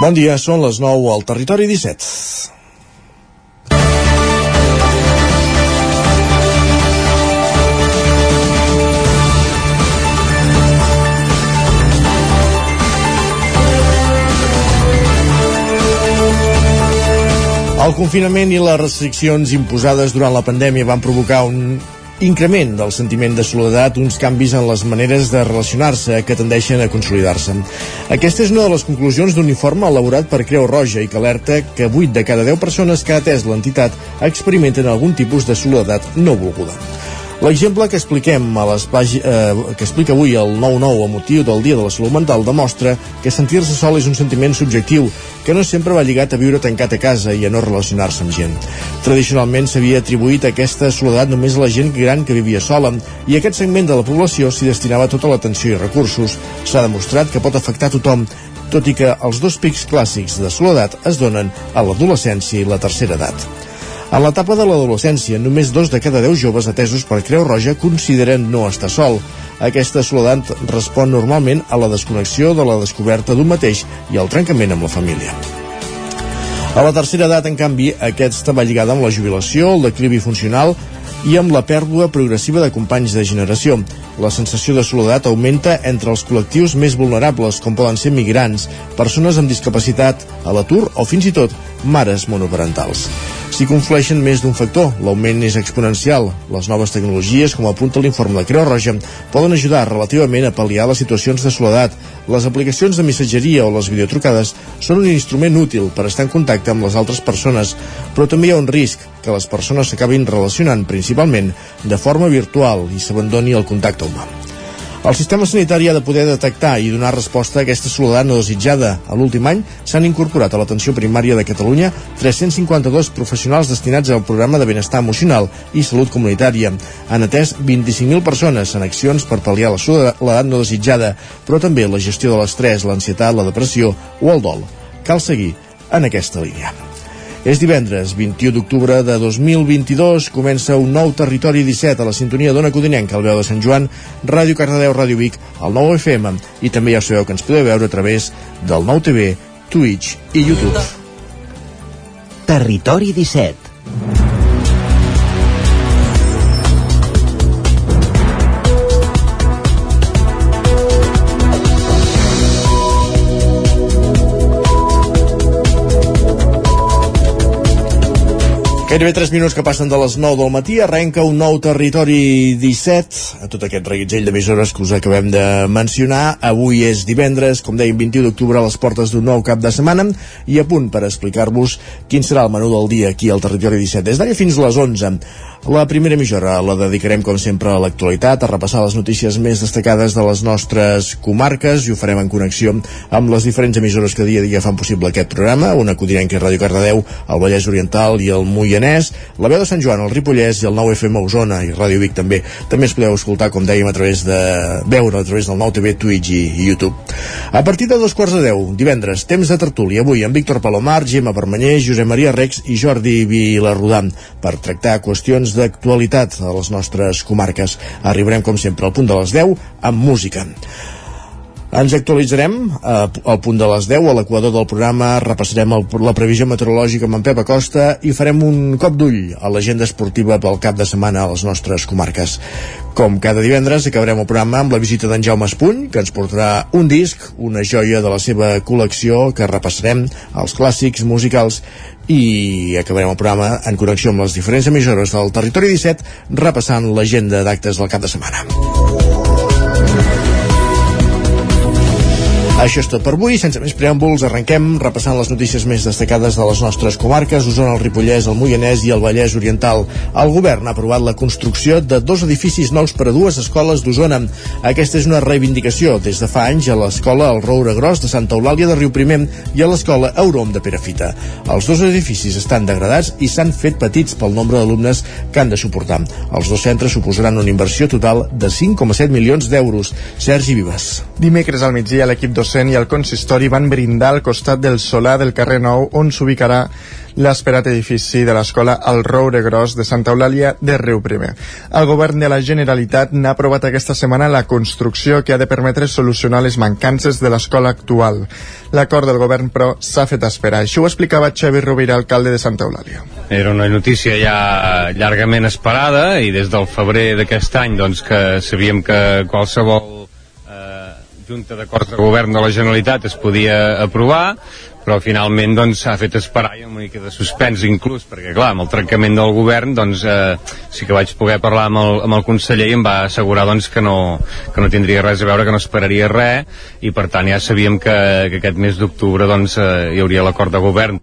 Bon dia, són les 9 al Territori 17. El confinament i les restriccions imposades durant la pandèmia van provocar un increment del sentiment de soledat, uns canvis en les maneres de relacionar-se que tendeixen a consolidar-se. Aquesta és una de les conclusions d'un informe elaborat per Creu Roja i que alerta que 8 de cada 10 persones que ha atès l'entitat experimenten algun tipus de soledat no volguda. L'exemple que expliquem a les pàgines, eh, que explica avui el 9-9 a motiu del Dia de la Salut Mental demostra que sentir-se sol és un sentiment subjectiu que no sempre va lligat a viure tancat a casa i a no relacionar-se amb gent. Tradicionalment s'havia atribuït aquesta soledat només a la gent gran que vivia sola i aquest segment de la població s'hi destinava tota l'atenció i recursos. S'ha demostrat que pot afectar tothom tot i que els dos pics clàssics de soledat es donen a l'adolescència i la tercera edat. En l'etapa de l'adolescència, només dos de cada deu joves atesos per Creu Roja consideren no estar sol. Aquesta soledat respon normalment a la desconnexió de la descoberta d'un mateix i al trencament amb la família. A la tercera edat, en canvi, aquesta va lligada amb la jubilació, el declivi funcional i amb la pèrdua progressiva de companys de generació. La sensació de soledat augmenta entre els col·lectius més vulnerables, com poden ser migrants, persones amb discapacitat, a l'atur o fins i tot mares monoparentals. S'hi conflueixen més d'un factor, l'augment és exponencial. Les noves tecnologies, com apunta l'informe de Creu Roja, poden ajudar relativament a pal·liar les situacions de soledat. Les aplicacions de missatgeria o les videotrucades són un instrument útil per estar en contacte amb les altres persones, però també hi ha un risc que les persones s'acabin relacionant principalment de forma virtual i s'abandoni el contacte humà. El sistema sanitari ha de poder detectar i donar resposta a aquesta soledat no desitjada. A l'últim any s'han incorporat a l'atenció primària de Catalunya 352 professionals destinats al programa de benestar emocional i salut comunitària. Han atès 25.000 persones en accions per pal·liar la soledat no desitjada, però també la gestió de l'estrès, l'ansietat, la depressió o el dol. Cal seguir en aquesta línia. És divendres, 21 d'octubre de 2022. Comença un nou Territori 17 a la sintonia d'Ona Codinenca, al veu de Sant Joan, Ràdio Cardedeu, Ràdio Vic, el 9 FM, i també ja sabeu que ens podeu veure a través del nou TV, Twitch i YouTube. Territori 17 Gairebé 3 minuts que passen de les 9 del matí arrenca un nou territori 17 a tot aquest reguitzell d'emissores que us acabem de mencionar. Avui és divendres, com dèiem, 21 d'octubre a les portes d'un nou cap de setmana i a punt per explicar-vos quin serà el menú del dia aquí al territori 17. Des d'ara fins a les 11 la primera emissora la dedicarem, com sempre, a l'actualitat, a repassar les notícies més destacades de les nostres comarques i ho farem en connexió amb les diferents emissores que dia a dia fan possible aquest programa, una codinenca i Ràdio Cardedeu, el Vallès Oriental i el Moianès, la veu de Sant Joan, el Ripollès i el 9 FM Osona i Ràdio Vic també. També es podeu escoltar, com dèiem, a través de veure a través del 9 TV, Twitch i, YouTube. A partir de dos quarts de deu, divendres, temps de tertúlia, avui amb Víctor Palomar, Gemma Permanyer, Josep Maria Rex i Jordi Vilarrodà per tractar qüestions qüestions d'actualitat a les nostres comarques. Arribarem, com sempre, al punt de les 10 amb música. Ens actualitzarem eh, al punt de les 10 a l'equador del programa, repassarem el, la previsió meteorològica amb en Pep Acosta i farem un cop d'ull a l'agenda esportiva pel cap de setmana a les nostres comarques. Com cada divendres acabarem el programa amb la visita d'en Jaume Espuny, que ens portarà un disc, una joia de la seva col·lecció que repassarem els clàssics musicals i acabarem el programa en connexió amb les diferents emissores del Territori 17 repassant l'agenda d'actes del cap de setmana. Això és tot per avui, sense més preàmbuls, arrenquem repassant les notícies més destacades de les nostres comarques, Osona, el Ripollès, el Moianès i el Vallès Oriental. El govern ha aprovat la construcció de dos edificis nous per a dues escoles d'Osona. Aquesta és una reivindicació des de fa anys a l'escola El Roure Gros de Santa Eulàlia de Riu Primer i a l'escola Eurom de Perafita. Els dos edificis estan degradats i s'han fet petits pel nombre d'alumnes que han de suportar. Els dos centres suposaran una inversió total de 5,7 milions d'euros. Sergi Vives. Dimecres al migdia l'equip docent docent i el consistori van brindar al costat del solar del carrer Nou on s'ubicarà l'esperat edifici de l'escola El Roure Gros de Santa Eulàlia de Riu Primer. El govern de la Generalitat n'ha aprovat aquesta setmana la construcció que ha de permetre solucionar les mancances de l'escola actual. L'acord del govern, però, s'ha fet esperar. Això ho explicava Xavi Rovira, alcalde de Santa Eulàlia. Era una notícia ja llargament esperada i des del febrer d'aquest any doncs, que sabíem que qualsevol Junta d'Acords de Govern de la Generalitat es podia aprovar, però finalment doncs s'ha fet esperar i una mica de suspens inclús, perquè clar, amb el trencament del govern doncs eh, sí que vaig poder parlar amb el, amb el conseller i em va assegurar doncs que no, que no tindria res a veure, que no esperaria res i per tant ja sabíem que, que aquest mes d'octubre doncs eh, hi hauria l'acord de govern.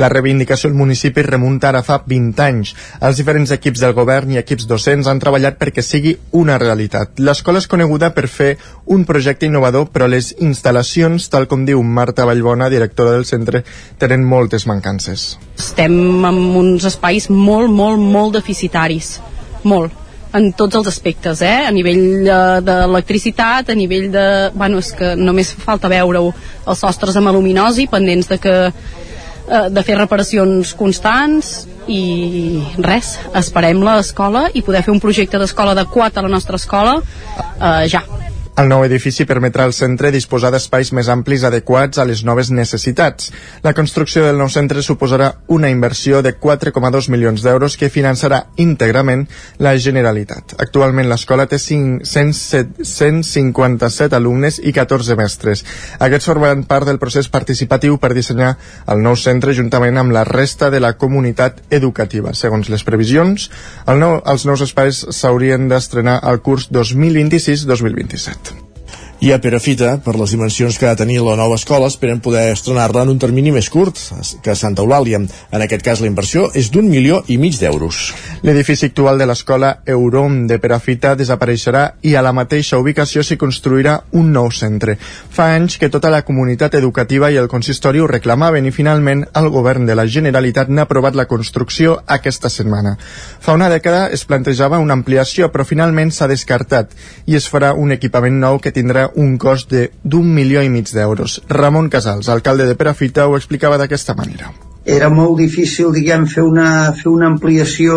La reivindicació del municipi remunta ara fa 20 anys. Els diferents equips del govern i equips docents han treballat perquè sigui una realitat. L'escola és coneguda per fer un projecte innovador, però les instal·lacions, tal com diu Marta Vallbona, directora del centre, tenen moltes mancances. Estem en uns espais molt, molt, molt deficitaris. Molt en tots els aspectes, eh? a nivell eh, d'electricitat, a nivell de... Bueno, és que només falta veure-ho, els sostres amb aluminosi, pendents de que eh, de fer reparacions constants i res, esperem l'escola i poder fer un projecte d'escola adequat a la nostra escola eh, ja. El nou edifici permetrà al centre disposar d'espais més amplis adequats a les noves necessitats. La construcció del nou centre suposarà una inversió de 4,2 milions d'euros que finançarà íntegrament la Generalitat. Actualment l'escola té 5, 157 alumnes i 14 mestres. Aquests formaran part del procés participatiu per dissenyar el nou centre juntament amb la resta de la comunitat educativa. Segons les previsions, el nou, els nous espais s'haurien d'estrenar al curs 2026-2027 i a Perafita, per les dimensions que ha de tenir la nova escola, esperen poder estrenar-la en un termini més curt que Santa Eulàlia. En aquest cas, la inversió és d'un milió i mig d'euros. L'edifici actual de l'escola Eurom de Perafita desapareixerà i a la mateixa ubicació s'hi construirà un nou centre. Fa anys que tota la comunitat educativa i el consistori ho reclamaven i finalment el govern de la Generalitat n'ha aprovat la construcció aquesta setmana. Fa una dècada es plantejava una ampliació, però finalment s'ha descartat i es farà un equipament nou que tindrà un cost d'un milió i mig d'euros. Ramon Casals, alcalde de Perafita, ho explicava d'aquesta manera. Era molt difícil, diguem, fer una, fer una ampliació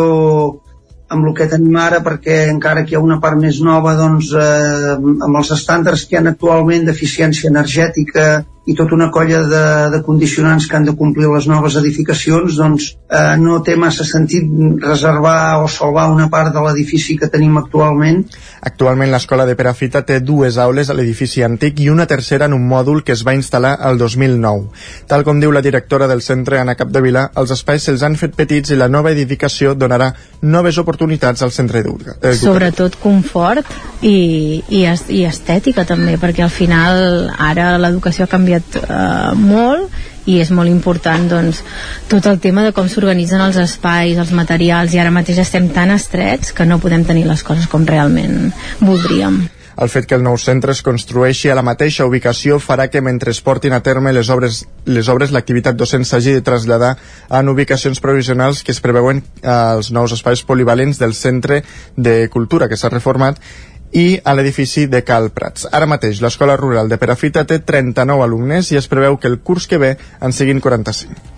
amb el que tenim ara perquè encara que hi ha una part més nova doncs, eh, amb els estàndards que hi ha actualment d'eficiència energètica i tota una colla de, de condicionants que han de complir les noves edificacions, doncs eh, no té massa sentit reservar o salvar una part de l'edifici que tenim actualment. Actualment l'escola de Perafita té dues aules a l'edifici antic i una tercera en un mòdul que es va instal·lar el 2009. Tal com diu la directora del centre, Anna Capdevila, els espais se'ls han fet petits i la nova edificació donarà noves oportunitats al centre educatiu. Sobretot confort i, i, i estètica també, perquè al final ara l'educació ha canviat canviat eh, molt i és molt important doncs, tot el tema de com s'organitzen els espais, els materials i ara mateix estem tan estrets que no podem tenir les coses com realment voldríem. El fet que el nou centre es construeixi a la mateixa ubicació farà que mentre es portin a terme les obres les obres l'activitat docent s'hagi de traslladar en ubicacions provisionals que es preveuen als nous espais polivalents del Centre de Cultura que s'ha reformat i a l'edifici de Cal Prats. Ara mateix, l'Escola Rural de Perafita té 39 alumnes i es preveu que el curs que ve en siguin 45.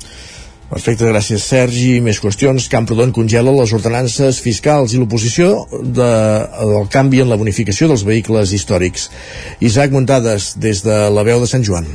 Perfecte, gràcies Sergi. Més qüestions. Camprodon congela les ordenances fiscals i l'oposició de, del canvi en la bonificació dels vehicles històrics. Isaac Muntades, des de la veu de Sant Joan.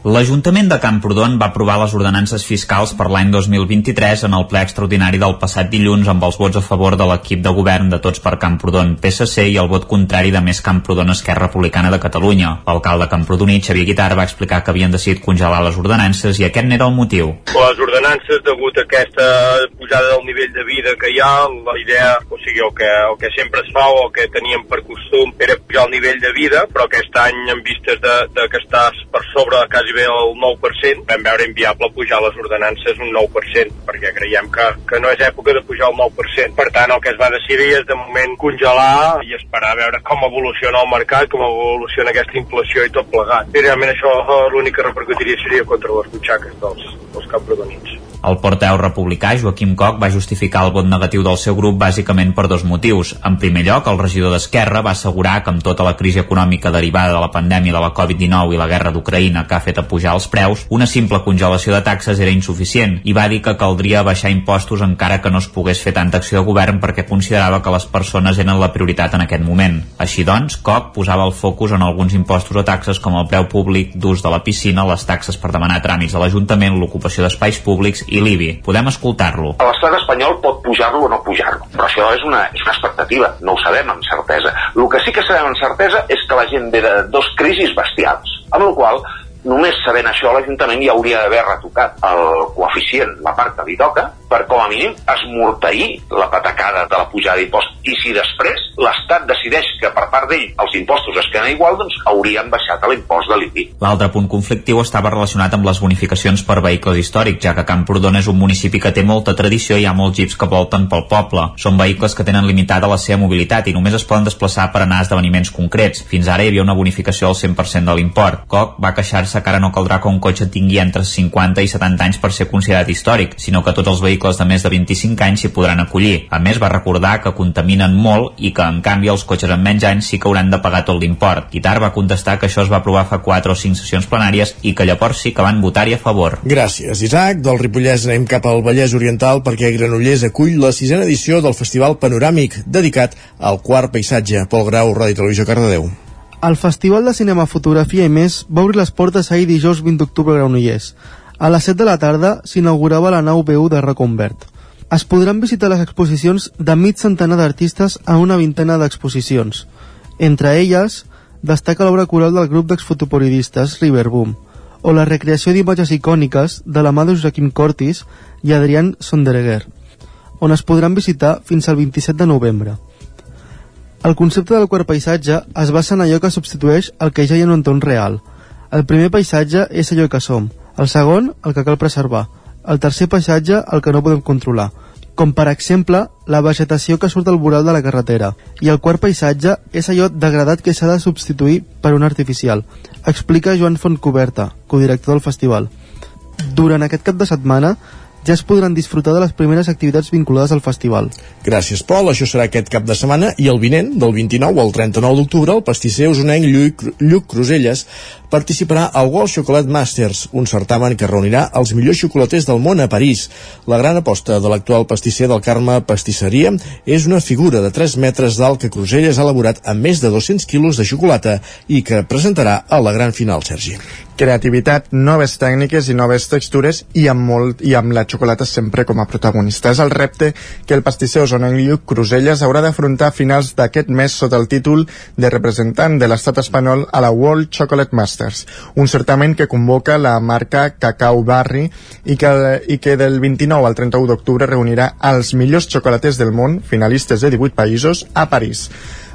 L'Ajuntament de Camprodon va aprovar les ordenances fiscals per l'any 2023 en el ple extraordinari del passat dilluns amb els vots a favor de l'equip de govern de Tots per Camprodon PSC i el vot contrari de Més Camprodon Esquerra Republicana de Catalunya. L'alcalde Camprodoní, Xavier Guitar, va explicar que havien decidit congelar les ordenances i aquest n'era el motiu. Les ordenances, degut a aquesta pujada del nivell de vida que hi ha, la idea, o sigui, el que, el que sempre es fa o el que teníem per costum era pujar el nivell de vida, però aquest any, en vistes de, de que estàs per sobre quasi quasi bé el 9%, vam veure inviable pujar les ordenances un 9%, perquè creiem que, que no és època de pujar el 9%. Per tant, el que es va decidir és de moment congelar i esperar a veure com evoluciona el mercat, com evoluciona aquesta inflació i tot plegat. I realment això l'únic que repercutiria seria contra les butxaques dels, dels camprodonins. El porteu republicà Joaquim Coc va justificar el vot negatiu del seu grup bàsicament per dos motius. En primer lloc, el regidor d'Esquerra va assegurar que amb tota la crisi econòmica derivada de la pandèmia de la Covid-19 i la guerra d'Ucraïna que ha fet apujar els preus, una simple congelació de taxes era insuficient i va dir que caldria baixar impostos encara que no es pogués fer tanta acció de govern perquè considerava que les persones eren la prioritat en aquest moment. Així doncs, Coc posava el focus en alguns impostos o taxes com el preu públic d'ús de la piscina, les taxes per demanar tràmits a l'Ajuntament, l'ocupació d'espais públics i l'IBI. Podem escoltar-lo. L'estat espanyol pot pujar-lo o no pujar-lo, però això és una, és una expectativa, no ho sabem amb certesa. El que sí que sabem amb certesa és que la gent ve de dos crisis bestials, amb la qual només sabent això l'Ajuntament ja hauria d'haver retocat el coeficient, la part que li toca, per com a mínim esmorteir la patacada de la pujada d'impost. I si després l'Estat decideix que per part d'ell els impostos es queden igual, doncs haurien baixat l'impost de l'IBI. L'altre punt conflictiu estava relacionat amb les bonificacions per vehicles històrics, ja que Camprodon és un municipi que té molta tradició i hi ha molts jeeps que volten pel poble. Són vehicles que tenen limitada la seva mobilitat i només es poden desplaçar per anar a esdeveniments concrets. Fins ara hi havia una bonificació al 100% de l'import. Coc va queixar-se que ara no caldrà que un cotxe tingui entre 50 i 70 anys per ser considerat històric, sinó que tots els vehicles vehicles de més de 25 anys s'hi podran acollir. A més, va recordar que contaminen molt i que, en canvi, els cotxes amb menys anys sí que hauran de pagar tot l'import. Guitar va contestar que això es va aprovar fa 4 o 5 sessions plenàries i que llavors sí que van votar-hi a favor. Gràcies, Isaac. Del Ripollès anem cap al Vallès Oriental perquè Granollers acull la sisena edició del Festival Panoràmic dedicat al quart paisatge. Pol Grau, Ràdio Televisió, Cardedeu. El Festival de Cinema, Fotografia i més va obrir les portes ahir dijous 20 d'octubre a Granollers. A les 7 de la tarda s'inaugurava la nau B1 de Reconvert. Es podran visitar les exposicions de mig centenar d'artistes a una vintena d'exposicions. Entre elles, destaca l'obra coral del grup d'exfotoporidistes Riverboom, o la recreació d'imatges icòniques de la mà de Joaquim Cortis i Adrián Sonderegger, on es podran visitar fins al 27 de novembre. El concepte del quart paisatge es basa en allò que substitueix el que ja hi ha en un entorn real. El primer paisatge és allò que som, el segon, el que cal preservar. El tercer paisatge, el que no podem controlar, com per exemple la vegetació que surt al voral de la carretera. I el quart paisatge és allò degradat que s'ha de substituir per un artificial, explica Joan Fontcoberta, codirector del festival. Durant aquest cap de setmana ja es podran disfrutar de les primeres activitats vinculades al festival. Gràcies, Pol. Això serà aquest cap de setmana i el vinent, del 29 al 39 d'octubre, el pastisser usonenc Lluc, Lluc Cruselles participarà al World Chocolate Masters, un certamen que reunirà els millors xocolaters del món a París. La gran aposta de l'actual pastisser del Carme Pastisseria és una figura de 3 metres d'alt que Cruselles ha elaborat amb més de 200 quilos de xocolata i que presentarà a la gran final, Sergi creativitat, noves tècniques i noves textures i amb, molt, i amb la xocolata sempre com a protagonista. És el repte que el pastisser osonenc Lluc Cruselles haurà d'afrontar a finals d'aquest mes sota el títol de representant de l'estat espanyol a la World Chocolate Masters, un certament que convoca la marca Cacau Barri i que, i que del 29 al 31 d'octubre reunirà els millors xocolaters del món, finalistes de 18 països, a París.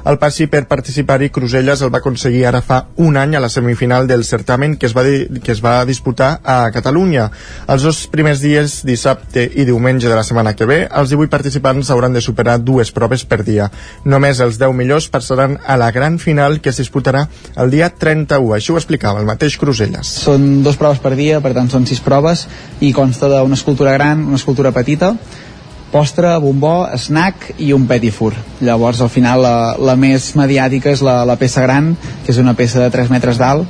El passi per participar-hi Cruselles el va aconseguir ara fa un any a la semifinal del certamen que es va, que es va disputar a Catalunya. Els dos primers dies, dissabte i diumenge de la setmana que ve, els 18 participants hauran de superar dues proves per dia. Només els 10 millors passaran a la gran final que es disputarà el dia 31. Això ho explicava el mateix Cruselles. Són dues proves per dia, per tant són sis proves, i consta d'una escultura gran, una escultura petita, postre, bombó, snack i un petit fur. Llavors, al final, la, la més mediàtica és la, la peça gran, que és una peça de 3 metres d'alt,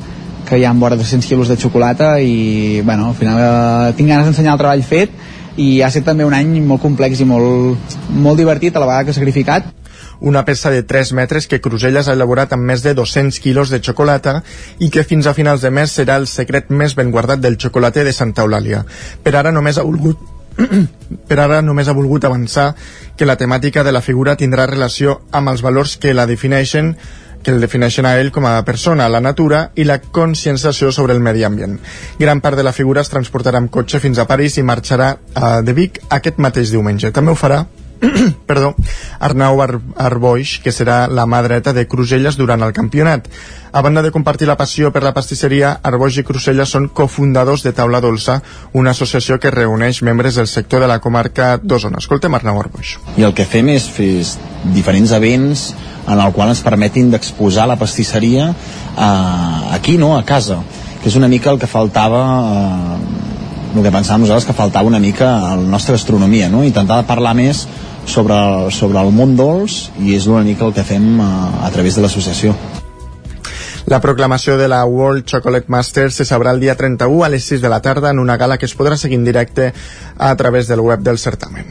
que hi ha vora 200 quilos de xocolata i, bueno, al final eh, tinc ganes d'ensenyar el treball fet i ha estat també un any molt complex i molt, molt divertit a la vegada que sacrificat una peça de 3 metres que Cruselles ha elaborat amb més de 200 quilos de xocolata i que fins a finals de mes serà el secret més ben guardat del xocolater de Santa Eulàlia. Per ara només ha volgut per ara només ha volgut avançar que la temàtica de la figura tindrà relació amb els valors que la defineixen que el defineixen a ell com a persona, la natura i la conscienciació sobre el medi ambient. Gran part de la figura es transportarà amb cotxe fins a París i marxarà a de Vic aquest mateix diumenge. També ho farà perdó, Arnau Ar Arboix, que serà la mà dreta de Cruselles durant el campionat. A banda de compartir la passió per la pastisseria, Arboix i Cruselles són cofundadors de Taula Dolça, una associació que reuneix membres del sector de la comarca d'Osona. Escoltem Arnau Arboix. I el que fem és fer diferents events en el qual ens permetin d'exposar la pastisseria eh, aquí, no?, a casa, que és una mica el que faltava eh, el que pensàvem nosaltres que faltava una mica a la nostra gastronomia, no? intentar parlar més sobre, sobre el món dolç i és una mica el que fem a, a través de l'associació. La proclamació de la World Chocolate Masters se sabrà el dia 31 a les 6 de la tarda en una gala que es podrà seguir en directe a través del web del certamen.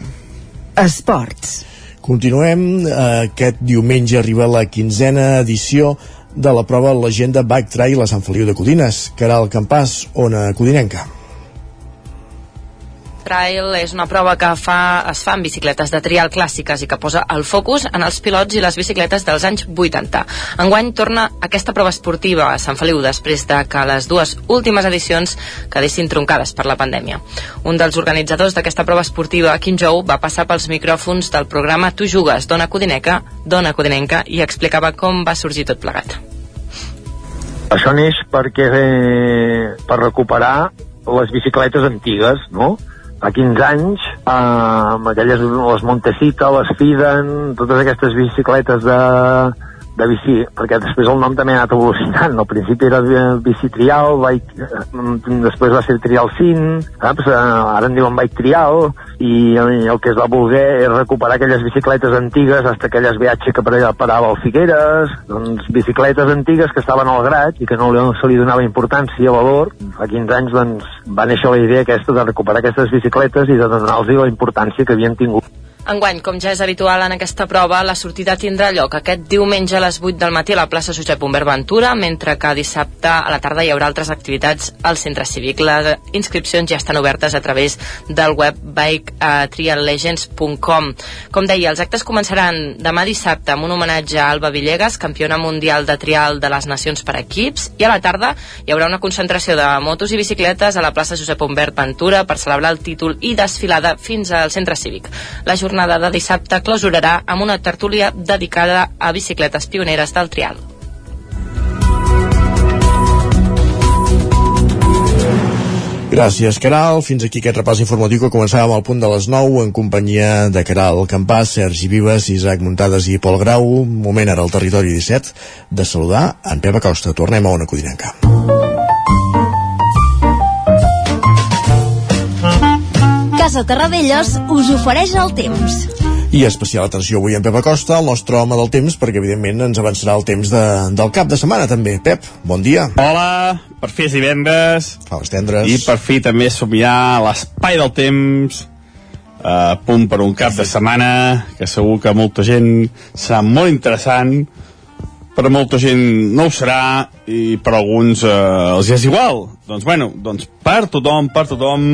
Esports. Continuem. Aquest diumenge arriba la quinzena edició de la prova Legenda Bike Trail a Sant Feliu de Codines. Caral Campàs, Ona Codinenca. Trail és una prova que fa, es fa amb bicicletes de trial clàssiques i que posa el focus en els pilots i les bicicletes dels anys 80. Enguany torna aquesta prova esportiva a Sant Feliu després de que les dues últimes edicions quedessin troncades per la pandèmia. Un dels organitzadors d'aquesta prova esportiva, Quim Jou, va passar pels micròfons del programa Tu jugues, Dona Codineca, Dona Codinenca, i explicava com va sorgir tot plegat. Això neix perquè eh, per recuperar les bicicletes antigues, no? Fa 15 anys, eh, amb aquelles, les Montecita, les Fiden, totes aquestes bicicletes de, de bici, perquè després el nom també ha anat evolucionant. Al principi era bici trial, bike, després va ser trial sin, saps? ara en diuen bike trial, i el que es va voler és recuperar aquelles bicicletes antigues, hasta aquelles VH que parava al Figueres, doncs bicicletes antigues que estaven al grat i que no se li donava importància, valor. Fa 15 anys doncs, va néixer la idea aquesta de recuperar aquestes bicicletes i de donar-los la importància que havien tingut. Enguany, com ja és habitual en aquesta prova, la sortida tindrà lloc aquest diumenge a les 8 del matí a la plaça Josep Humbert Ventura, mentre que dissabte a la tarda hi haurà altres activitats al centre cívic. Les inscripcions ja estan obertes a través del web biketriallegends.com. Com deia, els actes començaran demà dissabte amb un homenatge a Alba Villegas, campiona mundial de trial de les nacions per equips, i a la tarda hi haurà una concentració de motos i bicicletes a la plaça Josep Humbert Ventura per celebrar el títol i desfilada fins al centre cívic. La jornada jornada de dissabte clausurarà amb una tertúlia dedicada a bicicletes pioneres del trial. Gràcies, Caral. Fins aquí aquest repàs informatiu que començàvem al punt de les 9 en companyia de Caral Campàs, Sergi Vives, Isaac Muntades i Pol Grau. Moment ara al territori 17 de saludar en Pep Acosta. Tornem a una codinenca. Casa Terradellos us ofereix el temps. I especial atenció avui en Pep Acosta, el nostre home del temps, perquè evidentment ens avançarà el temps de, del cap de setmana també. Pep, bon dia. Hola, per fi és divendres. Faves tendres. I per fi també som ja a l'espai del temps, a punt per un cap de setmana, que segur que molta gent serà molt interessant, per molta gent no ho serà i per alguns eh, els és igual. Doncs bueno, doncs per tothom, per tothom,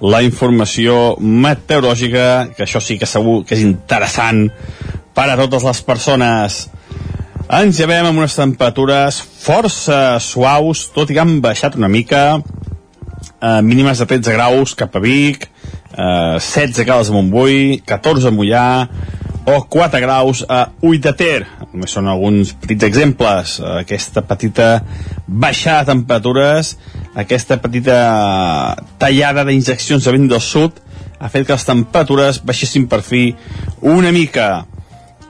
la informació meteorològica, que això sí que segur que és interessant per a totes les persones. Ens llevem amb unes temperatures força suaus, tot i que han baixat una mica, eh, mínimes de 13 graus cap a Vic, eh, 16 graus a Montbui, 14 a Mollà, o 4 graus a Ull de Ter. Només són alguns petits exemples. Aquesta petita baixada de temperatures, aquesta petita tallada d'injeccions de vent del sud ha fet que les temperatures baixessin per fi una mica.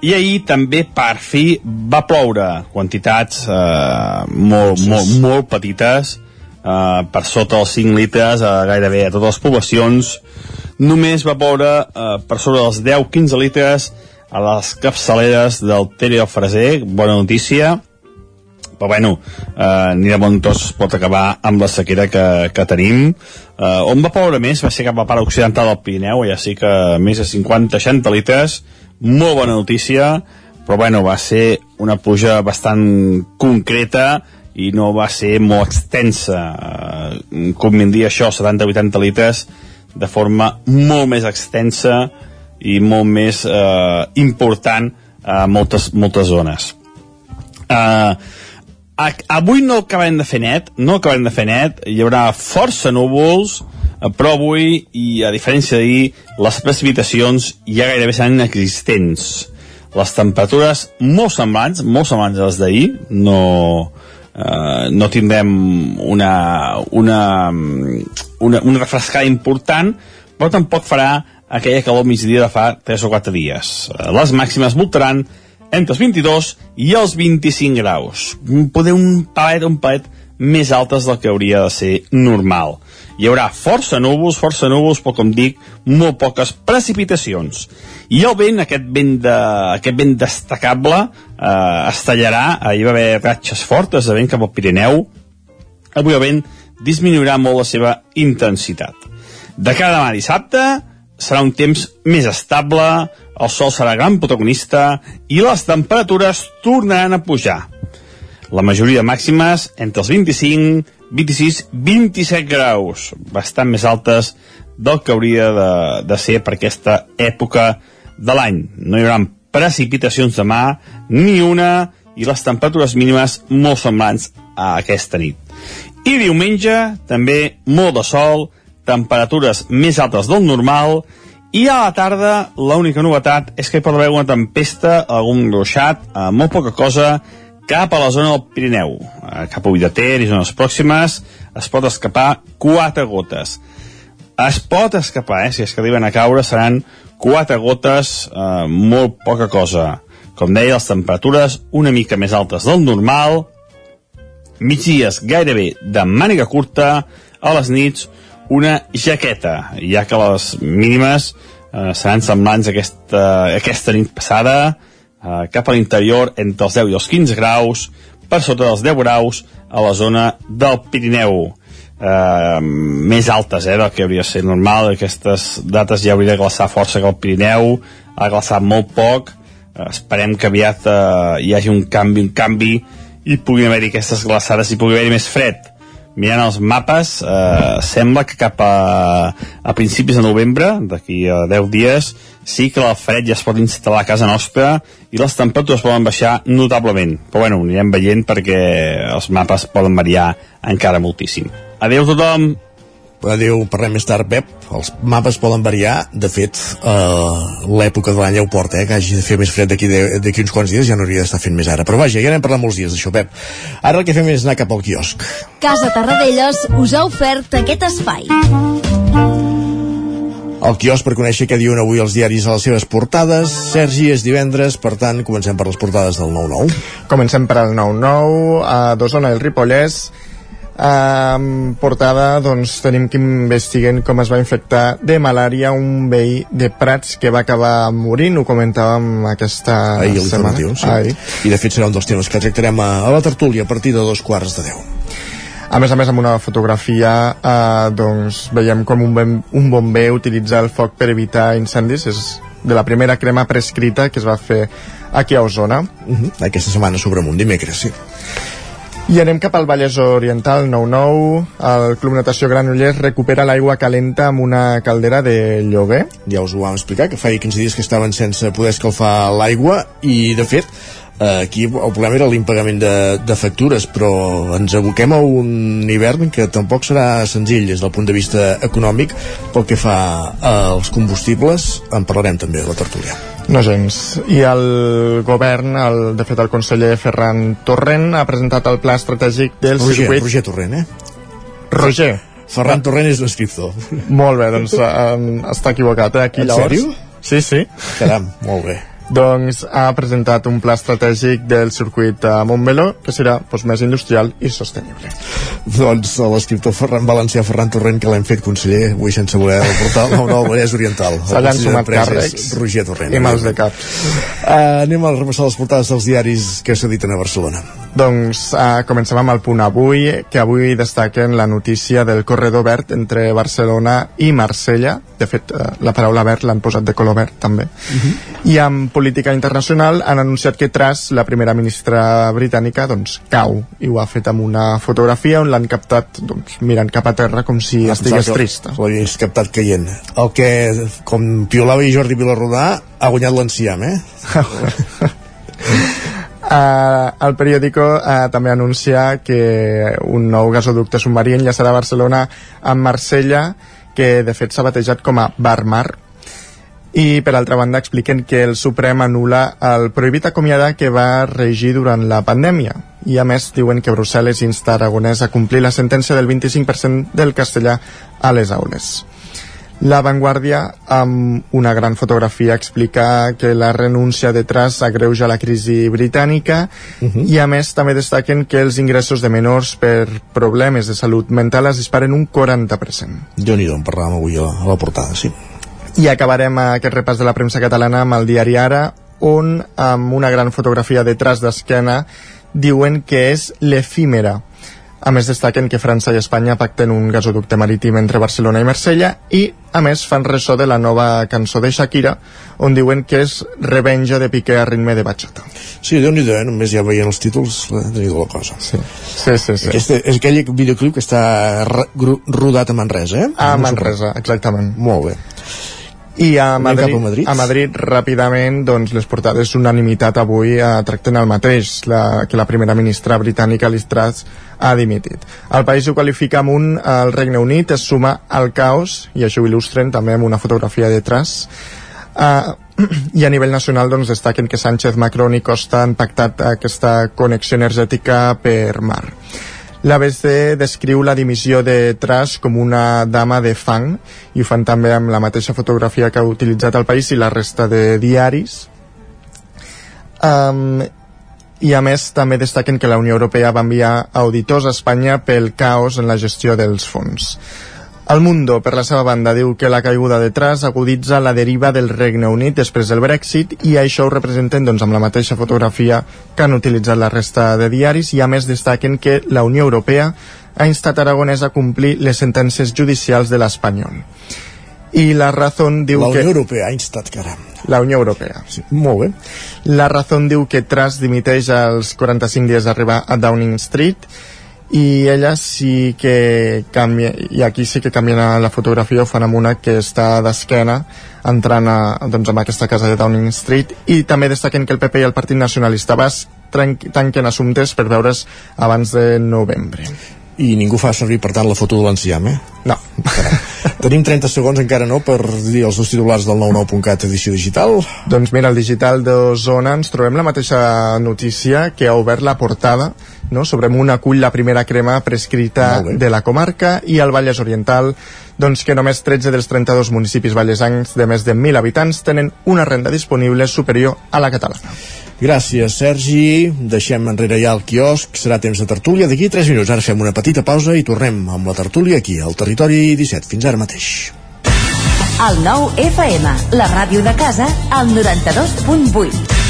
I ahir també per fi va ploure quantitats eh, molt, molt, molt petites eh, per sota els 5 litres a gairebé a totes les poblacions només va ploure eh, per sobre dels 10-15 litres a les capçaleres del Ter i el Freser, bona notícia, però bueno, eh, ni de bon tos es pot acabar amb la sequera que, que tenim. Eh, on va ploure més va ser cap a part occidental del Pirineu, ja sí que més de 50-60 litres, molt bona notícia, però bueno, va ser una pluja bastant concreta i no va ser molt extensa. Eh, convindria això, 70-80 litres, de forma molt més extensa i molt més eh, important a moltes, moltes zones. Eh, avui no acabem de fer net, no acabem de fer net, hi haurà força núvols, eh, però avui, i a diferència d'ahir, les precipitacions ja gairebé seran inexistents. Les temperatures molt semblants, molt semblants a les d'ahir, no, eh, no tindrem una, una, una, una refrescada important, però tampoc farà aquella calor migdia de fa 3 o 4 dies. Eh, les màximes voltaran entre els 22 i els 25 graus. Poder un palet, un palet més altes del que hauria de ser normal. Hi haurà força núvols, força núvols, però com dic, molt poques precipitacions. I el vent, aquest vent, de, aquest vent destacable, eh, es tallarà, ahir va haver ratxes fortes de vent cap al Pirineu, avui el vent disminuirà molt la seva intensitat. De cada demà dissabte serà un temps més estable, el sol serà gran protagonista i les temperatures tornaran a pujar. La majoria màximes entre els 25, 26, 27 graus, bastant més altes del que hauria de, de ser per aquesta època de l'any. No hi haurà precipitacions demà, ni una, i les temperatures mínimes molt semblants a aquesta nit. I diumenge, també molt de sol, temperatures més altes del normal, i a la tarda l'única novetat és que hi pot haver una tempesta, algun gruixat, eh, molt poca cosa, cap a la zona del Pirineu, eh, cap a Ullater i zones pròximes, es pot escapar quatre gotes. Es pot escapar, eh, si és que arriben a caure, seran quatre gotes, eh, molt poca cosa. Com deia, les temperatures una mica més altes del normal, migdies gairebé de màniga curta, a les nits una jaqueta, ja que les mínimes eh, seran semblants a aquesta, aquesta nit passada, eh, cap a l'interior entre els 10 i els 15 graus, per sota dels 10 graus a la zona del Pirineu. Eh, més altes eh, del que hauria de ser normal, aquestes dates ja hauria de glaçar força que el Pirineu, ha glaçat molt poc, eh, esperem que aviat eh, hi hagi un canvi, un canvi, i puguin haver-hi aquestes glaçades i pugui haver-hi més fred. Mirant els mapes eh, sembla que cap a, a principis de novembre d'aquí a 10 dies sí que el fred ja es pot instal·lar a casa nostra i les temperatures poden baixar notablement. Però bueno, anirem veient perquè els mapes poden variar encara moltíssim. Adeu tothom Adéu, parlem més tard, Pep. Els mapes poden variar. De fet, eh, l'època de l'any ja ho porta, eh, que hagi de fer més fred d'aquí uns quants dies, ja no hauria d'estar fent més ara. Però vaja, ja n'hem parlat molts dies d'això, Pep. Ara el que fem és anar cap al quiosc. Casa Tarradellas us ha ofert aquest espai. El quiosc per conèixer què diuen avui els diaris a les seves portades. Sergi, és divendres, per tant, comencem per les portades del 9-9. Comencem per al 9-9, a Dosona el Ripollès, Um, portada doncs, tenim que investiguen com es va infectar de malària un veí de Prats que va acabar morint, ho comentàvem aquesta Ahir, setmana. Sí. Ahir. I de fet serà un dels temes que tractarem a, a la tertúlia a partir de dos quarts de deu. A més a més, amb una fotografia eh, doncs, veiem com un, ben, un bomber utilitza el foc per evitar incendis. És de la primera crema prescrita que es va fer aquí a Osona. Uh -huh. Aquesta setmana sobre un dimecres, sí. I anem cap al Vallès Oriental, 9-9. El Club Natació Granollers recupera l'aigua calenta amb una caldera de lloguer. Ja us ho vam explicar, que feia 15 dies que estaven sense poder escalfar l'aigua i, de fet, aquí el problema era l'impagament de, de factures, però ens aboquem a un hivern que tampoc serà senzill des del punt de vista econòmic pel que fa als combustibles. En parlarem també a la tertúlia. No gens. I el govern, el, de fet el conseller Ferran Torrent, ha presentat el pla estratègic del Roger, circuit... Roger Torrent, eh? Roger. Ferran Torrent és l'escriptor. Molt bé, doncs um, està equivocat, eh? Aquí En llavors. sèrio? Sí, sí. Caram, molt bé. Doncs ha presentat un pla estratègic del circuit a Montmeló que serà doncs, més industrial i sostenible. Doncs l'escriptor Ferran Valencià Ferran Torrent, que l'hem fet conseller, avui sense voler el nou Vallès Oriental. Se l'han sumat càrrecs Roger Torrent. i mals de cap. Uh, anem a repassar les portades dels diaris que s'editen a Barcelona. Doncs uh, comencem amb el punt avui, que avui destaquen la notícia del corredor verd entre Barcelona i Marsella. De fet, uh, la paraula verd l'han posat de color verd, també. Uh -huh. I amb política internacional han anunciat que Tras, la primera ministra britànica, doncs cau. I ho ha fet amb una fotografia on l'han captat doncs, mirant cap a terra com si estigués trista. L'havies captat caient. El que, com piolava i Jordi Vilarrodà, ha guanyat l'enciam, eh? Uh, el periòdico uh, també anuncia que un nou gasoducte submarí enllaçarà Barcelona amb Marsella, que de fet s'ha batejat com a Barmar. I per altra banda expliquen que el Suprem anula el prohibit acomiadar que va regir durant la pandèmia. I a més diuen que Brussel·les insta Aragonès a complir la sentència del 25% del castellà a les aules. La Vanguardia, amb una gran fotografia, explica que la renúncia de Tras agreuja la crisi britànica uh -huh. i, a més, també destaquen que els ingressos de menors per problemes de salut mental es disparen un 40%. Déu-n'hi-do, en parlàvem avui a la portada, sí. I acabarem aquest repàs de la premsa catalana amb el diari Ara, on, amb una gran fotografia de Tras d'esquena, diuen que és l'efímera a més, destaquen que França i Espanya pacten un gasoducte marítim entre Barcelona i Marsella i, a més, fan ressò de la nova cançó de Shakira, on diuen que és revenja de Piqué a ritme de bachata. Sí, déu nhi eh? només ja veient els títols, eh, déu la cosa. Sí, sí, sí. sí. Aquest és aquell videoclip que està rodat a Manresa, eh? A Manresa, exactament. Molt bé. I a Madrid, a Madrid? a Madrid ràpidament doncs, les portades unanimitat avui eh, tracten el mateix la, que la primera ministra britànica Liz Truss ha dimitit. El país ho qualifica amb un el Regne Unit es suma al caos i això ho il·lustren també amb una fotografia de Truss uh, i a nivell nacional doncs, destaquen que Sánchez, Macron i Costa han pactat aquesta connexió energètica per mar. L'ABC descriu la dimissió de Tras com una dama de fang i ho fan també amb la mateixa fotografia que ha utilitzat el país i la resta de diaris. Um, i a més també destaquen que la Unió Europea va enviar auditors a Espanya pel caos en la gestió dels fons. El Mundo, per la seva banda, diu que la caiguda de Tras aguditza la deriva del Regne Unit després del Brexit i això ho representen doncs, amb la mateixa fotografia que han utilitzat la resta de diaris i a més destaquen que la Unió Europea ha instat Aragonès a complir les sentències judicials de l'Espanyol. I la Razón diu que... La Unió Europea ha instat, caram. La Unió Europea. Sí, molt bé. La Razón diu que Tras dimiteix als 45 dies d'arribar a Downing Street i ella sí que canvia i aquí sí que canvien la fotografia ho fan amb una que està d'esquena entrant a, doncs, amb aquesta casa de Downing Street i també destaquen que el PP i el Partit Nacionalista Basc tanquen assumptes per veure's abans de novembre i ningú fa servir, per tant, la foto de l'enciam, eh? No. Tenim 30 segons encara no per dir els dos titulars del 99.cat edició digital. Doncs mira, al digital d'Osona ens trobem la mateixa notícia que ha obert la portada no? sobre un acull la primera crema prescrita de la comarca i al Vallès Oriental doncs que només 13 dels 32 municipis vallesancs de més de 1.000 habitants tenen una renda disponible superior a la catalana. Gràcies, Sergi. Deixem enrere ja el quiosc. Serà temps de tertúlia d'aquí 3 minuts. Ara fem una petita pausa i tornem amb la tertúlia aquí, al Territori 17. Fins ara mateix. El nou FM, la ràdio de casa, al 92.8.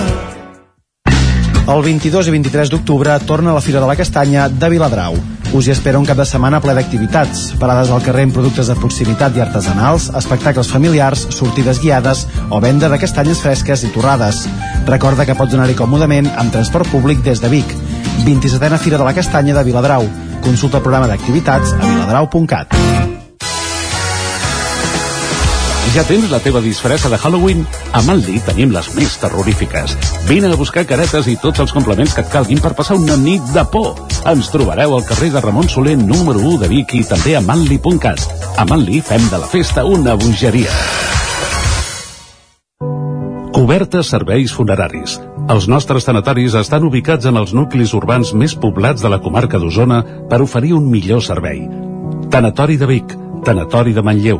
El 22 i 23 d'octubre torna la Fira de la Castanya de Viladrau. Us hi espera un cap de setmana ple d'activitats, parades al carrer amb productes de proximitat i artesanals, espectacles familiars, sortides guiades o venda de castanyes fresques i torrades. Recorda que pots anar-hi còmodament amb transport públic des de Vic. 27a Fira de la Castanya de Viladrau. Consulta el programa d'activitats a viladrau.cat. Ja tens la teva disfressa de Halloween? A Manli tenim les més terrorífiques. Vine a buscar caretes i tots els complements que et calguin per passar una nit de por. Ens trobareu al carrer de Ramon Soler número 1 de Vic i també a manli.cat. A Manli fem de la festa una bogeria. Cobertes serveis funeraris. Els nostres tanatoris estan ubicats en els nuclis urbans més poblats de la comarca d'Osona per oferir un millor servei. Tanatori de Vic, Tanatori de Manlleu,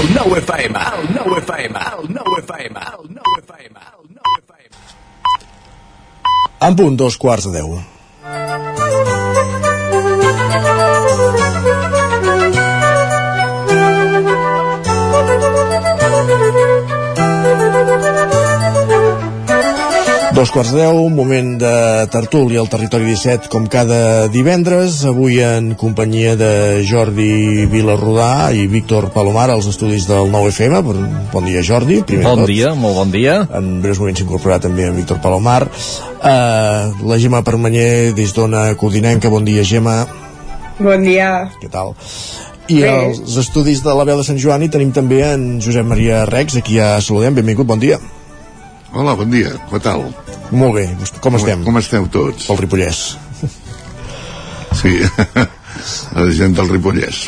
El nou FM, el nou FM, el nou FM, el nou FM, el nou FM. En punt, dos quarts de deu. Dos quarts de deu, moment de tertúlia al Territori 17, com cada divendres, avui en companyia de Jordi Vilarrodà i Víctor Palomar, als estudis del 9FM. Bon bon dia, Jordi. Primer Bon tot. dia, molt bon dia. En breus moments s'incorporarà també en Víctor Palomar. Uh, la Gemma Permanyer, des d'Ona Codinenca. Bon dia, Gemma. Bon dia. Què tal? I Bé. als estudis de la veu de Sant Joan hi tenim també en Josep Maria Rex, aquí ja saludem. Benvingut, bon dia. Hola, bon dia, què tal? Molt bé, com estem? Com esteu tots? Pel Ripollès. Sí, la gent del Ripollès.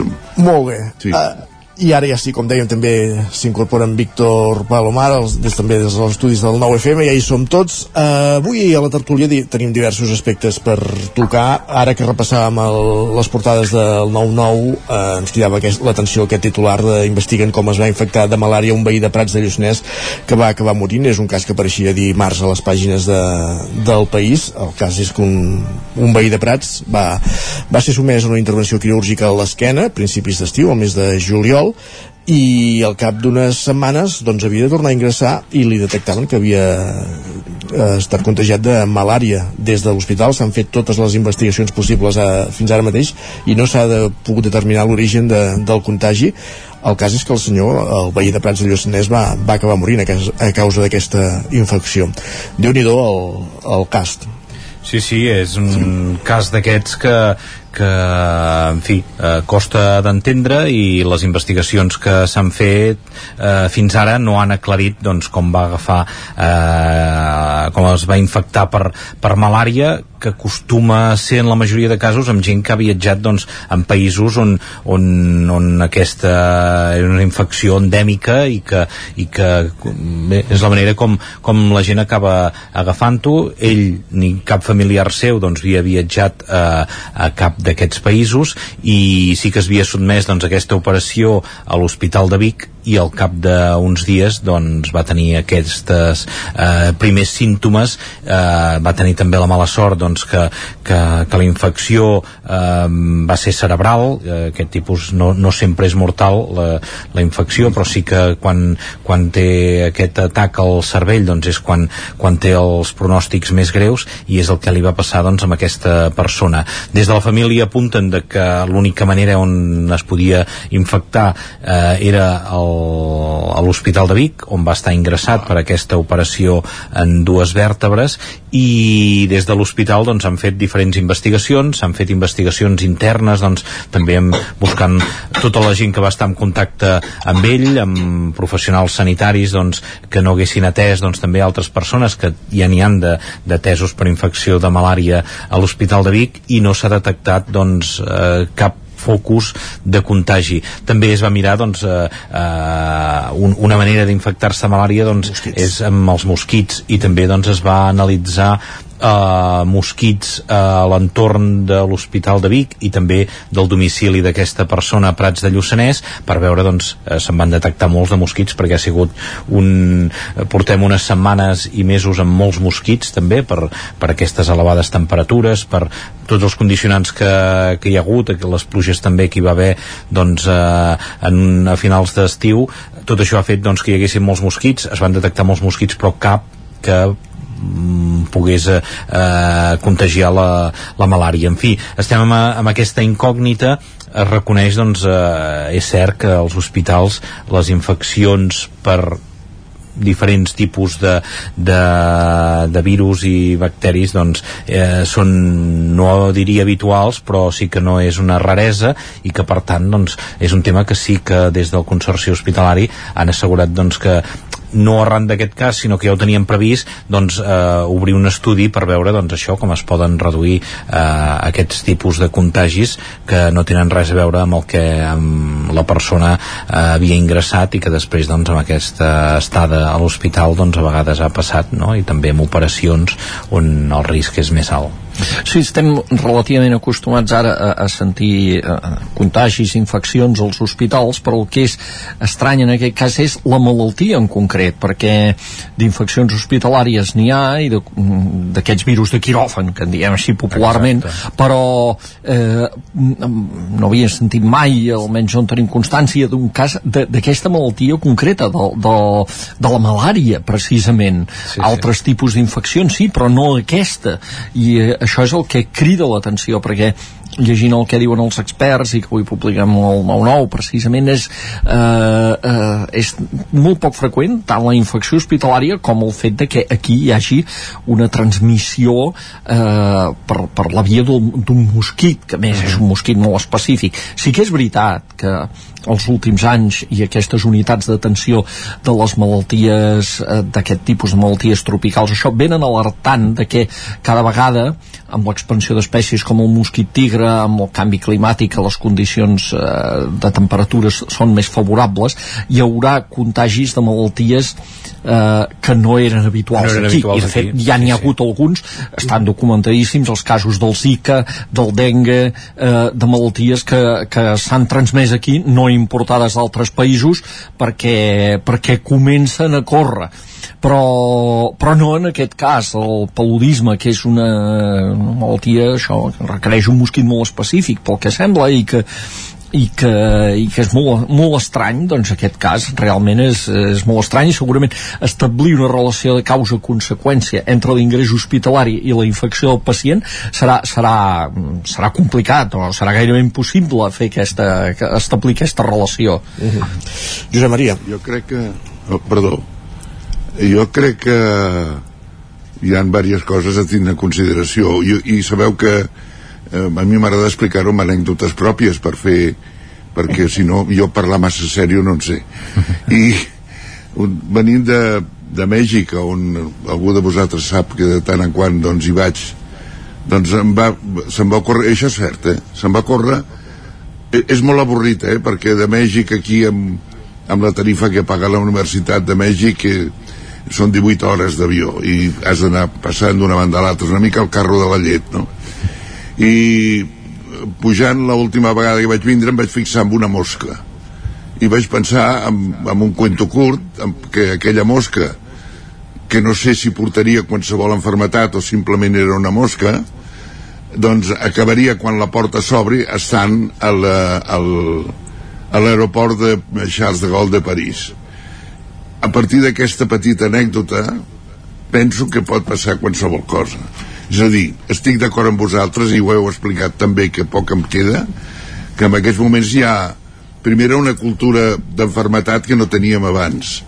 Molt bé. Sí. Uh, I ara ja sí, com dèiem, també s'incorpora en Víctor Palomar, els, des, també des dels estudis del 9FM, ja hi som tots. Uh, avui a la tertúlia di tenim diversos aspectes per tocar. Ara que repassàvem el, les portades del 9-9, uh, ens cridava l'atenció aquest titular de investiguen com es va infectar de malària un veí de Prats de Lluçanès que va acabar morint. És un cas que apareixia dimarts a les pàgines de, del país. El cas és que un, un veí de Prats va, va ser sotmès a una intervenció quirúrgica a l'esquena principis d'estiu, al mes de juliol, i al cap d'unes setmanes doncs havia de tornar a ingressar i li detectaven que havia eh, estat contagiat de malària des de l'hospital. S'han fet totes les investigacions possibles a, fins ara mateix i no s'ha de, pogut determinar l'origen de, del contagi. El cas és que el senyor, el veí de Prats de Lluçanès va, va acabar morint a, causa- a causa d'aquesta infecció. Déu nhi el, el cast. Sí, sí, és un sí. cas d'aquests que, que, en fi, eh, costa d'entendre i les investigacions que s'han fet eh, fins ara no han aclarit doncs, com va agafar eh, com es va infectar per, per malària que acostuma a ser en la majoria de casos amb gent que ha viatjat doncs, en països on, on, on aquesta és una infecció endèmica i que, i que bé, és la manera com, com la gent acaba agafant-ho. Ell ni cap familiar seu doncs, havia viatjat eh, a cap d'aquests països i sí que es havia sotmès doncs, aquesta operació a l'Hospital de Vic i al cap d'uns dies doncs, va tenir aquests eh, primers símptomes. Eh, va tenir també la mala sort doncs, que, que, que la infecció eh, va ser cerebral. Eh, aquest tipus no, no sempre és mortal la, la infecció però sí que quan, quan té aquest atac al cervell doncs és quan, quan té els pronòstics més greus i és el que li va passar doncs, amb aquesta persona. Des de la família apunten de que l'única manera on es podia infectar eh, era el a l'Hospital de Vic, on va estar ingressat per aquesta operació en dues vèrtebres i des de l'hospital doncs, han fet diferents investigacions, han fet investigacions internes doncs, també amb, buscant tota la gent que va estar en contacte amb ell, amb professionals sanitaris doncs, que no haguessin atès doncs, també altres persones que ja n'hi han de, de tesos per infecció de malària a l'Hospital de Vic i no s'ha detectat doncs, eh, cap focus de contagi. També es va mirar doncs, eh, eh, un, una manera d'infectar-se malària doncs, és amb els mosquits i també doncs, es va analitzar eh, mosquits a l'entorn de l'Hospital de Vic i també del domicili d'aquesta persona a Prats de Lluçanès per veure, doncs, eh, se'n van detectar molts de mosquits perquè ha sigut un... eh, portem unes setmanes i mesos amb molts mosquits també per, per aquestes elevades temperatures, per tots els condicionants que, que hi ha hagut, les pluges també que hi va haver doncs, eh, en, a finals d'estiu, tot això ha fet doncs, que hi haguessin molts mosquits, es van detectar molts mosquits però cap que pogués eh, eh, contagiar la, la malària. En fi, estem amb, amb aquesta incògnita es reconeix, doncs, eh, és cert que als hospitals les infeccions per diferents tipus de, de, de virus i bacteris doncs eh, són no diria habituals però sí que no és una raresa i que per tant doncs és un tema que sí que des del Consorci Hospitalari han assegurat doncs que no arran d'aquest cas, sinó que ja ho teníem previst doncs eh, obrir un estudi per veure doncs això, com es poden reduir eh, aquests tipus de contagis que no tenen res a veure amb el que amb la persona eh, havia ingressat i que després doncs amb aquesta estada a l'hospital doncs a vegades ha passat no? i també amb operacions on el risc és més alt. Sí, estem relativament acostumats ara a, a sentir a, contagis, infeccions als hospitals, però el que és estrany en aquest cas és la malaltia en concret, perquè d'infeccions hospitalàries n'hi ha i d'aquests virus de quiròfan, que en diem així popularment, Exacte. però eh, no havia sentit mai, almenys no en tenim constància, d'un cas d'aquesta malaltia concreta, de, de, de la malària, precisament. Sí, Altres tipus d'infeccions, sí, però no aquesta. I eh, això és el que crida l'atenció, perquè llegint el que diuen els experts i que avui publiquem el 9-9 precisament és, eh, eh, és molt poc freqüent tant la infecció hospitalària com el fet de que aquí hi hagi una transmissió eh, per, per la via d'un mosquit que més és un mosquit molt específic. Sí que és veritat que els últims anys i aquestes unitats d'atenció de les malalties eh, d'aquest tipus de malalties tropicals això venen alertant de que cada vegada amb l'expansió d'espècies com el mosquit tigre, amb el canvi climàtic que les condicions eh, de temperatures són més favorables hi haurà contagis de malalties eh, que no eren habituals No eren aquí, habituals i de fet aquí, ja n'hi ha hagut alguns, estan documentadíssims els casos del Zika, del dengue eh, de malalties que, que s'han transmès aquí, no importades d'altres països perquè, perquè comencen a córrer. Però, però no en aquest cas el paludisme que és una, una malaltia això, que requereix un mosquit molt específic pel que sembla i que i que, i que és molt, molt estrany doncs aquest cas. Realment és, és molt estrany i segurament establir una relació de causa-conseqüència entre l'ingrés hospitalari i la infecció del pacient serà, serà, serà complicat o serà gairebé impossible fer aquesta, establir aquesta relació. Josep Maria. Jo crec que oh, perdó. Jo crec que hi ha diverses coses a tindre en consideració. I, i sabeu que eh, a mi m'agrada explicar-ho amb anècdotes pròpies per fer perquè si no jo parlar massa sèrio no en sé i venint de, de Mèxic on algú de vosaltres sap que de tant en quant doncs hi vaig doncs em va, se'm va córrer, això és cert eh? se'm va córrer eh, és molt avorrit eh? perquè de Mèxic aquí amb, amb la tarifa que paga la Universitat de Mèxic eh, són 18 hores d'avió i has d'anar passant d'una banda a l'altra, una mica el carro de la llet no? I eh, pujant l'última vegada que vaig vindre em vaig fixar en una mosca. I vaig pensar en, en un cuento curt en, que aquella mosca que no sé si portaria qualsevol enfermetat o simplement era una mosca doncs acabaria quan la porta s'obri estant a la- l'aeroport de Charles de Gaulle de París. A partir d'aquesta petita anècdota penso que pot passar qualsevol cosa és a dir, estic d'acord amb vosaltres i ho heu explicat també que poc em queda que en aquests moments hi ha primera una cultura d'enfermetat que no teníem abans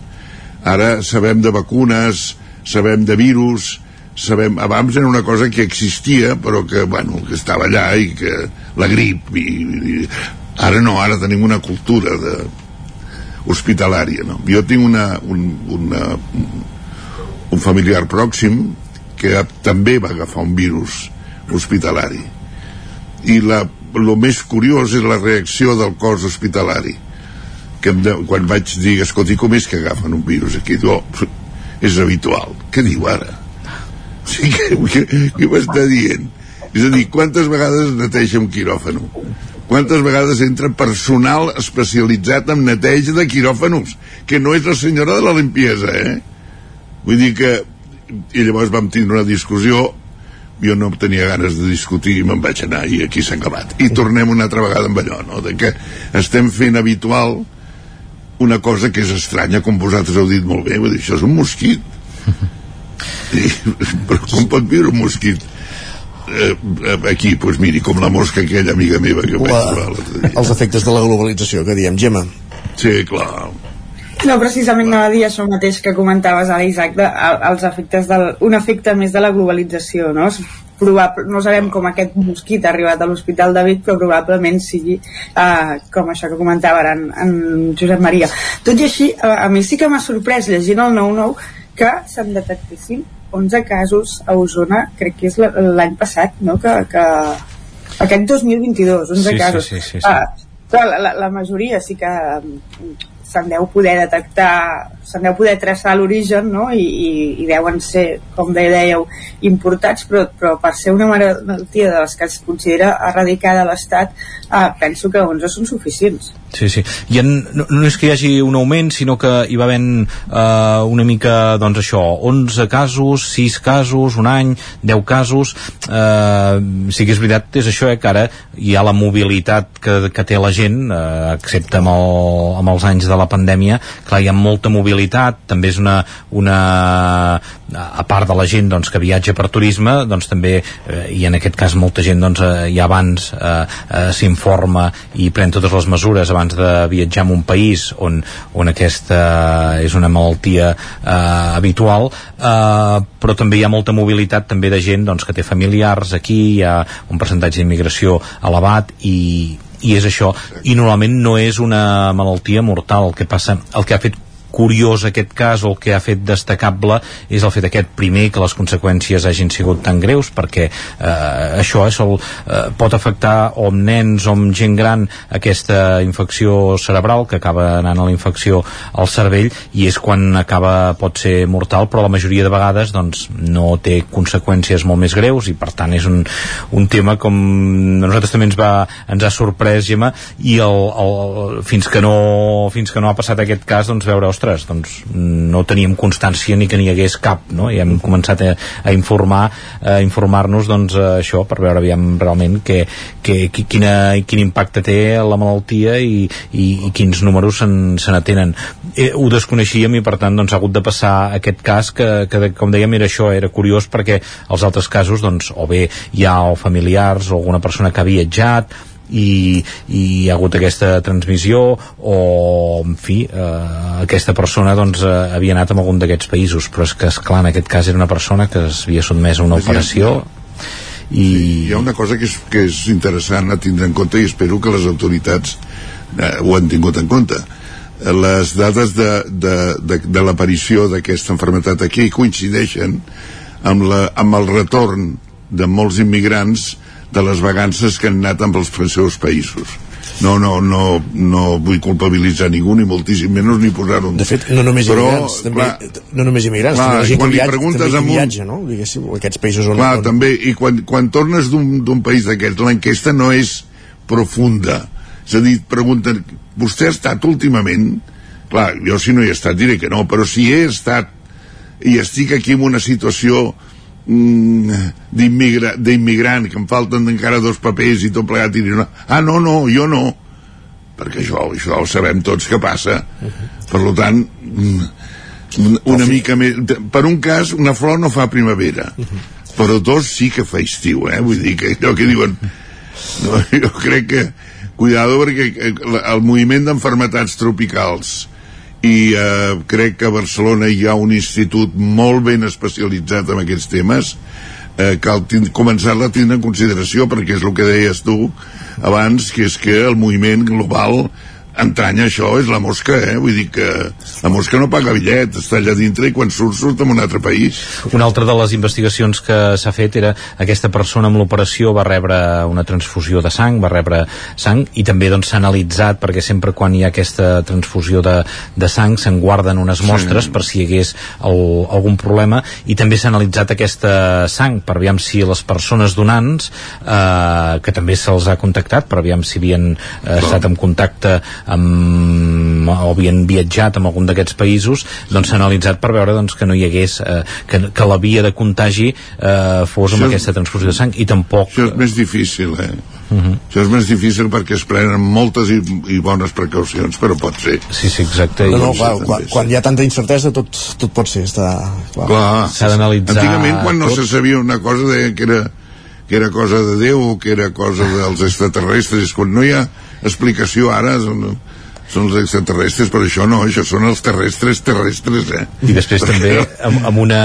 ara sabem de vacunes sabem de virus sabem, abans era una cosa que existia però que, bueno, que estava allà i que la grip i, i ara no, ara tenim una cultura de, hospitalària no? jo tinc una, un, una, un familiar pròxim que també va agafar un virus hospitalari i la, el més curiós és la reacció del cos hospitalari que de, quan vaig dir escolti com és que agafen un virus aquí oh, és habitual, què diu ara Sí, què, què, què m'està dient? És a dir, quantes vegades es neteja un quiròfano? Quantes vegades entra personal especialitzat en neteja de quiròfanos? Que no és la senyora de la limpiesa, eh? Vull dir que... I llavors vam tindre una discussió. Jo no tenia ganes de discutir i me'n vaig anar i aquí s'ha acabat. I tornem una altra vegada amb allò no? de que estem fent habitual una cosa que és estranya com vosaltres heu dit molt bé dir, això és un mosquit. I, però com pot viure un mosquit? Eh, aquí, doncs miri, com la mosca aquella amiga meva que la, els efectes de la globalització que diem, Gemma. Sí, clar no, precisament anava a dir això mateix que comentaves a l'Isaac, de, els efectes del, un efecte més de la globalització, no? Probable, no sabem com aquest mosquit ha arribat a l'Hospital de Vic, però probablement sigui eh, com això que comentava ara en, en Josep Maria. Tot i així, a, a mi sí que m'ha sorprès llegint el 9-9 que se'n detectessin 11 casos a Osona, crec que és l'any passat, no? Que, que aquest 2022, 11 sí, casos. Sí, sí, sí, sí. Ah, clar, la, la, la majoria sí que se'n deu poder detectar, se'n deu poder traçar l'origen no? I, i, i deuen ser, com dèieu, importats, però, però per ser una malaltia de les que es considera erradicada a l'Estat, eh, penso que 11 són suficients. Sí, sí. I en, no, no és que hi hagi un augment, sinó que hi va havent eh, una mica, doncs això, 11 casos, 6 casos, un any, 10 casos. Eh, sí que és veritat, és això, eh, que ara hi ha la mobilitat que, que té la gent, eh, excepte amb, el, amb els anys de la pandèmia, clar, hi ha molta mobilitat, també és una, una a part de la gent doncs, que viatja per turisme, doncs també, eh, i en aquest cas molta gent doncs, eh, ja abans eh, eh, s'informa i pren totes les mesures abans de viatjar a un país on, on aquesta és una malaltia eh, habitual, eh, però també hi ha molta mobilitat també de gent doncs, que té familiars aquí, hi ha un percentatge d'immigració elevat i, i és això, i normalment no és una malaltia mortal, el que passa, el que ha fet curiós aquest cas o el que ha fet destacable és el fet aquest primer que les conseqüències hagin sigut tan greus perquè eh, això és el, eh, pot afectar o amb nens o amb gent gran aquesta infecció cerebral que acaba anant a la infecció al cervell i és quan acaba pot ser mortal però la majoria de vegades doncs no té conseqüències molt més greus i per tant és un, un tema com a nosaltres també ens, va, ens ha sorprès Gemma i el, el, fins, que no, fins que no ha passat aquest cas doncs veure, ostres, ostres, doncs no teníem constància ni que n'hi hagués cap, no? I hem començat a, a informar, a informar-nos, doncs, això, per veure aviam realment que, que, que, quina, quin impacte té la malaltia i, i, i quins números se n'atenen. Eh, ho desconeixíem i, per tant, doncs, ha hagut de passar aquest cas que, que, com dèiem, era això, era curiós perquè els altres casos, doncs, o bé hi ha o familiars o alguna persona que ha viatjat i, i hi ha hagut aquesta transmissió o, en fi, eh, aquesta persona doncs, eh, havia anat a algun d'aquests països. Però és que, esclar, en aquest cas era una persona que es havia sotmès a una operació i... Sí, hi ha una cosa que és, que és interessant a tindre en compte i espero que les autoritats eh, ho han tingut en compte. Les dades de, de, de, de l'aparició d'aquesta enfermetat aquí coincideixen amb, la, amb el retorn de molts immigrants de les vacances que han anat amb els seus països no, no, no, no vull culpabilitzar ningú ni moltíssim menys ni posar-ho de fet, no només Però, immigrants també, clar, no només immigrants clar, també gent quan li viatja, preguntes també un- viatja no? Diguéssim, aquests països on, Clar, on també, i quan, quan tornes d'un país d'aquests, l'enquesta no és profunda. És a dir, pregunten, vostè ha estat últimament? Clar, jo si no hi he estat diré que no, però si he estat i estic aquí en una situació d'immigrant, que em falten encara dos papers i tot plegat, i diré, no, ah, no, no, jo no, perquè això, això ho sabem tots que passa. Per lo tant, mm, una mica més... Per un cas, una flor no fa primavera, però dos sí que fa estiu, eh? Vull dir que allò que diuen... No, jo crec que... Cuidado perquè eh, el moviment d'enfermetats tropicals i eh, crec que a Barcelona hi ha un institut molt ben especialitzat en aquests temes. Eh, cal començar-la a tindre en consideració perquè és el que deies tu abans que és que el moviment global entranya això és la mosca, eh? Vull dir que la mosca no paga bitllet, està allà dintre i quan surt, surt en un altre país. Una altra de les investigacions que s'ha fet era aquesta persona amb l'operació va rebre una transfusió de sang, va rebre sang i també doncs s'ha analitzat perquè sempre quan hi ha aquesta transfusió de, de sang se'n guarden unes mostres Sí. per si hi hagués el, algun problema i també s'ha analitzat aquesta sang per aviam si les persones donants eh, que també se'ls ha contactat per aviam si havien eh, estat en contacte amb, o havien viatjat en algun d'aquests països doncs s'ha analitzat per veure doncs, que no hi hagués eh, que, que la via de contagi eh, fos amb Això és- aquesta transfusió de sang i tampoc Això és més difícil, eh? Uh -huh. Això és més difícil perquè es prenen moltes i, i bones precaucions, però pot ser. Sí, sí, exacte. No, no, clar, quan, quan hi ha tanta incertesa tot, tot pot ser, està... Clar, Clar. S'ha d'analitzar Antigament, quan no tot. se sabia una cosa, deien que era, que era cosa de Déu o que era cosa dels extraterrestres. Quan no hi ha explicació ara, són, són els extraterrestres, però això no, això són els terrestres terrestres, eh? i després també amb, amb, una,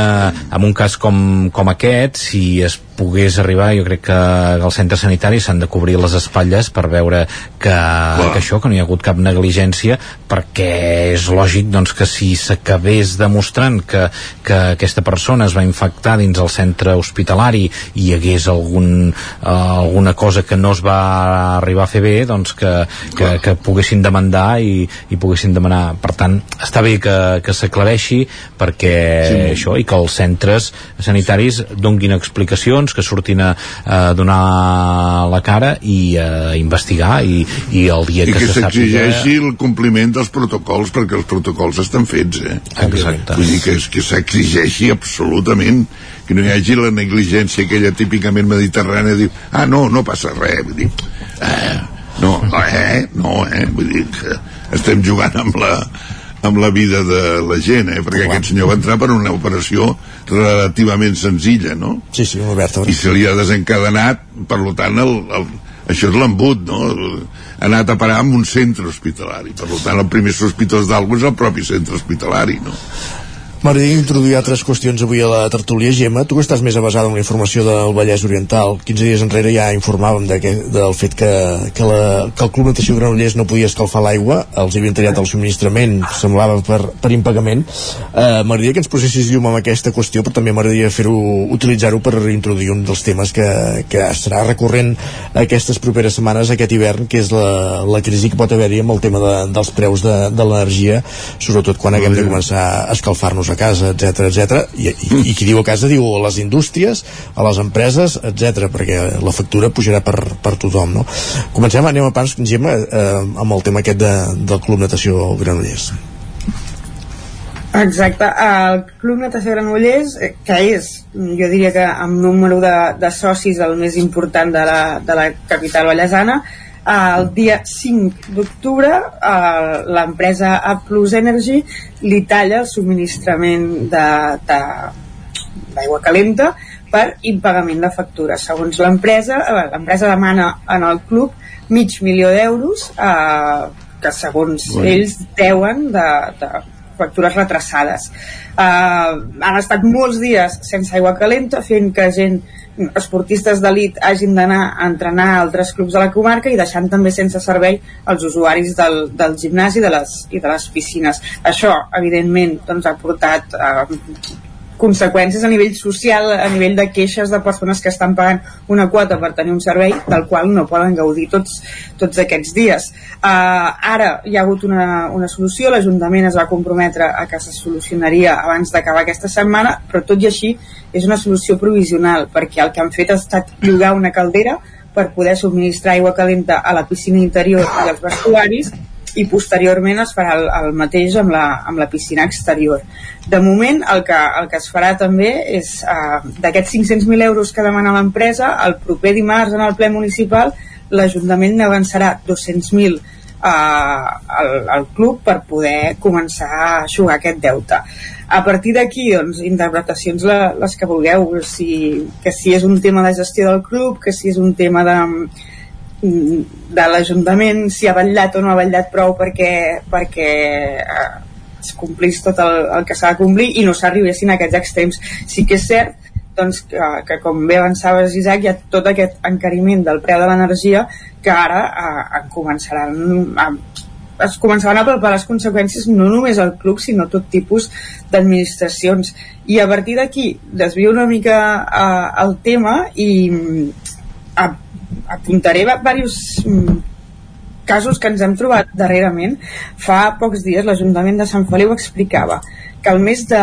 amb un cas com, com aquest si es pogués arribar, jo crec que als centres sanitaris s'han de cobrir les espatlles per veure que, que això, que no hi ha hagut cap negligència, perquè és lògic doncs, que si s'acabés demostrant que, que aquesta persona es va infectar dins el centre hospitalari i hi hagués algun, eh, alguna cosa que no es va arribar a fer bé, doncs que, que, que poguessin demandar i, i poguessin demanar. Per tant, està bé que, que s'aclareixi perquè Sí, això, i que els centres sanitaris donguin explicacions, que surtin a, a donar la cara i a investigar i, i el dia I que, que se sàpiga... s'exigeixi el compliment dels protocols perquè els protocols estan fets, eh? Exacte. Vull dir que, és- que s'exigeixi absolutament que no hi hagi la negligència aquella típicament mediterrània dir, ah, no, no passa res vull dir, eh, no, eh, no, eh, vull dir que estem jugant amb la, amb la vida de la gent, eh? perquè aquest senyor va entrar per una operació relativament senzilla, no? Sí, sí, oberta. I se li ha desencadenat, per lo tant, el, el, això és l'embut, no? Ha anat a parar en un centre hospitalari. Per lo tant, el primer sospitós d'algú és el propi centre hospitalari, no? M'agradaria introduir altres qüestions avui a la tertúlia. Gemma, tu que estàs més avasada en la informació del Vallès Oriental, 15 dies enrere ja informàvem de que, del fet que, que, la, que el Club Natació Granollers no podia escalfar l'aigua, els havien tallat el subministrament, semblava per, per impagament. Eh, m'agradaria que ens posessis llum amb aquesta qüestió, però també m'agradaria fer-ho, utilitzar-ho per introduir un dels temes que, que serà recurrent aquestes properes setmanes, aquest hivern, que és la, la crisi que pot haver-hi amb el tema de, dels preus de, de l'energia, sobretot quan haguem de començar a escalfar-nos a casa, etc etc. I, i, I qui diu a casa diu a les indústries, a les empreses, etc perquè la factura pujarà per, per tothom, no? Comencem, anem a pans, Gemma, eh, amb el tema aquest de, del Club Natació Granollers. Exacte, el Club Natació Granollers, eh, que és, jo diria que amb número de, de socis el més important de la, de la capital ballesana, el dia 5 d'octubre eh, l'empresa A Plus Energy li talla el subministrament d'aigua calenta per impagament de factures. Segons l'empresa, eh, l'empresa demana en el club mig milió d'euros eh, que segons Bueno. ells deuen de, de factures retrasades. Uh, han estat molts dies sense aigua calenta, fent que gent esportistes d'elit hagin d'anar a entrenar a altres clubs de la comarca i deixant també sense servei els usuaris del, del gimnàs i de, les, i de les piscines. Això, evidentment, doncs, ha portat uh, conseqüències a nivell social, a nivell de queixes de persones que estan pagant una quota per tenir un servei del qual no poden gaudir tots, tots aquests dies. Uh, ara hi ha hagut una, una solució, l'Ajuntament es va comprometre a que se solucionaria abans d'acabar aquesta setmana, però tot i així és una solució provisional, perquè el que han fet ha estat llogar una caldera per poder subministrar aigua calenta a la piscina interior i als vestuaris i posteriorment es farà el, el mateix amb la, amb la piscina exterior. De moment, el que, el que es farà també és, uh, d'aquests 500.000 euros que demana l'empresa, el proper dimarts en el ple municipal, l'Ajuntament n'avançarà 200.000 uh, al, al club per poder començar a aixugar aquest deute. A partir d'aquí, doncs, interpretacions la, les que vulgueu, si, que si és un tema de gestió del club, que si és un tema de, de l'Ajuntament si ha vetllat o no ha vetllat prou perquè, perquè eh, es complís tot el, el que s'ha de complir i no s'arribessin a aquests extrems. Sí que és cert doncs, que, que com bé avançaves Isaac, hi ha tot aquest encariment del preu de l'energia que ara eh, en començaran a, es començaven a palpar les conseqüències no només al club sinó tot tipus d'administracions i a partir d'aquí desvio una mica uh, el tema i uh, apuntaré diversos mm, casos que ens hem trobat darrerament. Fa pocs dies l'Ajuntament de Sant Feliu explicava que el mes de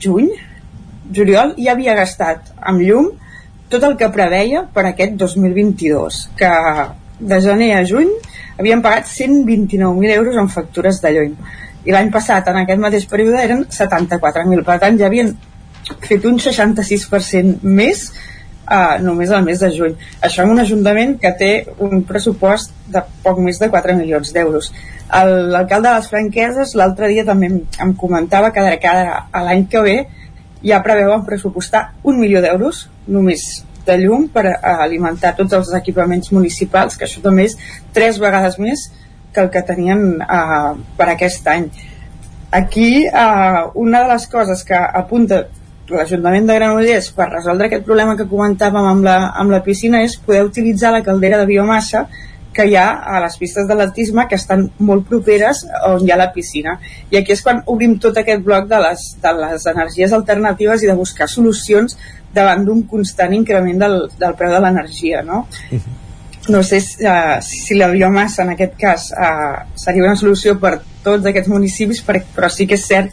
juny juliol ja havia gastat amb llum tot el que preveia per aquest 2022 que de gener a juny havien pagat 129.000 euros en factures de llum. I l'any passat en aquest mateix període eren 74.000 per tant ja havien fet un 66% més uh, només al mes de juny. Això en un ajuntament que té un pressupost de poc més de 4 milions d'euros. L'alcalde de les Franqueses l'altre dia també em, comentava que de cara a l'any que ve ja preveuen pressupostar un milió d'euros només de llum per alimentar tots els equipaments municipals, que això també és tres vegades més que el que tenien uh, per aquest any. Aquí, uh, una de les coses que apunta l'Ajuntament de Granollers per resoldre aquest problema que comentàvem amb la, amb la piscina és poder utilitzar la caldera de biomassa que hi ha a les pistes d'atletisme que estan molt properes on hi ha la piscina. I aquí és quan obrim tot aquest bloc de les, de les energies alternatives i de buscar solucions davant d'un constant increment del, del preu de l'energia, no? Uh -huh. No sé si, uh, si la biomassa en aquest cas uh, seria una solució per tots aquests municipis, però sí que és cert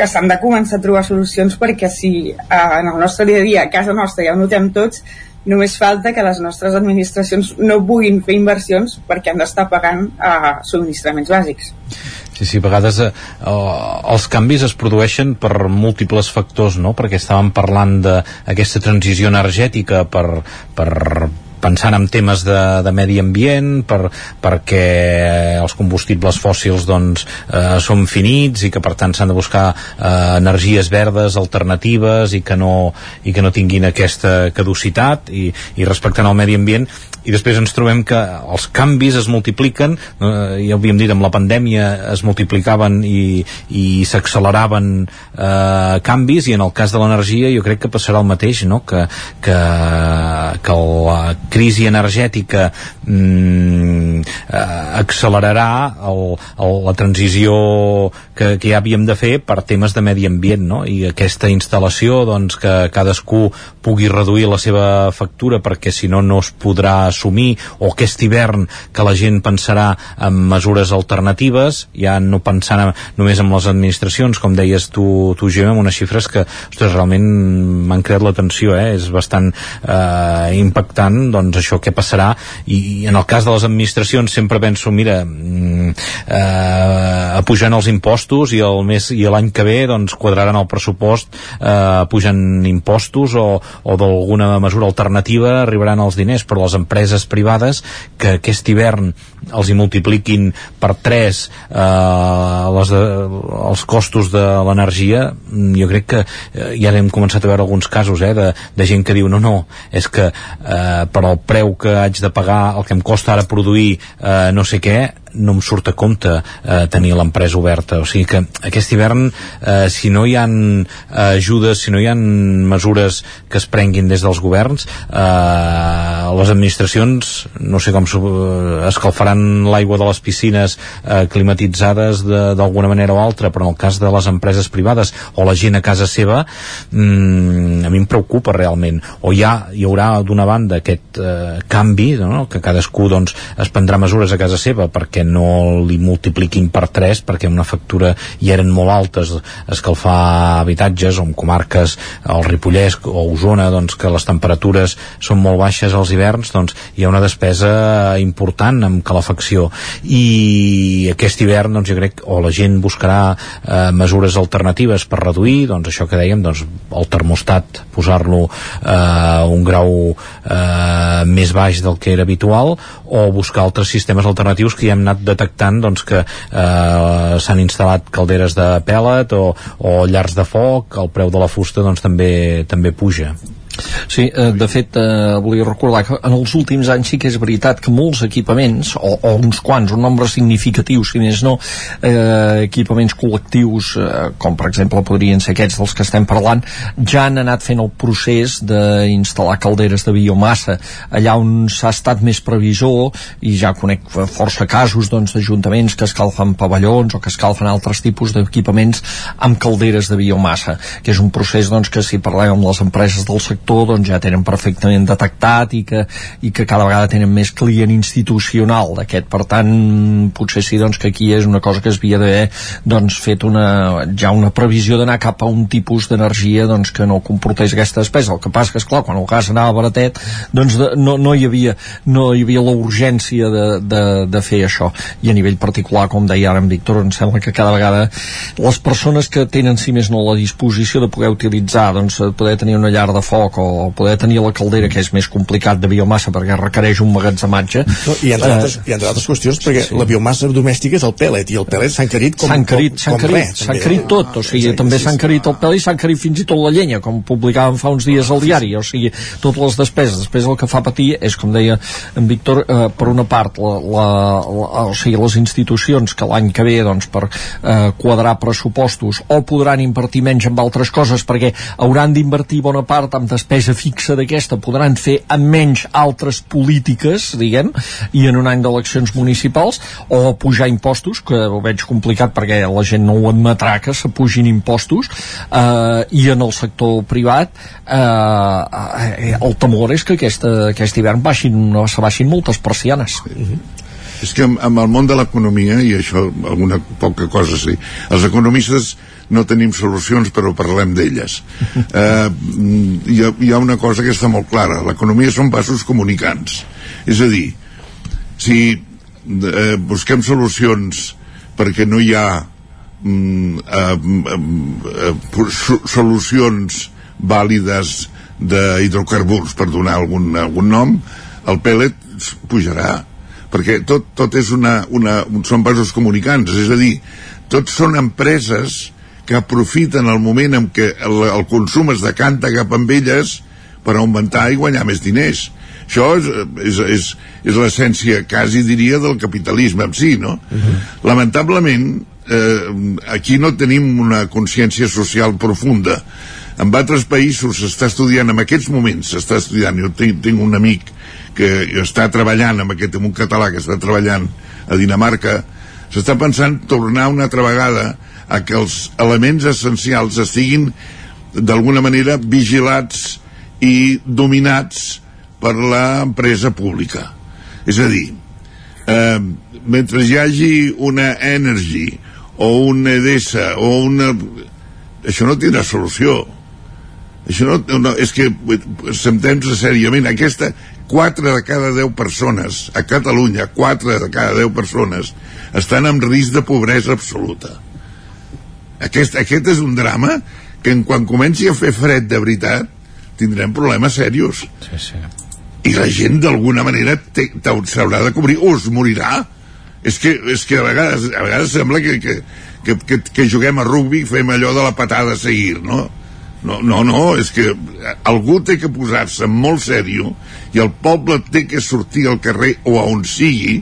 que s'han de començar a trobar solucions perquè si uh, en el nostre dia a dia, a casa nostra ja ho notem tots, només falta que les nostres administracions no puguin fer inversions perquè han d'estar pagant uh, subministraments bàsics. Sí, sí, a vegades eh, els canvis es produeixen per múltiples factors, no? Perquè estàvem parlant d'aquesta transició energètica per, per pensant en temes de, de medi ambient per, perquè els combustibles fòssils doncs, eh, són finits i que per tant s'han de buscar eh, energies verdes alternatives i que no, i que no tinguin aquesta caducitat i, i respectant el medi ambient i després ens trobem que els canvis es multipliquen eh, ja ho havíem dit amb la pandèmia es multiplicaven i, i s'acceleraven eh, canvis i en el cas de l'energia jo crec que passarà el mateix no? que, que, que la crisi energètica mm, eh, accelerarà el, el, la transició que, que ja havíem de fer per temes de medi ambient no? i aquesta instal·lació doncs, que cadascú pugui reduir la seva factura perquè si no no es podrà assumir o aquest hivern que la gent pensarà en mesures alternatives ja no pensant en, només en les administracions com deies tu, tu Gemma, amb unes xifres que ostres, realment m'han creat l'atenció eh? és bastant eh, impactant doncs això què passarà? I, i en el cas de les administracions sempre penso mira mm, eh, pujant els impostos i el mes i l'any que ve doncs quadraran el pressupost eh, pujant impostos o, o d'alguna mesura alternativa arribaran els diners però les empreses privades que aquest hivern els hi multipliquin per 3 eh, les de, els costos de l'energia jo crec que eh, ja hem començat a veure alguns casos eh, de, de gent que diu no, no, és que eh, per al preu que haig de pagar el que em costa ara produir eh, no sé què no em surt a compte eh, tenir l'empresa oberta o sigui que aquest hivern eh, si no hi han eh, ajudes si no hi han mesures que es prenguin des dels governs eh, les administracions no sé com escalfaran l'aigua de les piscines eh, climatitzades d'alguna manera o altra però en el cas de les empreses privades o la gent a casa seva mm, a mi em preocupa realment o ja hi haurà d'una banda aquest eh, canvi no? que cadascú doncs, es prendrà mesures a casa seva perquè que no li multipliquin per 3 perquè una factura hi eren molt altes escalfar habitatges o en comarques el Ripollès o Osona doncs, que les temperatures són molt baixes als hiverns doncs hi ha una despesa important amb calefacció. I aquest hivern doncs jo crec o la gent buscarà eh, mesures alternatives per reduir doncs això que dèiem doncs el termostat posar-lo eh, un grau eh, més baix del que era habitual o buscar altres sistemes alternatius que ja hem anat detectant doncs, que eh, s'han instal·lat calderes de pèl·let o, o llars de foc, el preu de la fusta doncs, també també puja. Sí, eh, de fet, eh, volia recordar que en els últims anys sí que és veritat que molts equipaments, o, o uns quants, un nombre significatiu, si més no, eh, equipaments col·lectius, eh, com per exemple podrien ser aquests dels que estem parlant, ja han anat fent el procés d'instal·lar calderes de biomassa. Allà on s'ha estat més previsor i ja conec força casos doncs, d'ajuntaments que escalfen pavellons o que escalfen altres tipus d'equipaments amb calderes de biomassa, que és un procés doncs, que si parlem amb les empreses del sector doncs, ja tenen perfectament detectat i que, i que cada vegada tenen més client institucional d'aquest, per tant potser sí doncs, que aquí és una cosa que es havia d'haver doncs, fet una, ja una previsió d'anar cap a un tipus d'energia doncs, que no comportés aquesta despesa. El que passa que esclar, quan el gas anava baratet doncs de, no, no, hi havia, no hi havia la urgència de, de, de fer això. I a nivell particular, com deia ara en Víctor em sembla que cada vegada les persones que tenen si més no la disposició de poder utilitzar, doncs poder tenir una llar de foc o poder tenir la caldera que és més complicat de biomassa perquè requereix un magatzematge. No, i, entre altres, i entre altres qüestions perquè sí. la biomassa domèstica és el pèl·let i el pèl·let s'ha encarit com, encarit, com, com res s'ha encarit tot, o sigui, també s'ha encarit el pèl i s'ha encarit fins i tot la llenya, com publicàvem fa uns dies al diari, o sigui, totes les despeses. Després el que fa patir és, com deia en Víctor, eh, per una part la, la, la, o sigui, les institucions que l'any que ve, doncs, per eh, quadrar pressupostos o podran invertir menys en altres coses perquè hauran d'invertir bona part amb despesa fixa d'aquesta, podran fer amb menys altres polítiques, diguem, i en un any d'eleccions municipals, o pujar impostos, que ho veig complicat perquè la gent no ho admetrà que s'apugin impostos, eh, i en el sector privat eh, eh, el temor és que aquesta, aquest hivern baixin, se baixin moltes persianes. Mm -hmm. És que amb, amb el món de l'economia, i això alguna poca cosa sí, els economistes no tenim solucions però parlem d'elles. Eh, hi, ha, hi ha una cosa que està molt clara. L'economia són vasos comunicants. És a dir si eh, busquem solucions perquè no hi ha mm, eh, eh, eh, solucions vàlides d'hidrocarburs per donar algun, algun nom el pèl·let pujarà perquè tot, tot és una, una, són vasos comunicants és a dir, tots són empreses que aprofiten el moment en què el, el consum es decanta cap amb elles per augmentar i guanyar més diners això és, és, és, és l'essència quasi diria del capitalisme en si no? Uh -huh. lamentablement eh, aquí no tenim una consciència social profunda en altres països s'està estudiant en aquests moments s'està estudiant, jo tinc, tinc un amic que està treballant amb aquest amb un català que està treballant a Dinamarca s'està pensant tornar una altra vegada a que els elements essencials estiguin d'alguna manera vigilats i dominats per l'empresa pública. És a dir eh, mentre hi hagi una Energy o una EDESA o una... això no tindrà solució. Això no, no és que sentem-se seriament. Aquesta 4 de cada 10 persones a Catalunya 4 de cada 10 persones estan en risc de pobresa absoluta aquest, aquest és un drama que en quan comenci a fer fred de veritat tindrem problemes serios sí, sí. i la gent d'alguna manera s'haurà de cobrir o es morirà és que, és que a, vegades, a vegades sembla que, que, que, que, que juguem a rugby i fem allò de la patada a seguir no? No, no, no, és que algú té que posar-se molt sèrio i el poble té que sortir al carrer o a on sigui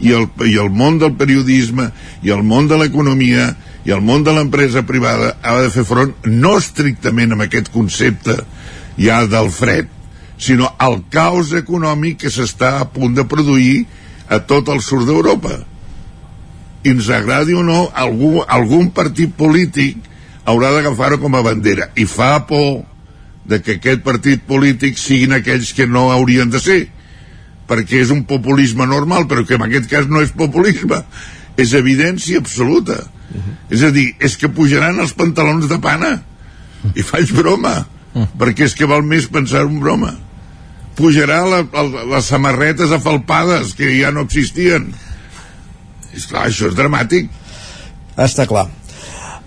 i el, i el món del periodisme i el món de l'economia i el món de l'empresa privada ha de fer front no estrictament amb aquest concepte ja del fred, sinó al caos econòmic que s'està a punt de produir a tot el sud d'Europa. I ens agradi o no, algú, algun partit polític haurà d'agafar-ho com a bandera. I fa por de que aquest partit polític siguin aquells que no haurien de ser, perquè és un populisme normal, però que en aquest cas no és populisme, és evidència absoluta Uh -huh. És a dir, és que pujaran els pantalons de pana. I faig broma. Uh -huh. Perquè és que val més pensar en broma. Pujarà la, la, les samarretes afalpades que ja no existien. És clar, això és dramàtic. Està clar.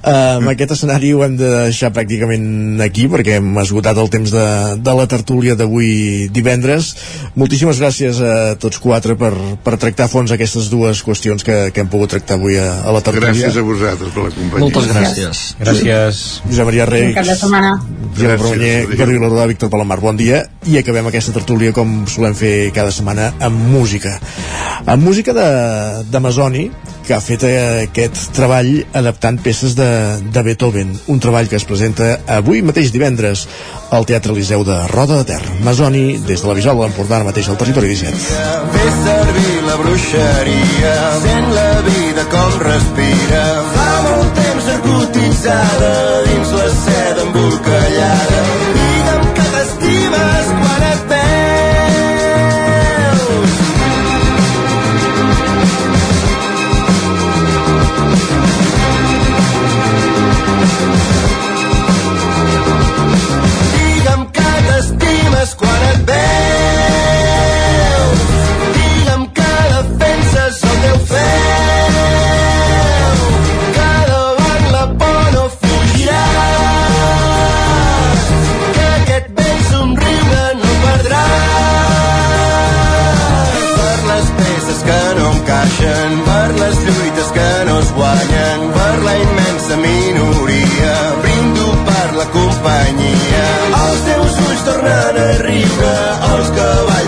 Uh, amb aquest escenari ho hem de deixar pràcticament aquí perquè hem esgotat el temps de, de la tertúlia d'avui divendres. Moltíssimes gràcies a tots quatre per, per tractar a fons aquestes dues qüestions que, que hem pogut tractar avui a, a la tertúlia. Gràcies a vosaltres per la companyia. Moltes gràcies. Gràcies. Josep Maria Reig, Cap de setmana. Gemma Provenyer, Jordi Lordà, Víctor Palomar, bon dia i acabem aquesta tertúlia com solem fer cada setmana amb música amb música de, de Masoni que ha fet aquest treball adaptant peces de, de Beethoven un treball que es presenta avui mateix divendres al Teatre Eliseu de Roda de Ter. Masoni des de la Bisbal de l'Empordà ara mateix al territori 17 Fes servir la bruixeria Sent la vida com respira. Fa molt temps narcotitzada Dins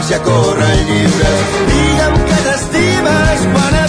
cavalls ja corren lliures digue'm que t'estimes quan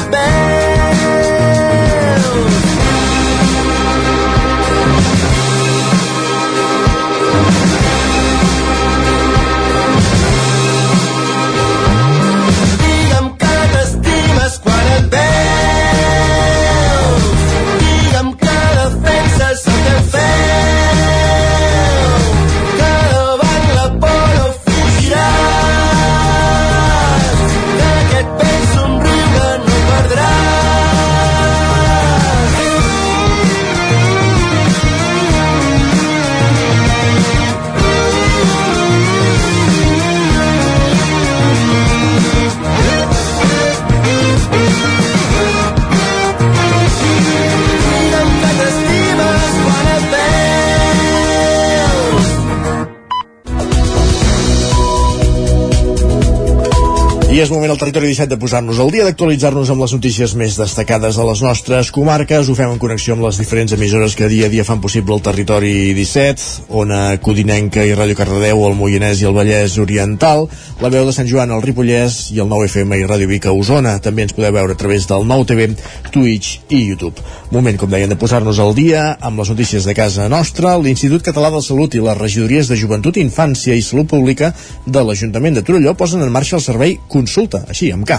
és moment al territori 17 de posar-nos al dia, d'actualitzar-nos amb les notícies més destacades de les nostres comarques. Ho fem en connexió amb les diferents emissores que dia a dia fan possible el territori 17, Ona Codinenca i Ràdio Cardedeu, el Moianès i el Vallès Oriental, la veu de Sant Joan al Ripollès i el 9FM i Ràdio Vic a Osona. També ens podeu veure a través del 9TV, Twitch i YouTube. Moment, com deien, de posar-nos al dia amb les notícies de casa nostra. L'Institut Català de Salut i les regidories de Joventut, Infància i Salut Pública de l'Ajuntament de Torelló posen en marxa el servei Consulta, així, amb K.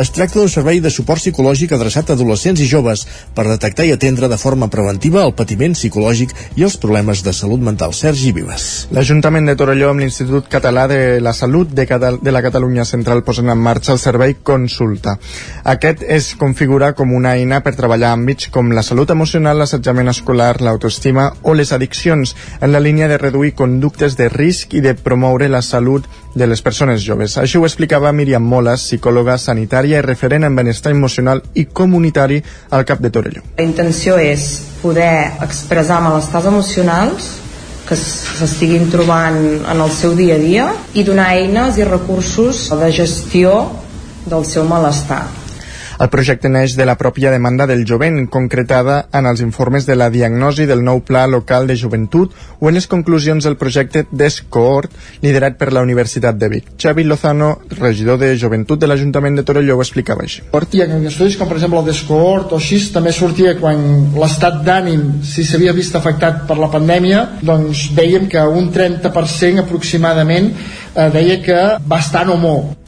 Es tracta d'un servei de suport psicològic adreçat a adolescents i joves per detectar i atendre de forma preventiva el patiment psicològic i els problemes de salut mental. Sergi Vives. L'Ajuntament de Torelló amb l'Institut Català de la Salut de, Catal de la Catalunya Central posen en marxa el servei Consulta. Aquest es configura com una eina per treballar àmbits com la salut emocional, l'assetjament escolar, l'autoestima o les addiccions, en la línia de reduir conductes de risc i de promoure la salut de les persones joves. Això ho explicava Míriam Moles, psicòloga sanitària i referent en benestar emocional i comunitari al CAP de Torelló. La intenció és poder expressar malestars emocionals que s'estiguin trobant en el seu dia a dia i donar eines i recursos de gestió del seu malestar. El projecte neix de la pròpia demanda del jovent, concretada en els informes de la diagnosi del nou Pla Local de Joventut o en les conclusions del projecte DESCOHORT, liderat per la Universitat de Vic. Xavi Lozano, regidor de Joventut de l'Ajuntament de Torelló, ho explicava així. Sortia en estudis com per exemple el Descohort o així també sortia quan l'estat d'ànim si s'havia vist afectat per la pandèmia doncs veiem que un 30% aproximadament eh, deia que va estar no molt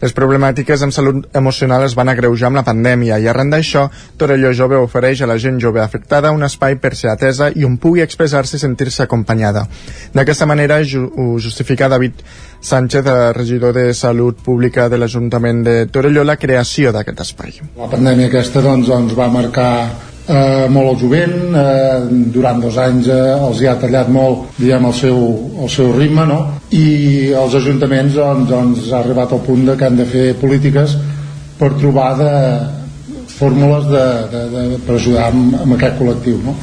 les problemàtiques en salut emocional es van agreujar amb la pandèmia i arran d'això, Torelló Jove ofereix a la gent jove afectada un espai per ser atesa i on pugui expressar-se i sentir-se acompanyada. D'aquesta manera ju ho justifica David Sánchez, regidor de Salut Pública de l'Ajuntament de Torelló, la creació d'aquest espai. la pandèmia aquesta doncs, ens va marcar eh, molt el jovent eh, durant dos anys eh, els hi ha tallat molt diguem, el, seu, el seu ritme no? i els ajuntaments doncs, doncs, ha arribat al punt de que han de fer polítiques per trobar de, fórmules de, de, de, per ajudar amb, amb aquest col·lectiu no?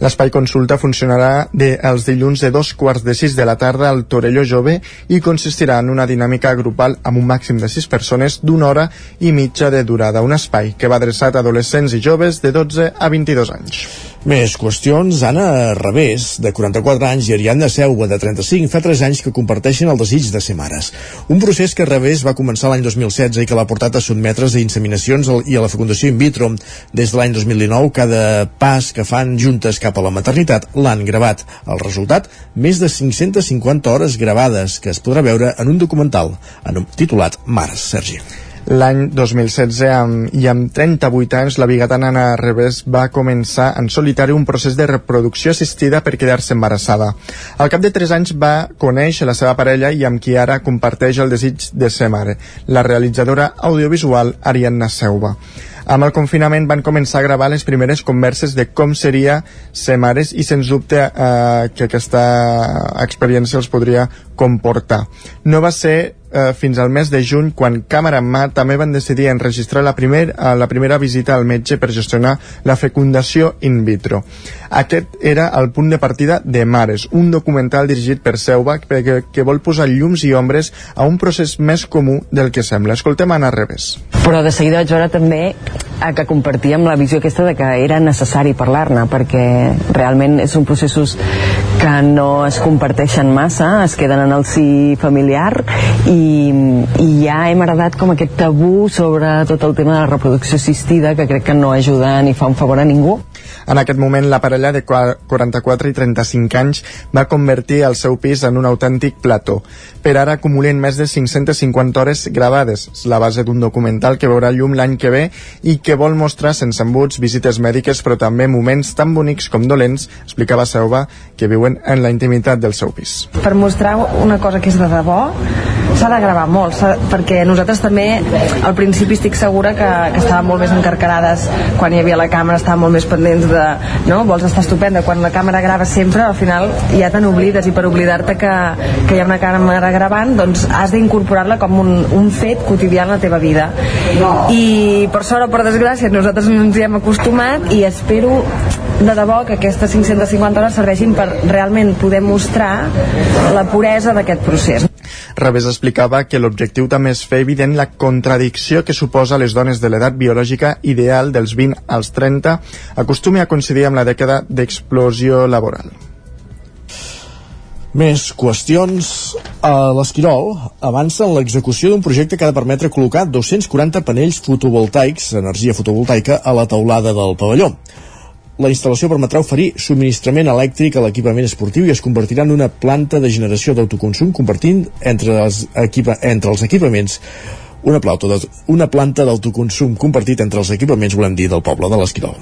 L'espai consulta funcionarà de, els dilluns de dos quarts de sis de la tarda al Torelló Jove i consistirà en una dinàmica grupal amb un màxim de sis persones d'una hora i mitja de durada. Un espai que va adreçat a adolescents i joves de 12 a 22 anys. Més qüestions. Anna Revés, de 44 anys, i Ariadna Seuba, de 35, fa 3 anys que comparteixen el desig de ser mares. Un procés que Revés va començar l'any 2016 i que l'ha portat a sotmetre's a inseminacions i a la fecundació in vitro. Des de l'any 2019, cada pas que fan juntes cap a la maternitat l'han gravat. El resultat, més de 550 hores gravades, que es podrà veure en un documental titulat Mares, Sergi. L'any 2016, amb, i amb 38 anys, la bigatana Anna Revés va començar en solitari un procés de reproducció assistida per quedar-se embarassada. Al cap de 3 anys va conèixer la seva parella i amb qui ara comparteix el desig de ser mare, la realitzadora audiovisual Ariadna Seuba. Amb el confinament van començar a gravar les primeres converses de com seria ser mares i sens dubte eh, que aquesta experiència els podria comportar. No va ser eh, fins al mes de juny quan càmera en mà també van decidir enregistrar la, primer, eh, la primera visita al metge per gestionar la fecundació in vitro. Aquest era el punt de partida de Mares, un documental dirigit per Seuba que, que, vol posar llums i ombres a un procés més comú del que sembla. Escoltem Anna Revés. Però de seguida vaig veure també eh, que compartíem la visió aquesta de que era necessari parlar-ne perquè realment són processos que no es comparteixen massa, es queden en el si familiar i, i ja hem heredat com aquest tabú sobre tot el tema de la reproducció assistida que crec que no ajuda ni fa un favor a ningú. En aquest moment, la parella de 44 i 35 anys va convertir el seu pis en un autèntic plató. Per ara acumulen més de 550 hores gravades, la base d'un documental que veurà llum l'any que ve i que vol mostrar sense embuts, visites mèdiques, però també moments tan bonics com dolents, explicava Seuva, que viuen en la intimitat del seu pis. Per mostrar una cosa que és de debò, s'ha de gravar molt, perquè nosaltres també al principi estic segura que, que estàvem molt més encarcarades quan hi havia la càmera, estàvem molt més pendents de, no, vols estar estupenda, quan la càmera grava sempre, al final ja te n'oblides i per oblidar-te que, que hi ha una càmera gravant, doncs has d'incorporar-la com un, un fet quotidià en la teva vida. I per sort o per desgràcia nosaltres no ens hi hem acostumat i espero de debò que aquestes 550 hores serveixin per realment poder mostrar la puresa d'aquest procés. Revés explicava que l'objectiu també és fer evident la contradicció que suposa les dones de l'edat biològica ideal dels 20 als 30 acostumi a coincidir amb la dècada d'explosió laboral. Més qüestions. A l'Esquirol avança en l'execució d'un projecte que ha de permetre col·locar 240 panells fotovoltaics, energia fotovoltaica, a la teulada del pavelló. La instal·lació permetrà oferir subministrament elèctric a l'equipament esportiu i es convertirà en una planta de generació d'autoconsum compartint entre els, equipa, entre els equipaments una, plauta una planta d'autoconsum compartit entre els equipaments, volem dir, del poble de l'Esquirol.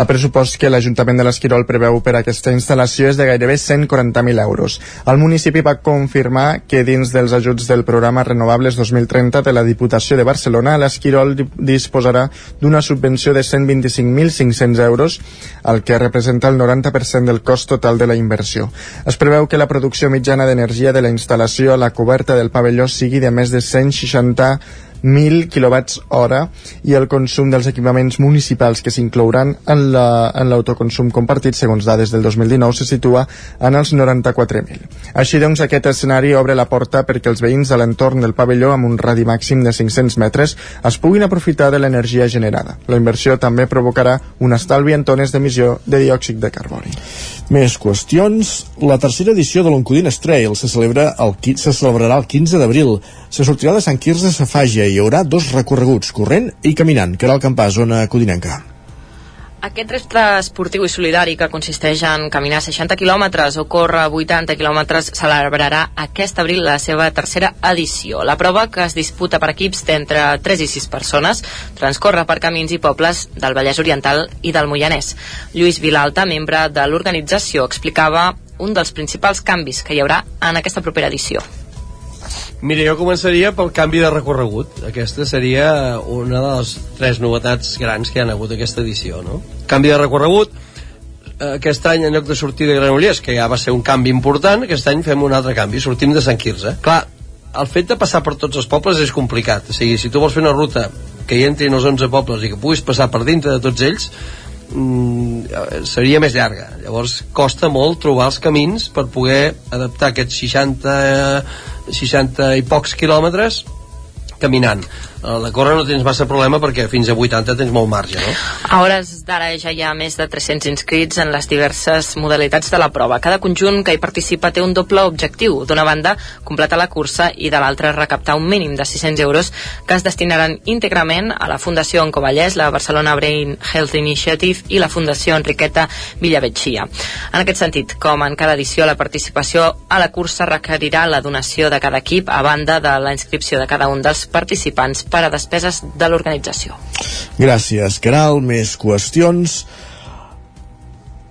El pressupost que l'Ajuntament de l'Esquirol preveu per aquesta instal·lació és de gairebé 140.000 euros. El municipi va confirmar que dins dels ajuts del programa Renovables 2030 de la Diputació de Barcelona, l'Esquirol disposarà d'una subvenció de 125.500 euros, el que representa el 90% del cost total de la inversió. Es preveu que la producció mitjana d'energia de la instal·lació a la coberta del pavelló sigui de més de 160 1.000 kWh hora i el consum dels equipaments municipals que s'inclouran en l'autoconsum la, compartit segons dades del 2019 se situa en els 94.000. Així doncs aquest escenari obre la porta perquè els veïns de l'entorn del pavelló amb un radi màxim de 500 metres es puguin aprofitar de l'energia generada. La inversió també provocarà un estalvi en tones d'emissió de diòxid de carboni. Més qüestions. La tercera edició de l'Oncodin Trail se, celebra el, se celebrarà el 15 d'abril. Se sortirà de Sant Quirze a Safàgia i hi haurà dos recorreguts, corrent i caminant, que era el campà, zona codinenca. Aquest repte esportiu i solidari que consisteix en caminar 60 quilòmetres o córrer 80 quilòmetres celebrarà aquest abril la seva tercera edició. La prova, que es disputa per equips d'entre 3 i 6 persones, transcorre per camins i pobles del Vallès Oriental i del Moianès. Lluís Vilalta, membre de l'organització, explicava un dels principals canvis que hi haurà en aquesta propera edició. Mira, jo començaria pel canvi de recorregut. Aquesta seria una de les tres novetats grans que hi ha hagut aquesta edició, no? Canvi de recorregut, eh, aquest any en lloc de sortir de Granollers, que ja va ser un canvi important, aquest any fem un altre canvi, sortim de Sant Quirze. Clar, el fet de passar per tots els pobles és complicat, o sigui, si tu vols fer una ruta que hi entri en els 11 pobles i que puguis passar per dintre de tots ells, mm, seria més llarga llavors costa molt trobar els camins per poder adaptar aquests 60 60 i pocs quilòmetres caminant a la córrer no tens massa problema perquè fins a 80 tens molt marge, no? A hores d'ara ja hi ha més de 300 inscrits en les diverses modalitats de la prova. Cada conjunt que hi participa té un doble objectiu. D'una banda, completar la cursa i de l'altra, recaptar un mínim de 600 euros que es destinaran íntegrament a la Fundació Oncovallès, la Barcelona Brain Health Initiative i la Fundació Enriqueta Villavetxia. En aquest sentit, com en cada edició, la participació a la cursa requerirà la donació de cada equip a banda de la inscripció de cada un dels participants per a despeses de l'organització. Gràcies, Caral. Més qüestions.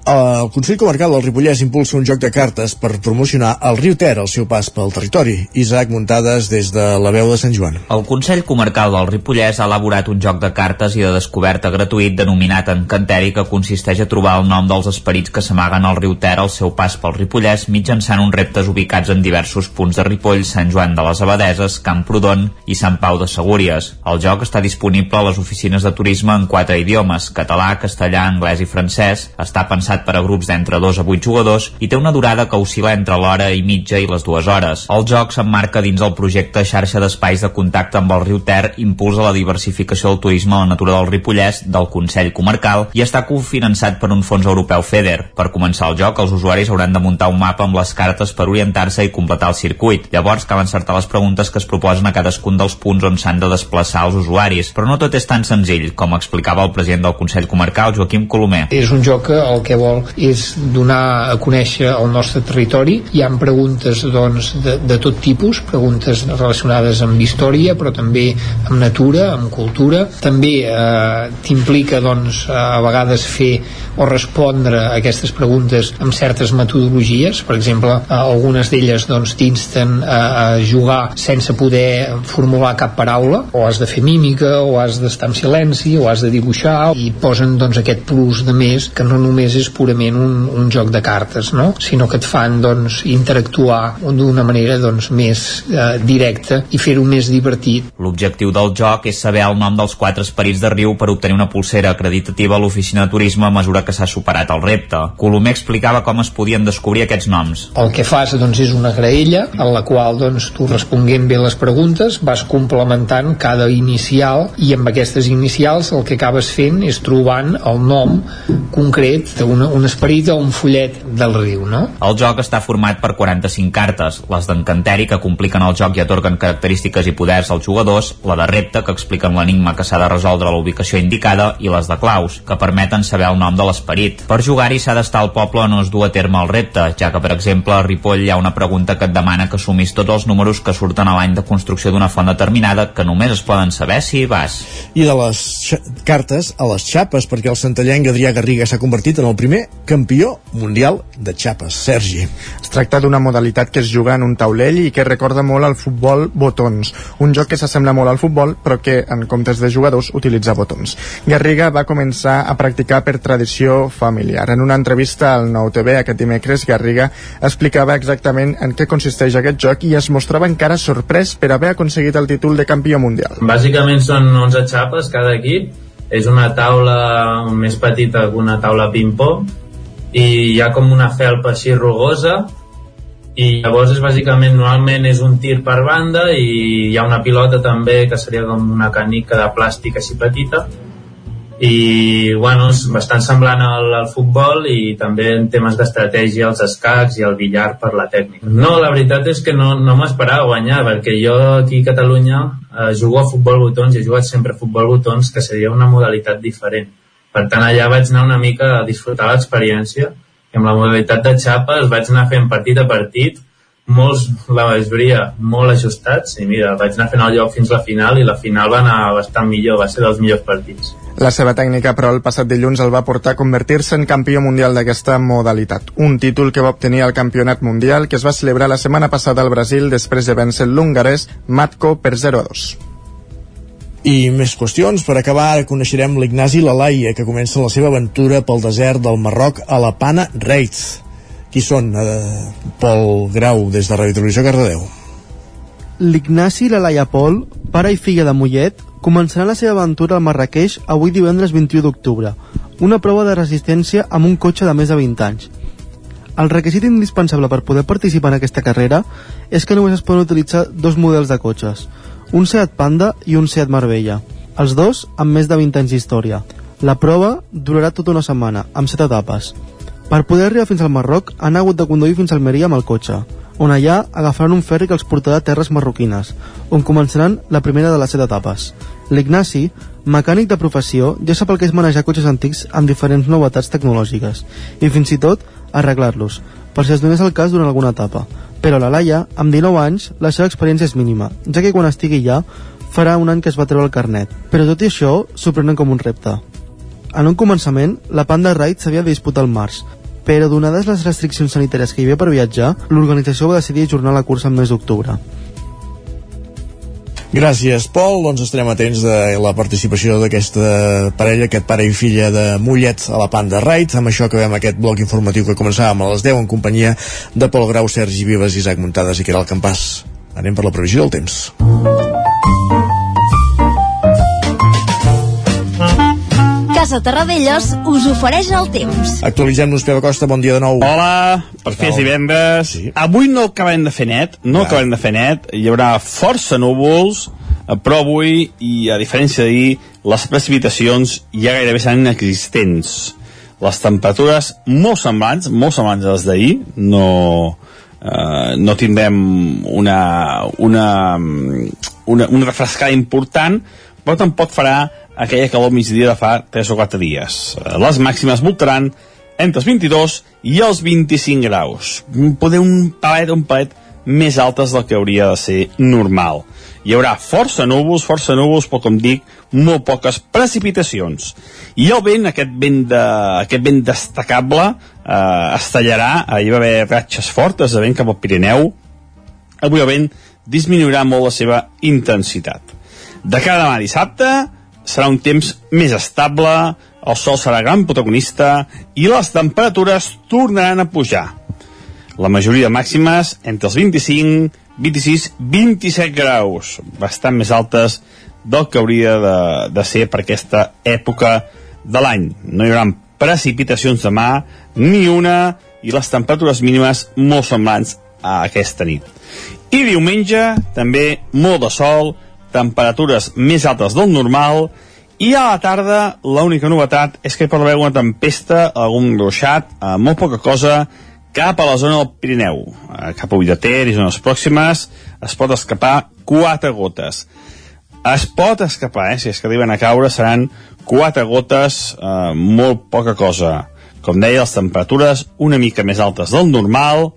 El Consell Comarcal del Ripollès impulsa un joc de cartes per promocionar el riu Ter al seu pas pel territori. Isaac Muntades des de la veu de Sant Joan. El Consell Comarcal del Ripollès ha elaborat un joc de cartes i de descoberta gratuït denominat Encanteri que consisteix a trobar el nom dels esperits que s'amaguen al riu Ter al seu pas pel Ripollès mitjançant uns reptes ubicats en diversos punts de Ripoll, Sant Joan de les Abadeses, Camprodon i Sant Pau de Segúries. El joc està disponible a les oficines de turisme en quatre idiomes, català, castellà, anglès i francès. Està pensat per a grups d'entre 2 a 8 jugadors i té una durada que oscil·la entre l'hora i mitja i les dues hores. El joc s'emmarca dins el projecte Xarxa d'Espais de Contacte amb el riu Ter impulsa la diversificació del turisme a la natura del Ripollès del Consell Comarcal i està cofinançat per un fons europeu FEDER. Per començar el joc, els usuaris hauran de muntar un mapa amb les cartes per orientar-se i completar el circuit. Llavors cal encertar les preguntes que es proposen a cadascun dels punts on s'han de desplaçar els usuaris. Però no tot és tan senzill, com explicava el president del Consell Comarcal, Joaquim Colomer. És un joc que el que vol és donar a conèixer el nostre territori. Hi han preguntes doncs, de, de tot tipus, preguntes relacionades amb història, però també amb natura, amb cultura. També eh, t'implica doncs, a vegades fer o respondre a aquestes preguntes amb certes metodologies. Per exemple, algunes d'elles doncs, t'insten a, a jugar sense poder formular cap paraula, o has de fer mímica, o has d'estar en silenci, o has de dibuixar, i posen doncs, aquest plus de més que no només és purament un, un joc de cartes, no? sinó que et fan doncs, interactuar d'una manera doncs, més eh, directa i fer-ho més divertit. L'objectiu del joc és saber el nom dels quatre esperits de riu per obtenir una pulsera acreditativa a l'oficina de turisme a mesura que s'ha superat el repte. Colomer explicava com es podien descobrir aquests noms. El que fas doncs, és una graella en la qual doncs, tu responguent bé les preguntes vas complementant cada inicial i amb aquestes inicials el que acabes fent és trobant el nom concret d'un un esperit o un follet del riu, no? El joc està format per 45 cartes, les d'encanteri que compliquen el joc i atorguen característiques i poders als jugadors, la de repte que expliquen l'enigma que s'ha de resoldre a la ubicació indicada i les de claus, que permeten saber el nom de l'esperit. Per jugar-hi s'ha d'estar al poble on es du a terme el repte, ja que per exemple a Ripoll hi ha una pregunta que et demana que sumis tots els números que surten a l'any de construcció d'una font determinada que només es poden saber si hi vas. I de les cartes a les xapes, perquè el santallenc Adrià Garriga s'ha convertit en el primer campió mundial de xapes. Sergi. Es tracta d'una modalitat que es juga en un taulell i que recorda molt al futbol botons, un joc que s'assembla molt al futbol però que en comptes de jugadors utilitza botons. Garriga va començar a practicar per tradició familiar. En una entrevista al Nou TV aquest dimecres, Garriga explicava exactament en què consisteix aquest joc i es mostrava encara sorprès per haver aconseguit el títol de campió mundial. Bàsicament són 11 xapes cada equip, és una taula més petita que una taula ping-pong i hi ha com una felpa així rugosa i llavors és bàsicament normalment és un tir per banda i hi ha una pilota també que seria com una canica de plàstic així petita i bueno, és bastant semblant al, al futbol i també en temes d'estratègia els escacs i el billar per la tècnica no, la veritat és que no, no m'esperava guanyar perquè jo aquí a Catalunya eh, jugo a futbol botons i he jugat sempre a futbol botons que seria una modalitat diferent per tant allà vaig anar una mica a disfrutar l'experiència i amb la modalitat de xapes vaig anar fent partit a partit molts la veuria molt ajustats i mira, vaig anar fent el lloc fins la final i la final va anar bastant millor, va ser dels millors partits. La seva tècnica, però, el passat dilluns el va portar a convertir-se en campió mundial d'aquesta modalitat. Un títol que va obtenir al Campionat Mundial que es va celebrar la setmana passada al Brasil després de vèncer l'hongarès Matko per 0 a 2. I més qüestions. Per acabar, ara coneixerem l'Ignasi Lalaia, que comença la seva aventura pel desert del Marroc a la Pana Reitz. Qui són? Eh, Pol Grau, des de Radio Televisió Cardedeu. L'Ignasi Lalaia Pol, pare i filla de Mollet, començarà la seva aventura al Marrakeix avui divendres 21 d'octubre, una prova de resistència amb un cotxe de més de 20 anys. El requisit indispensable per poder participar en aquesta carrera és que només es poden utilitzar dos models de cotxes, un Seat Panda i un Seat Marbella, els dos amb més de 20 anys d'història. La prova durarà tota una setmana, amb 7 etapes. Per poder arribar fins al Marroc han hagut de conduir fins al Almeria amb el cotxe, on allà agafaran un ferri que els portarà a terres marroquines, on començaran la primera de les 7 etapes. L'Ignasi, mecànic de professió, ja sap el que és manejar cotxes antics amb diferents novetats tecnològiques i fins i tot arreglar-los, per si es donés el cas durant alguna etapa. Però la Laia, amb 19 anys, la seva experiència és mínima, ja que quan estigui allà farà un any que es va treure el carnet. Però tot i això, s'ho com un repte. En un començament, la Panda Ride s'havia de disputar al març, però donades les restriccions sanitàries que hi havia per viatjar, l'organització va decidir ajornar la cursa al mes d'octubre. Gràcies, Pol. Doncs estarem atents de la participació d'aquesta parella, aquest pare i filla de Mollet a la Panda Ride. Amb això acabem aquest bloc informatiu que començàvem a les 10 en companyia de Pol Grau, Sergi Vives, Isaac Muntades i Caral Campàs. Anem per la previsió del temps. Casa Terradellos us ofereix el temps. Actualitzem-nos, Pere Costa, bon dia de nou. Hola, per és divendres. Sí. Avui no acabarem de fer net, no Va. acabarem de fer net. Hi haurà força núvols, eh, però avui, i a diferència d'ahir, les precipitacions ja gairebé seran inexistents. Les temperatures molt semblants, molt semblants a les d'ahir, no, eh, no tindrem una, una, una, una refrescada important, però tampoc farà aquella calor migdia de fa 3 o 4 dies. Les màximes voltaran entre els 22 i els 25 graus. Poder un palet, un palet més altes del que hauria de ser normal. Hi haurà força núvols, força núvols, però com dic, molt poques precipitacions. I el vent, aquest vent, de, aquest vent destacable, eh, es tallarà, eh, hi va haver ratxes fortes de vent cap al Pirineu, avui el vent disminuirà molt la seva intensitat. De cara a demà dissabte, serà un temps més estable, el sol serà gran protagonista i les temperatures tornaran a pujar. La majoria de màximes entre els 25, 26, 27 graus, bastant més altes del que hauria de, de ser per aquesta època de l'any. No hi haurà precipitacions demà, ni una, i les temperatures mínimes molt semblants a aquesta nit. I diumenge, també molt de sol, temperatures més altes del normal, i a la tarda l'única novetat és que hi pot haver una tempesta, algun ruixat, eh, molt poca cosa, cap a la zona del Pirineu, eh, cap a Ullater i zones pròximes, es pot escapar quatre gotes. Es pot escapar, eh? si és que arriben a caure, seran quatre gotes, eh, molt poca cosa. Com deia, les temperatures una mica més altes del normal,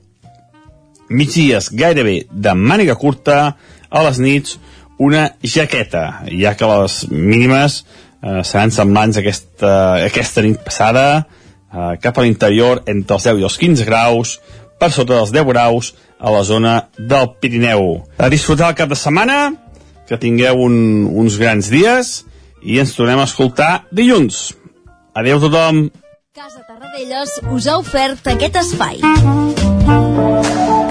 migdies gairebé de màniga curta, a les nits una jaqueta, ja que les mínimes eh, seran semblants aquesta, aquesta nit passada, eh, cap a l'interior entre els 10 i els 15 graus, per sota dels 10 graus a la zona del Pirineu. A disfrutar el cap de setmana, que tingueu un, uns grans dies i ens tornem a escoltar dilluns. Adéu a tothom! Casa Terradellos us ha ofert aquest espai.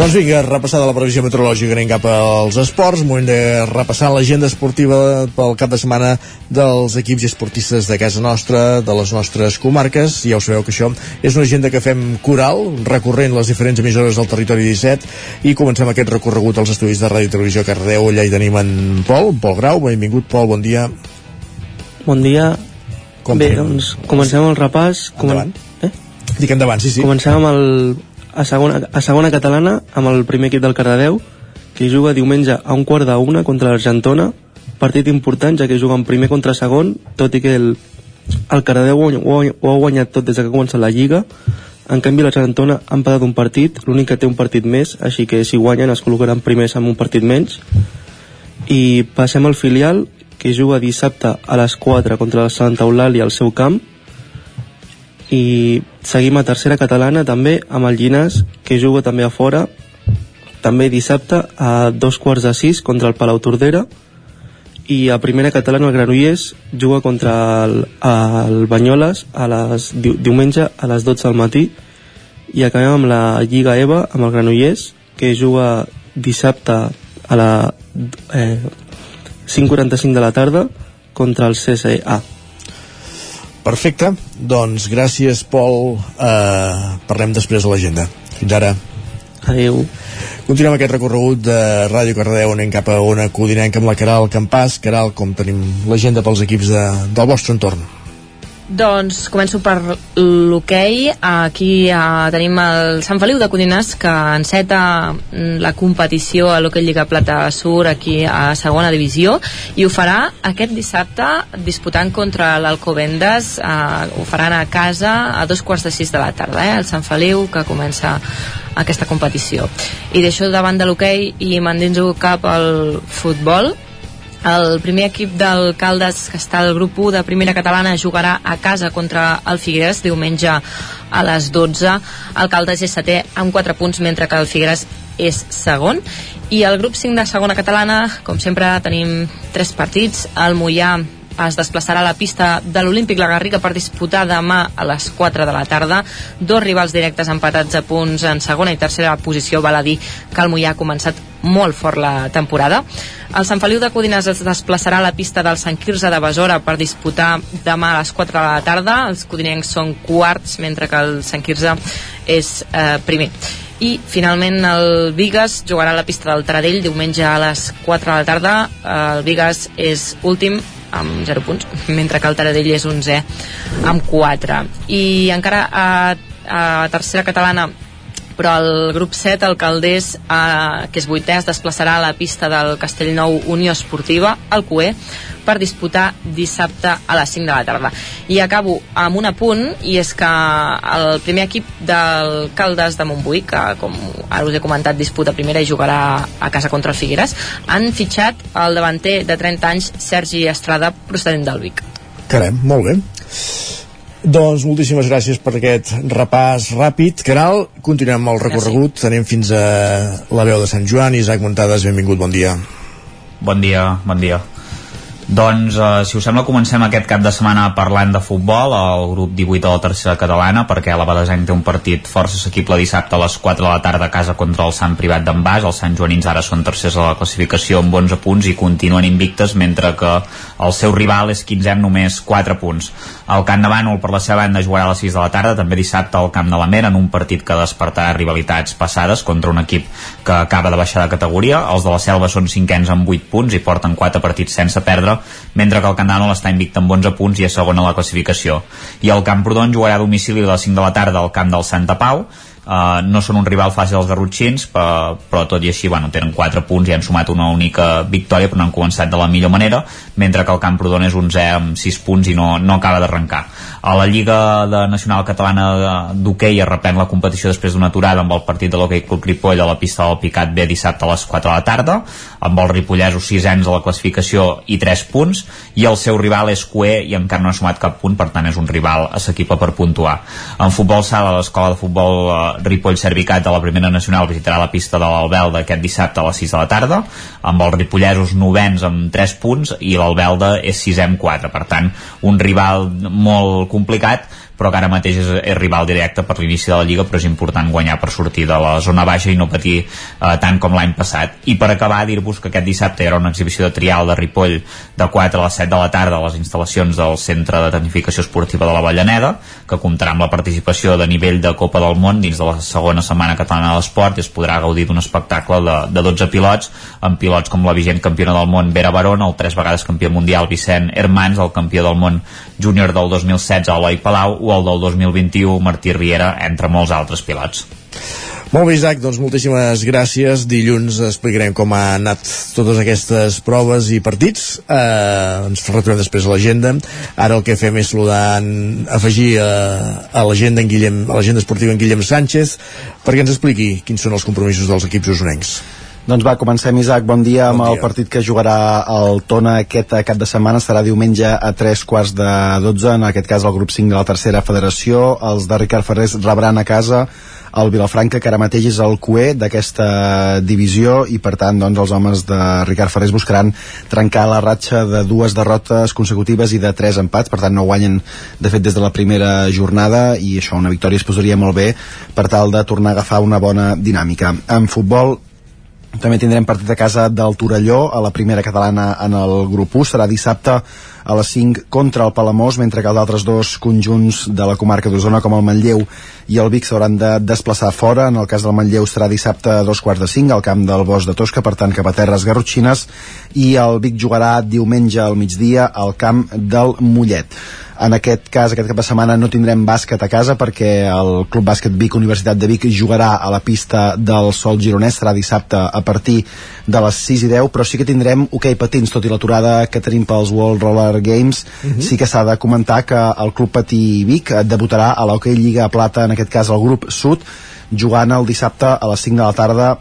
Doncs vinga, repassada la previsió meteorològica, anem cap als esports, moment de repassar l'agenda esportiva pel cap de setmana dels equips i esportistes de casa nostra, de les nostres comarques. Ja ho sabeu que això és una agenda que fem coral, recorrent les diferents emissores del territori 17, i comencem aquest recorregut als estudis de Ràdio i Televisió Cardeu. Allà hi tenim en Pol, Pol Grau. Benvingut, Pol, bon dia. Bon dia. Com Bé, tenim? doncs comencem el repàs. Endavant. Dic endavant, sí, sí. Comencem amb el, a, segona, a segona catalana amb el primer equip del Cardedeu, que juga diumenge a un quart de una contra l'Argentona. Partit important, ja que juguen primer contra segon, tot i que el, el Cardedeu ho, ho, ho ha guanyat tot des que ha començat la Lliga. En canvi, l'Argentona ha empatat un partit, l'únic que té un partit més, així que si guanyen es col·locaran primers amb un partit menys. I passem al filial, que juga dissabte a les 4 contra el Santa Eulàlia al seu camp, i seguim a tercera catalana també amb el Llinàs que juga també a fora. També dissabte a dos quarts de sis contra el Palau Tordera. I a primera catalana el Granollers juga contra el, el Banyoles a les, diu, diumenge a les 12 del matí. I acabem amb la Lliga EVA amb el Granollers que juga dissabte a la eh, 5.45 de la tarda contra el CSA. Perfecte, doncs gràcies Pol. Eh, parlem després a l'agenda. Fins ara. Adéu. Continuem aquest recorregut de Ràdio Cardedeu anem cap a Ona Codinenca amb la Caral Campàs. Caral, com tenim l'agenda pels equips de, del vostre entorn Doncs començo per l'hoquei. Aquí uh, tenim el Sant Feliu de Codines que enceta mm, la competició a l'hoquei Lliga Plata Sur aquí a segona divisió i ho farà aquest dissabte disputant contra l'Alcobendes. Uh, ho faran a casa a dos quarts de sis de la tarda, eh? el Sant Feliu que comença aquesta competició. I deixo davant de l'hoquei i m'endinso cap al futbol el primer equip del Caldes, que està al grup 1 de primera catalana, jugarà a casa contra el Figueres diumenge a les 12. El Caldes és setè amb 4 punts, mentre que el Figueres és segon. I el grup 5 de segona catalana, com sempre, tenim tres partits. El Mollà es desplaçarà a la pista de l'Olímpic La Garriga per disputar demà a les 4 de la tarda. Dos rivals directes empatats a punts en segona i tercera posició. Val a dir que el Mollà ha començat molt fort la temporada. El Sant Feliu de Codines es desplaçarà a la pista del Sant Quirze de Besora per disputar demà a les 4 de la tarda. Els codinencs són quarts, mentre que el Sant Quirze és eh, primer i finalment el Vigas jugarà a la pista del Taradell diumenge a les 4 de la tarda el Vigas és últim amb 0 punts, mentre que el Taradell és 11 amb 4 i encara a, a tercera catalana però el grup 7, el Caldés, eh, que és vuitè, es desplaçarà a la pista del Castellnou Unió Esportiva, al CUE, per disputar dissabte a les 5 de la tarda. I acabo amb un apunt, i és que el primer equip del Caldes de Montbui, que com ara us he comentat disputa primera i jugarà a casa contra el Figueres, han fitxat el davanter de 30 anys Sergi Estrada procedent del Vic. Caram, molt bé. Doncs moltíssimes gràcies per aquest repàs ràpid. Caral, continuem el recorregut. Gràcies. Anem fins a la veu de Sant Joan. Isaac Montades, benvingut, bon dia. Bon dia, bon dia. Doncs, eh, si us sembla, comencem aquest cap de setmana parlant de futbol, al grup 18 de la tercera catalana, perquè la Badesenc té un partit força assequible dissabte a les 4 de la tarda a casa contra el Sant Privat d'en Bas. Els Sant Joanins ara són tercers a la classificació amb 11 punts i continuen invictes, mentre que el seu rival és 15 amb només 4 punts. El Camp de Bànol, per la seva banda, jugarà a les 6 de la tarda, també dissabte al Camp de la Mera, en un partit que despertarà rivalitats passades contra un equip que acaba de baixar de categoria. Els de la Selva són cinquens amb 8 punts i porten 4 partits sense perdre, mentre que el Candanol està invicte amb 11 punts i és segon a la classificació. I el Camprodon jugarà a domicili a les 5 de la tarda al camp del Santa Pau, Uh, no són un rival fàcil els garrotxins però, però tot i així bueno, tenen 4 punts i han sumat una única victòria però no han començat de la millor manera mentre que el Camprodon és 11 amb 6 punts i no, no acaba d'arrencar. A la Lliga de Nacional Catalana d'Hockey es reprèn la competició després d'una aturada amb el partit de l'Hockey Club Ripoll a la pista del Picat B dissabte a les 4 de la tarda amb els ripollesos 6 anys a la classificació i 3 punts i el seu rival és Cué i encara no ha sumat cap punt per tant és un rival assequible per puntuar. En futbol sala l'escola de futbol eh, Ripoll Servicat de la primera nacional visitarà la pista de l'Albelda aquest dissabte a les 6 de la tarda amb els ripollesos novens amb 3 punts i l'Albelda és 6 amb 4 per tant un rival molt complicat però que ara mateix és, és rival directe per l'inici de la Lliga, però és important guanyar per sortir de la zona baixa i no patir eh, tant com l'any passat. I per acabar, dir-vos que aquest dissabte hi haurà una exhibició de trial de Ripoll de 4 a les 7 de la tarda a les instal·lacions del Centre de Tecnificació Esportiva de la Vallaneda, que comptarà amb la participació de nivell de Copa del Món dins de la segona setmana catalana de l'esport i es podrà gaudir d'un espectacle de, de 12 pilots, amb pilots com la vigent campiona del món Vera Barón, el tres vegades campió mundial Vicent Hermans, el campió del món júnior del 2016 Eloi Palau o el del 2021 Martí Riera, entre molts altres pilots. Molt bé, Isaac, doncs moltíssimes gràcies. Dilluns explicarem com ha anat totes aquestes proves i partits. Eh, ens retrobem després a l'agenda. Ara el que fem és saludar, afegir a, a l'agenda a l'agenda esportiva en Guillem Sánchez perquè ens expliqui quins són els compromisos dels equips usonencs. Doncs va, comencem, Isaac. Bon dia amb Bon el dia. partit que jugarà el Tona aquest cap de setmana. Serà diumenge a tres quarts de 12, en aquest cas el grup 5 de la tercera federació. Els de Ricard Ferrés rebran a casa el Vilafranca, que ara mateix és el cué d'aquesta divisió i per tant doncs, els homes de Ricard Ferrés buscaran trencar la ratxa de dues derrotes consecutives i de tres empats, per tant no guanyen de fet des de la primera jornada i això una victòria es posaria molt bé per tal de tornar a agafar una bona dinàmica. En futbol també tindrem partit a casa del Torelló a la primera catalana en el grup 1 serà dissabte a les 5 contra el Palamós mentre que els altres dos conjunts de la comarca d'Osona com el Manlleu i el Vic s'hauran de desplaçar fora. En el cas del Manlleu serà dissabte a dos quarts de 5 al camp del Bosc de Tosca per tant cap a terres garrotxines i el Vic jugarà diumenge al migdia al camp del Mollet. En aquest cas, aquest cap de setmana no tindrem bàsquet a casa perquè el Club Bàsquet Vic Universitat de Vic jugarà a la pista del Sol Gironès, serà dissabte a partir de les 6 i 10, però sí que tindrem hoquei patins, tot i l'aturada que tenim pels World Roller Games, Mhm. sí que s'ha de comentar que el Club Patí Vic eh, debutarà a l'hoquei Lliga Plata, en aquest cas el grup Sud, jugant el dissabte a les 5 de la tarda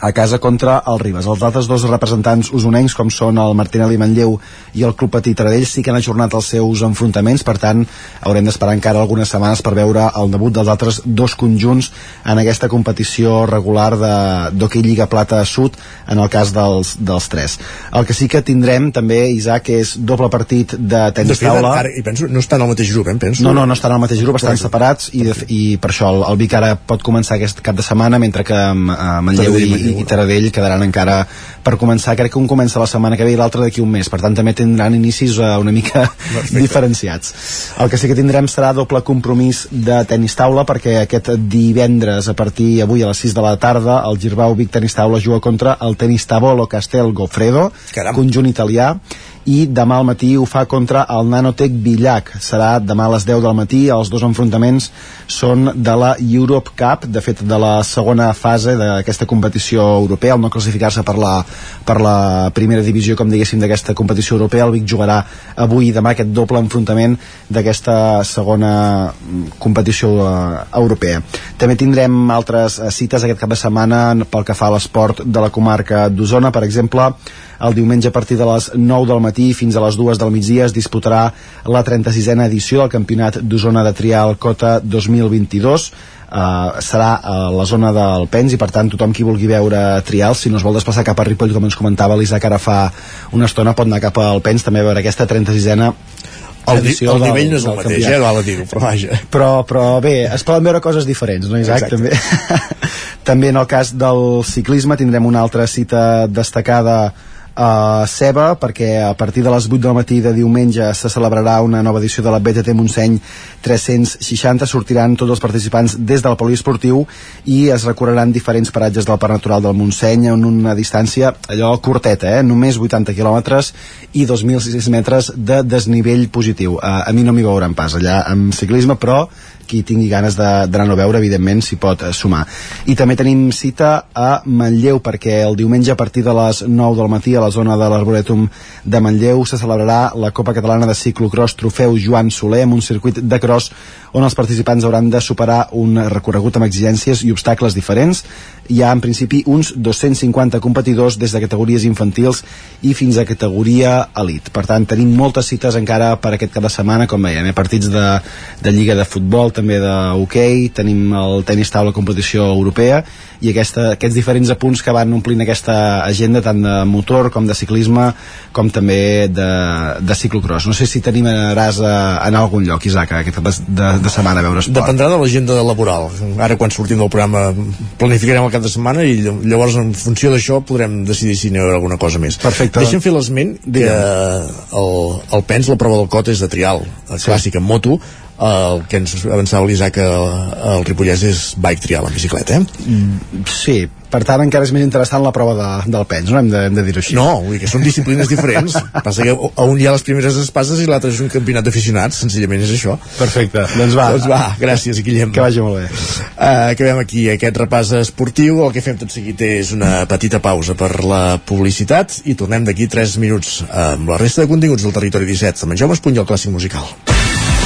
a casa contra el Ribes. Els altres dos representants usonencs, com són el Martinelli Manlleu i el Club Petit Taradell, sí que han ajornat els seus enfrontaments, per tant, haurem d'esperar encara algunes setmanes per veure el debut dels altres dos conjunts en aquesta competició regular de- d'hoquei Lliga Plata Sud, en el cas dels, dels tres. El que sí que tindrem, també, Isaac, és doble partit de De tenis fet, taula. ara, i penso, no estan al mateix grup, eh, penso. No, no, no estan al mateix grup, estan separats i, de, i per això el, el Vic ara pot començar aquest cap de setmana mentre que eh, Manlleu i i, i Taradell quedaran encara per començar, crec que un comença la setmana que ve i l'altre d'aquí un mes, per tant també tindran inicis uh, una mica diferenciats. El que sí que tindrem serà doble compromís de tenis taula perquè aquest divendres a partir avui a les 6 de la tarda el Girbau Vic Tenis Taula juga contra el tenis Tavolo Castel Gofredo conjunt italià i demà al matí ho fa contra el Nanotec Villac serà demà a les 10 del matí. Els dos enfrontaments són de la Europe Cup de fet de la segona fase d'aquesta competició europea. El no classificar-se per la, per la primera divisió com diguéssim d'aquesta competició europea el Vic jugarà avui i demà aquest doble enfrontament d'aquesta segona mm, competició eh, europea. També tindrem altres eh, cites aquest cap de setmana pel que fa a l'esport de la comarca d'Osona. Per exemple el diumenge a partir de les 9 del matí fins a les 2 del migdia es disputarà la 36a edició del Campionat d'Osona de Trial Cota 2022 Uh, serà a la zona del Pens i per tant tothom qui vulgui veure trial si no es vol desplaçar cap a Ripoll com ens comentava l'Isaac ara fa una estona pot anar cap al Pens també a veure aquesta 36a El, di- el del- nivell no és el del mateix, eh, val a dir-ho, però vaja. però, però bé, es poden veure coses diferents, no Isaac? Exacte. També. també en el cas del ciclisme tindrem una altra cita destacada a Ceba perquè a partir de les 8 del matí de diumenge se celebrarà una nova edició de la BTT Montseny 360 sortiran tots els participants des del poliesportiu i es recorreran diferents paratges del Parc Natural del Montseny en una distància allò curteta, eh? només 80 quilòmetres i 2.600 metres de desnivell positiu. A, a mi no m'hi veuran pas allà amb ciclisme però qui tingui ganes d'anar-ho a veure evidentment s'hi pot eh, sumar. I també tenim cita a Manlleu perquè el diumenge a partir de les 9 del matí a la zona de l'Arboretum de Manlleu. Se celebrarà la Copa Catalana de Ciclocross Trofeu Joan Soler amb un circuit de cross on els participants hauran de superar un recorregut amb exigències i obstacles diferents. Hi ha en principi uns 250 competidors des de categories infantils i fins a categoria elit. Per tant tenim moltes cites encara per aquest cap de setmana. Com veiem, eh? partits de, de lliga de futbol també de hoquei, tenim el tenis taula competició europea i aquesta, aquests diferents apunts que van omplint aquesta agenda tant de motor com de ciclisme com també de, de ciclocross no sé si tenim a, a anar a algun lloc Isaac, aquest cap de, de setmana a veure esport Dependrà de l'agenda laboral. Ara quan sortim del programa planificarem el cap de setmana i ll- llavors en funció d'això podrem decidir si n'hi haurà alguna cosa més. Perfecte. Deixa'm fer l'esment que el, el PENS, la prova del cot és de trial, clàssic en moto, el que ens avançava l'Isaac al Ripollès és bike trial en bicicleta, eh? Sí, per tant encara és més interessant la prova de, del pens, no hem de, hem de dir-ho així. No, vull dir que són disciplines diferents. Passa que a un hi ha les primeres espases i l'altre és un campionat d'aficionats, senzillament és això. Perfecte, doncs va. Doncs va, gràcies, Guillem. Que vagi molt bé. Uh, acabem aquí aquest repàs esportiu. El que fem tot seguit és una petita pausa per la publicitat i tornem d'aquí 3 minuts amb la resta de continguts del Territori 17. Amb en Jaume Espuny i el Clàssic Musical.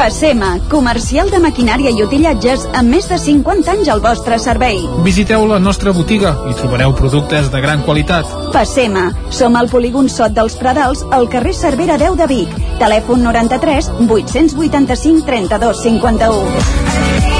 Passema, comercial de maquinària i utillatges amb més de 50 anys al vostre servei. Visiteu la nostra botiga i trobareu productes de gran qualitat. Passema, som al polígon Sot dels Pradals, al carrer Cervera 10 de Vic. Telèfon 93 885 32 51.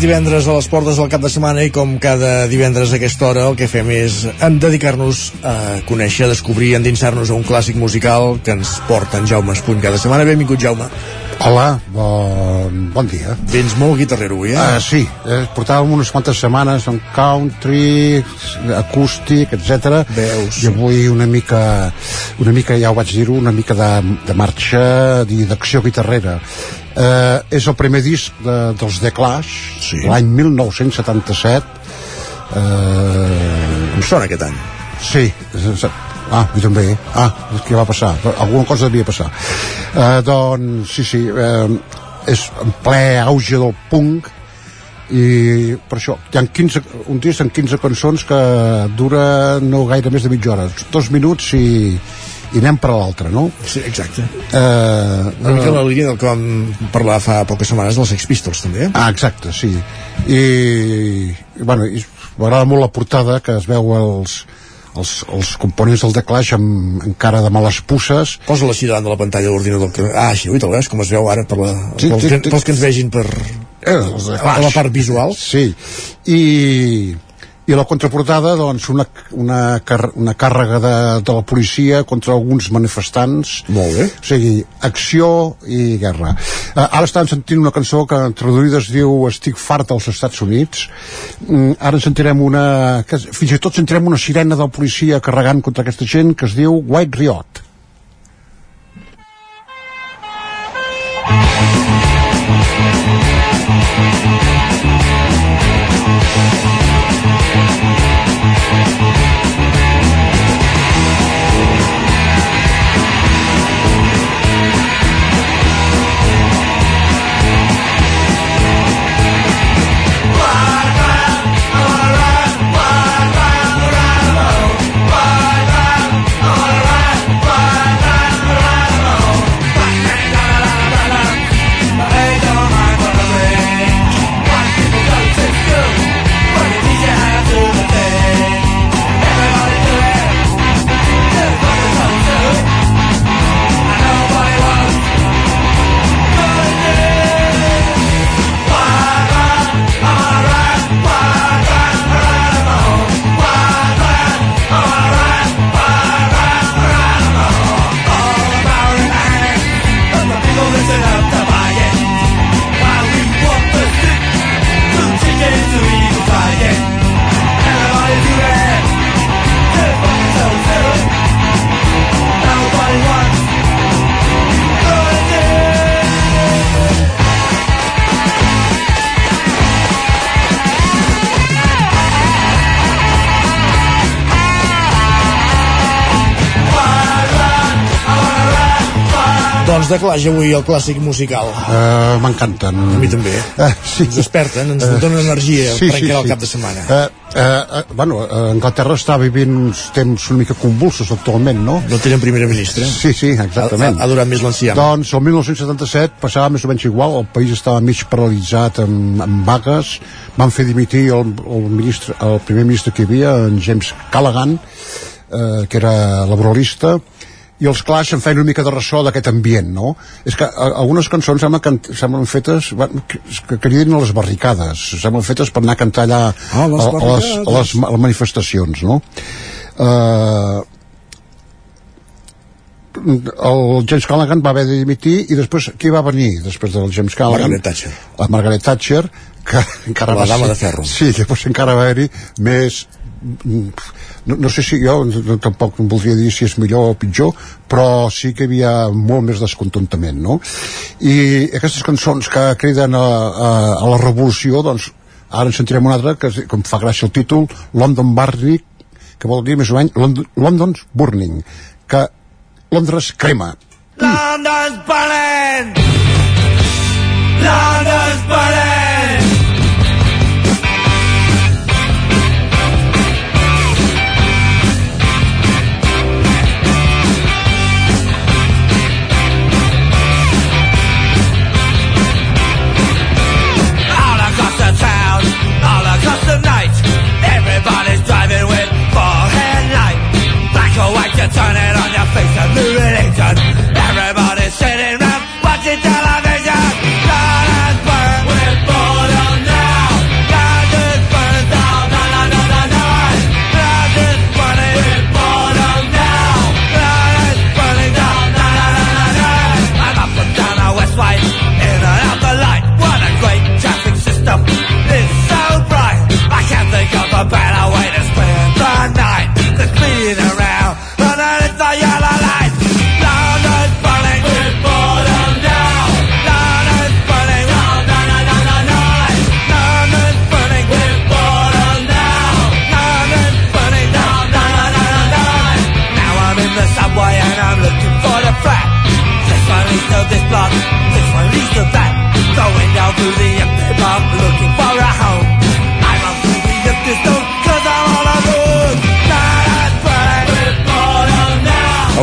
Divendres a les portes del cap de setmana i com cada divendres a aquesta hora el que fem és dedicar-nos a conèixer, a descobrir, endinsar-nos a un clàssic musical que ens porta en Jaume Espuny cada setmana. Benvingut, Jaume. Hola, bon, bon dia. Vens molt guitarrero avui, eh? Uh, sí, eh, portàvem unes quantes setmanes en country, acústic, etc. Veus. I avui una mica, una mica, ja ho vaig dir-ho, una mica de, de marxa i d'acció guitarrera. Uh, és el primer disc de, dels The Clash, sí. l'any 1977. Uh, em sona aquest any. Sí, Ah, jo també. Ah, què va passar? Alguna cosa devia passar. Uh, doncs, sí, sí. Uh, és en ple auge del punk i per això hi ha 15, un disc amb 15 cançons que dura no gaire més de mitja hora dos minuts i, i anem per l'altre, no? Sí, exacte. Eh, Una mica la línia del que vam parlar fa poques setmanes dels Sex Pistols, també. Ah, exacte, sí. I, i bueno, m'agrada molt la portada, que es veu els, els, els components del The Clash amb, amb cara de males pusses. Posa-la així davant de la pantalla de l'ordinador. Que... Ah, així, ui, te'l veus, com es veu ara per la, Sí, pels, sí, que, sí. pels que ens vegin per Eh, els la part visual. Sí, i, i la contraportada, doncs, una, una, una càrrega de, de la policia contra alguns manifestants. Molt bé. O sigui, acció i guerra. Uh, ara estan sentint una cançó que traduïda es diu Estic fart als Estats Units. Mm, ara en sentirem una... Que, fins i tot sentirem una sirena de la policia carregant contra aquesta gent que es diu White Riot. De Clash avui el clàssic musical. Uh, M'encanten. A mi també. Uh, sí. Ens desperten, ens donen energia per encarar el cap de setmana. Uh, uh, uh, bueno, uh, Anglaterra està vivint uns temps una mica convulsos actualment, no? No tenen primera ministra. Sí, sí, exactament. Ha, ha durat més l'enciam. Doncs el 1977 passava més o menys igual, el país estava mig paralitzat amb, amb vagues, van fer dimitir el, el, ministre, el primer ministre que hi havia, en James Callaghan, eh, que era laboralista, i els Clash en feien una mica de ressò d'aquest ambient, no? És que a, algunes cançons semblen, can, semblen fetes que, que criden a les barricades, semblen fetes per anar a cantar allà Ah, les a, a, les, a, les, a les manifestacions, no? Eh, el James Callaghan va haver de dimitir i després qui va venir després del James Callaghan? Margaret Thatcher. La Margaret Thatcher que encara La dama de ferro. sí, llavors encara va haver-hi més no, no sé si jo no, tampoc em voldria dir si és millor o pitjor però sí que hi havia molt més descontentament no? i aquestes cançons que criden a, a, a la revolució doncs ara en sentirem una altra que, em fa gràcia el títol London Burning que vol dir més o menys Lond London's Burning que Londres crema London's burning! London's burning! Turn it on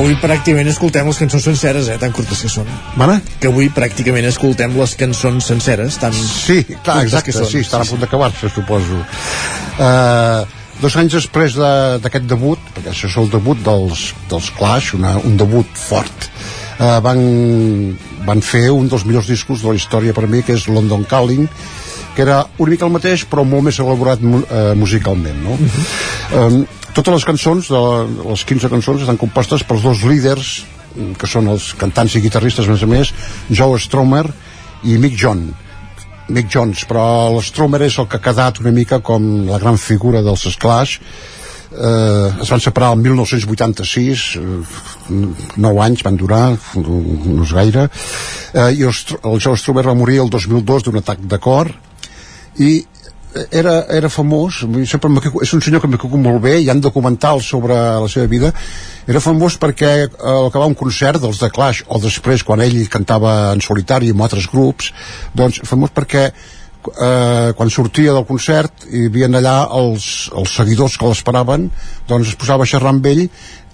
Avui pràcticament escoltem les cançons senceres, eh, tan curtes que són. Mana? Que avui pràcticament escoltem les cançons senceres, tan Sí, clar, exacte, sí, estan a punt d'acabar-se, suposo. Uh, dos anys després de- d'aquest debut, perquè això és el debut dels, dels Clash, una, un debut fort, uh, van, van fer un dels millors discos de la història per mi, que és London Calling, que era una mica el mateix, però molt més elaborat uh, musicalment, no? um, totes les cançons, de les 15 cançons, estan compostes pels dos líders, mm, que són els cantants i guitarristes, a més a més, Joe Stromer i Mick John. Mick Jones, però l'Stromer és el que ha quedat una mica com la gran figura dels Clash eh, es van separar el 1986 eh, 9 anys van durar no és gaire. Eh, i el, el Joe Stromer va morir el 2002 d'un atac de cor i era, era famós sempre és un senyor que m'ha caigut molt bé hi ha documentals sobre la seva vida. Era famós perquè eh, al acabar un concert dels The Clash o després quan ell cantava en solitari amb altres grups doncs famós perquè eh, quan sortia del concert hi havia allà els, els seguidors que l'esperaven doncs es posava a xerrar amb ell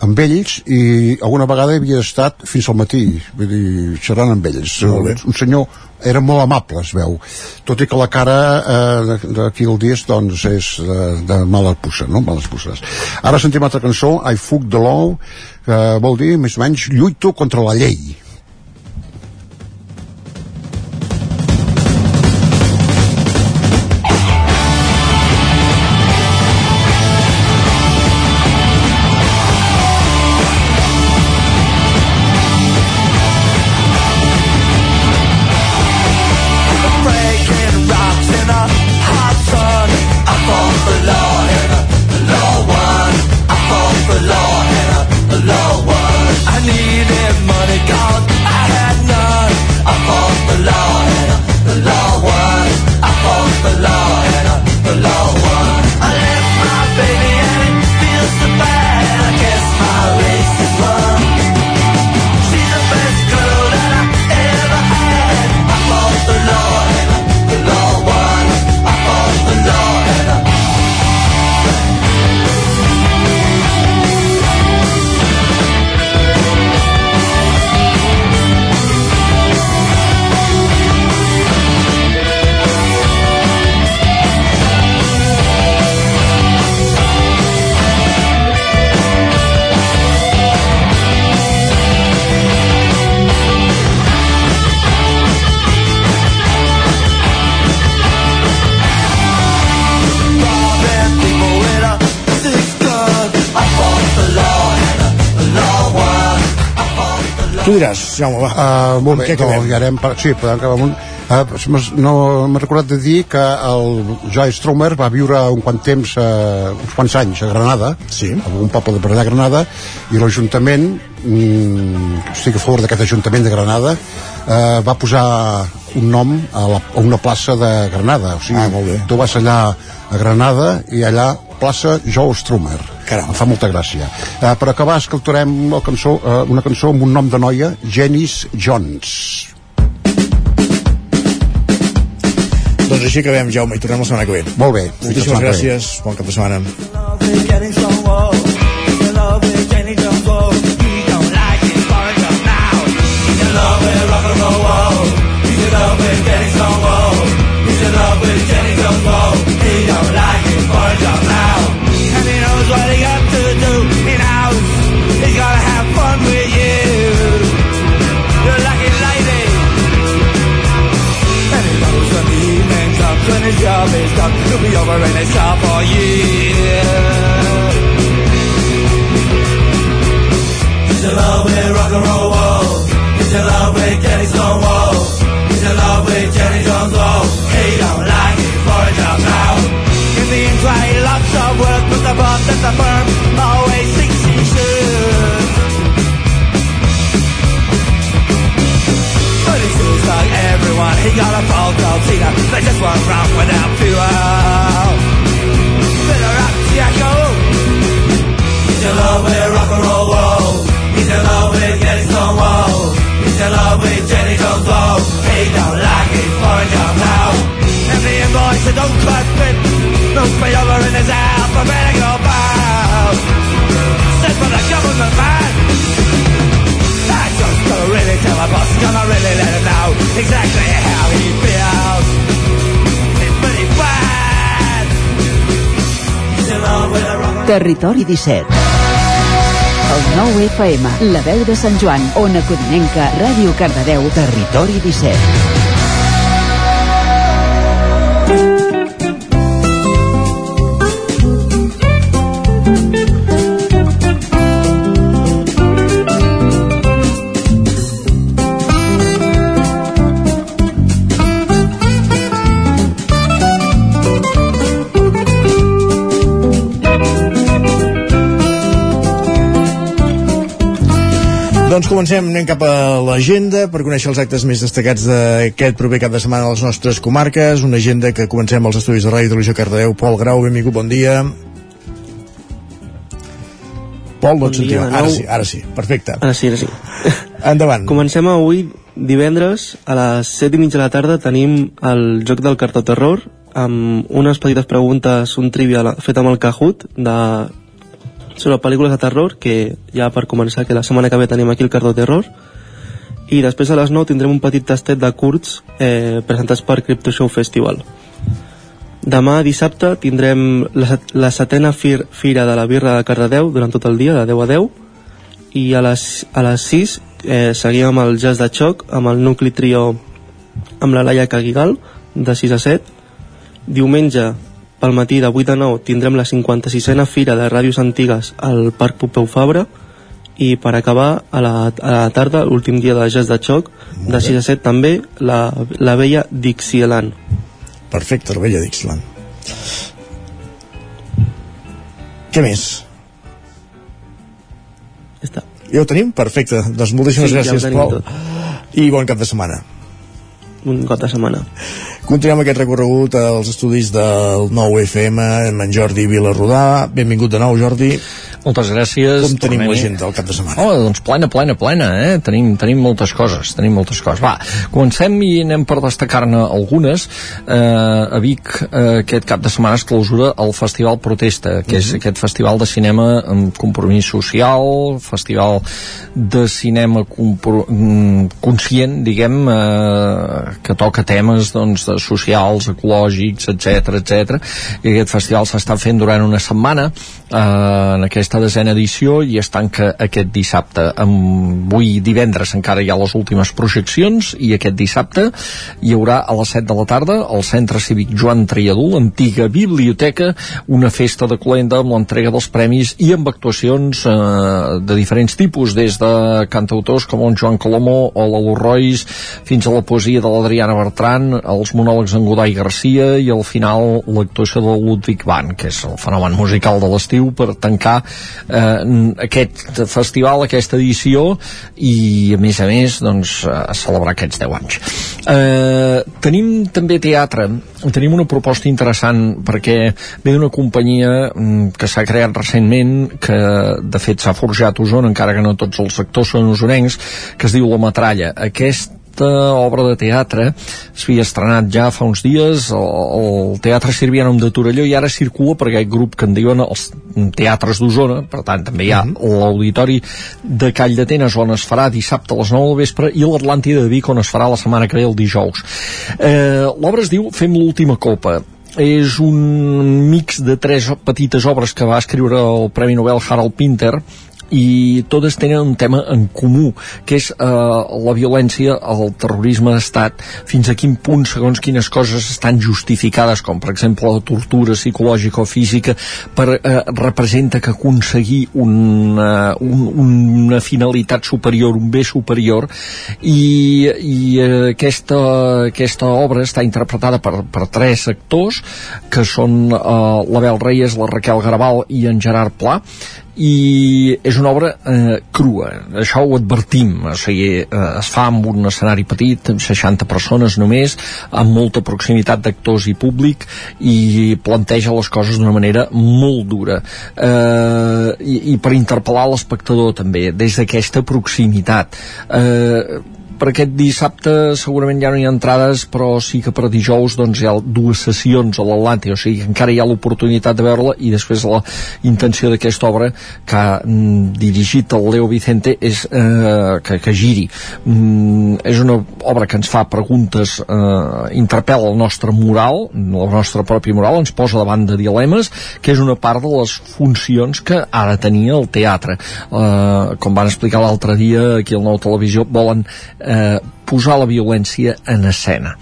amb ells i alguna vegada havia estat fins al matí vull dir, xerrant amb ells bé. un senyor era molt amable es veu tot i que la cara eh, d'aquí el disc doncs és de, de males pusses no? males pusses ara sentim altra cançó I Fuck the Law que vol dir més o menys lluito contra la llei Tu diràs, Jaume, va. Uh, molt bé, què no, ja anem per, sí, podem acabar amb un... Uh, no m'he recordat de dir que el Joy Stromer va viure un quant temps, uh, uns quants anys a Granada, sí. a un poble de per allà Granada, i l'Ajuntament, mm, estic a favor d'aquest Ajuntament de Granada, uh, va posar un nom a, la, a una plaça de Granada. O sigui, ah, molt bé. tu vas allà a Granada i allà plaça Joe Stromer. Caram. Em fa molta gràcia. Uh, per acabar, escoltarem cançó, uh, una cançó amb un nom de noia, Janice Jones. Doncs així acabem, Jaume, i tornem la setmana que ve. Molt bé. Moltíssimes gràcies, bon cap de setmana. His job is done, he'll be over in his shop for years. He's in love with rock and roll. Whoa. He's in love with Kenny Stonewall. He's in love with Jenny Jones. Oh, he don't like it for a job now. In the inside, lots of work, but the boss at the firm always thinks He got a bold gold teeter They just won't run without fuel Fiddler up, Jacko He's in love with rock and roll world. He's in love with Jenny Stone Wall. He's in love with Jenny Gonzalo He don't like it, foreign don't know Every invoice that don't quite fit Move me over in his alphabetical bow Sent from the government man tell my boss, cause really let him know exactly how he feels. It's pretty bad. He's in love with a. Territori 17 el 9 FM, La Veu de Sant Joan, Ona Codinenca, Ràdio Cardedeu, Territori 17. Comencem, anem cap a l'agenda per conèixer els actes més destacats d'aquest proper cap de setmana a les nostres comarques. Una agenda que comencem als estudis de Ràdio i Televisió Cardedeu. Pol Grau, benvingut, bon dia. Pol, no et sentim. Ara sí, ara sí, perfecte. Ara sí, ara sí. Endavant. Comencem avui, divendres, a les 7 i mitja de la tarda, tenim el joc del cartó terror, amb unes petites preguntes, un trivial fet amb el Kahoot, de sobre pel·lícules de terror, que ja per començar, que la setmana que ve tenim aquí el Cardó Terror, i després a les 9 tindrem un petit tastet de curts eh, presentats per Crypto Show Festival. Demà, dissabte, tindrem la, la setena fir, fira de la birra de Cardedeu durant tot el dia, de 10 a 10, i a les, a les 6 eh, seguim amb el jazz de xoc, amb el nucli trio amb la Laia Caguigal, de 6 a 7. Diumenge, pel matí de 8 a 9 tindrem la 56a Fira de Ràdios Antigues al Parc Pompeu Fabra i per acabar a la, a la tarda, l'últim dia de jazz de xoc, de 6 a 7 també, la, la vella Dixieland. Perfecte, la vella Dixieland. Què més? Ja està. Ja ho tenim? Perfecte. Doncs moltíssimes Sí, ja gràcies, tenim Pol. I bon cap de setmana. Un cop de setmana. Continuem aquest recorregut als estudis del nou FM amb en Jordi Vilarrodà. Benvingut de nou, Jordi. Moltes gràcies. Com tenim Tornem-hi. l'agenda al cap de setmana? Oh, doncs plena, plena, plena, eh? Tenim, tenim moltes coses, tenim moltes coses. Va, comencem i anem per destacar-ne algunes. Eh, a Vic eh, aquest cap de setmana es clausura el Festival Protesta, que és aquest festival de cinema amb compromís social, festival de cinema compro- mm, conscient, diguem, eh, que toca temes doncs, de socials, ecològics, etc etc. I aquest festival s'està fent durant una setmana eh, en aquesta desena edició i es tanca aquest dissabte. Avui divendres encara hi ha les últimes projeccions i aquest dissabte hi haurà a les 7 de la tarda al Centre Cívic Joan Triadú, l'antiga biblioteca, una festa de colenda amb l'entrega dels premis i amb actuacions eh, de diferents tipus, des de cantautors com el Joan Colomó o la Royce, fins a la poesia de l'Adriana Bertran, els monòlegs en Godai Garcia i al final l'actuació de Ludwig van, que és el fenomen musical de l'estiu per tancar eh, aquest festival, aquesta edició i a més a més doncs, a celebrar aquests 10 anys. Eh, tenim també teatre. Tenim una proposta interessant perquè ve d'una companyia mm, que s'ha creat recentment que de fet s'ha forjat Osona encara que no tots els sectors són osonencs que es diu La Metralla. Aquest aquesta obra de teatre. S'havia estrenat ja fa uns dies el, el Teatre Sirvianum de Torelló i ara circula per aquest grup que en diuen els teatres d'Osona. Per tant també hi ha l'auditori de Call d'Atenes on es farà dissabte a les 9 del vespre i l'Atlàntida de Vic on es farà la setmana que ve el dijous. Eh, l'obra es diu Fem l'última copa. És un mix de tres petites obres que va escriure el Premi Nobel Harold Pinter i totes tenen un tema en comú que és eh, la violència el terrorisme d'estat. Fins a quin punt segons quines coses estan justificades com per exemple la tortura psicològica o física per, eh, representa que aconseguir una, un, una finalitat superior un bé superior i, i eh, aquesta, aquesta obra està interpretada per, per tres actors que són eh, l'Abel Reyes, la Raquel Garabal i en Gerard Pla i és una obra eh, crua, això ho advertim. O sigui, eh, es fa amb un escenari petit amb 60 persones només amb molta proximitat d'actors i públic i planteja les coses d'una manera molt dura. Eh, i, i per interpel·lar l'espectador també des d'aquesta proximitat. Eh, per aquest dissabte segurament ja no hi ha entrades, però sí que per dijous doncs, hi ha dues sessions a l'Atlàntic, o sigui encara hi ha l'oportunitat de veure-la i després la intenció d'aquesta obra que ha mm, dirigit el Leo Vicente és eh, que, que giri. Mm, és una obra que ens fa preguntes, eh, interpel·la el nostre moral, la nostra pròpia moral, ens posa davant de dilemes, que és una part de les funcions que ara tenia el teatre. Eh, com van explicar l'altre dia aquí al Nou Televisió, volen eh, posar la violència en escena.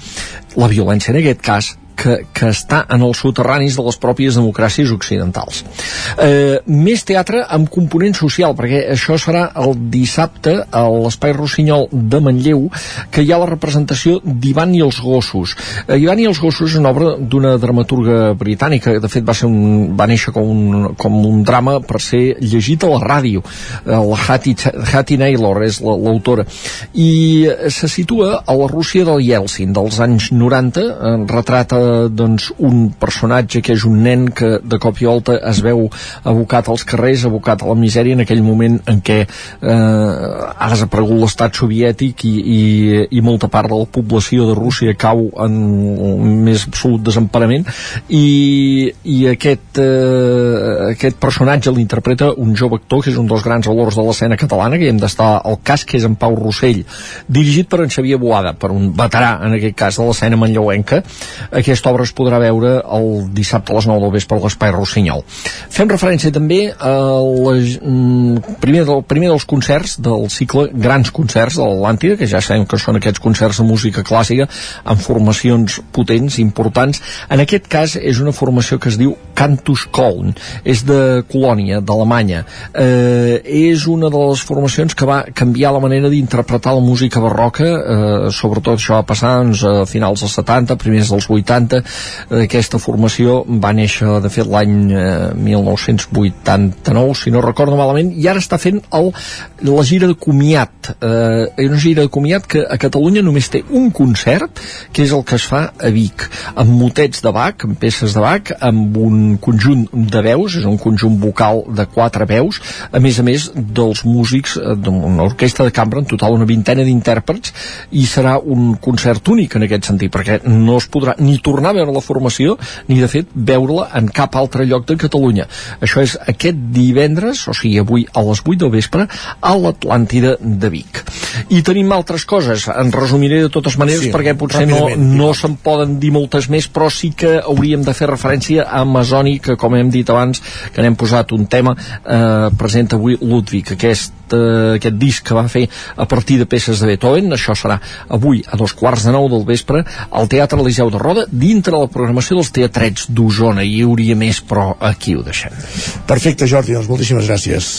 La violència, en aquest cas, que, que està en els soterranis de les pròpies democràcies occidentals. Eh, més teatre amb component social, perquè això serà el dissabte a l'Espai Rossinyol de Manlleu, que hi ha la representació d'Ivan i els gossos. Eh, Ivan i els gossos és una obra d'una dramaturga britànica, de fet va, ser un, va néixer com un, com un drama per ser llegit a la ràdio. Eh, la Hattie, Hattie Naylor és l'autora. I se situa a la Rússia del Yeltsin, dels anys 90, eh, retrata doncs, un personatge que és un nen que de cop i volta es veu abocat als carrers, abocat a la misèria en aquell moment en què eh, ha desaparegut l'estat soviètic i, i, i molta part de la població de Rússia cau en un més absolut desemparament. I, i aquest, eh, aquest personatge l'interpreta un jove actor que és un dels grans valors de l'escena catalana que hem d'estar al cas que és en Pau Rossell dirigit per en Xavier Boada per un veterà en aquest cas de l'escena manlleuenca aquesta obra es podrà veure el dissabte a les 9 del vespre a l'Espai Rossinyol. Fem referència també al mm, primer, del, primer dels concerts del cicle Grans Concerts de l'Atlàntida, que ja sabem que són aquests concerts de música clàssica amb formacions potents, importants. En aquest cas és una formació que es diu Cantus Köln, és de Colònia, d'Alemanya. Eh, és una de les formacions que va canviar la manera d'interpretar la música barroca, eh, sobretot això va passar doncs, a finals dels 70, primers dels 80, 80 aquesta formació va néixer de fet l'any eh, 1989 si no recordo malament i ara està fent el, la gira de comiat. Eh, una gira de comiat que a Catalunya només té un concert que és el que es fa a Vic amb motets de Bach, amb peces de Bach amb un conjunt de veus és un conjunt vocal de quatre veus a més a més dels músics eh, d'una orquestra de cambra en total una vintena d'intèrprets i serà un concert únic en aquest sentit perquè no es podrà ni tornar a veure la formació ni de fet veure-la en cap altre lloc de Catalunya. Això és aquest divendres, o sigui avui a les 8 del vespre, a l'Atlàntida de Vic. I tenim altres coses, en resumiré de totes maneres sí, perquè potser no, no se'n poden dir moltes més, però sí que hauríem de fer referència a Amazoni, que com hem dit abans, que n'hem posat un tema, eh, presenta avui Ludwig, aquest eh, aquest disc que va fer a partir de peces de Beethoven això serà avui a dos quarts de nou del vespre al Teatre Eliseu de Roda dintre la programació dels teatrets d'Osona hi hauria més però aquí ho deixem Perfecte Jordi, doncs moltíssimes gràcies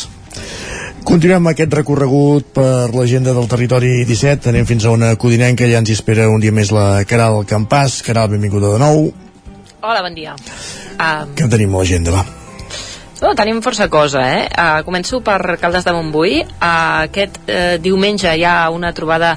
Continuem aquest recorregut per l'agenda del territori 17. Anem fins a una codinenca, ja ens hi espera un dia més la Caral Campàs. Caral, benvinguda de nou. Hola, bon dia. Um... Què tenim a l'agenda, va? No, tenim força cosa, eh? Uh, començo per Caldes de Montbui. Uh, aquest uh, diumenge hi ha una trobada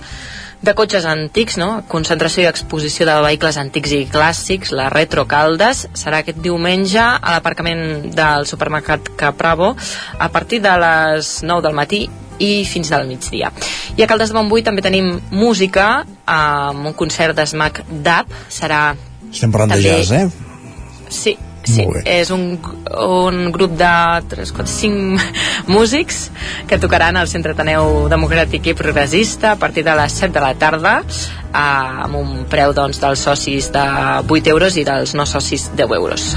de cotxes antics, no? concentració i exposició de vehicles antics i clàssics, la Retro Caldes, serà aquest diumenge a l'aparcament del supermercat Capravo a partir de les 9 del matí i fins del migdia. I a Caldes de Montbui també tenim música amb un concert d'Smack Dab, serà... Estem parlant també... de jazz, eh? Sí, Sí, és un, un grup de 3, 4, 5 músics que tocaran al Centre Ateneu Democràtic i Progressista a partir de les 7 de la tarda eh, amb un preu doncs, dels socis de 8 euros i dels no socis 10 euros.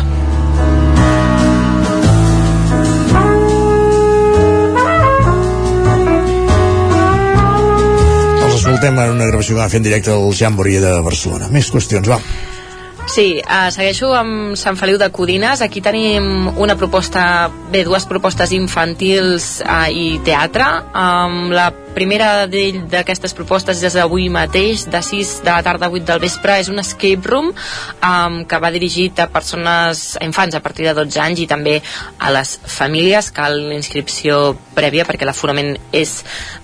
Els escoltem en una gravació que va fer en directe al Jamboree de Barcelona. Més qüestions, va. Sí, uh, segueixo amb Sant Feliu de Codines. Aquí tenim una proposta, bé, dues propostes infantils uh, i teatre. Um, la primera d'aquestes propostes és avui mateix, de 6 de la tarda a 8 del vespre. És un escape room um, que va dirigit a persones, a infants a partir de 12 anys i també a les famílies. Cal inscripció prèvia perquè l'aforament és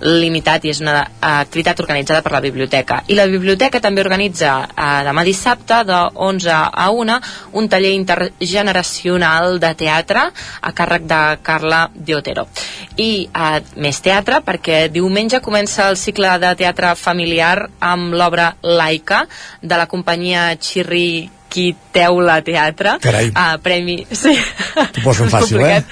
limitat i és una activitat organitzada per la biblioteca. I la biblioteca també organitza uh, demà dissabte de 11 a 1 un taller intergeneracional de teatre a càrrec de Carla Diotero. I uh, més teatre perquè diumenge comença el cicle de teatre familiar amb l'obra Laica de la companyia Xirri qui teula teatre Carai. uh, premi sí. T'ho És fàcil, eh?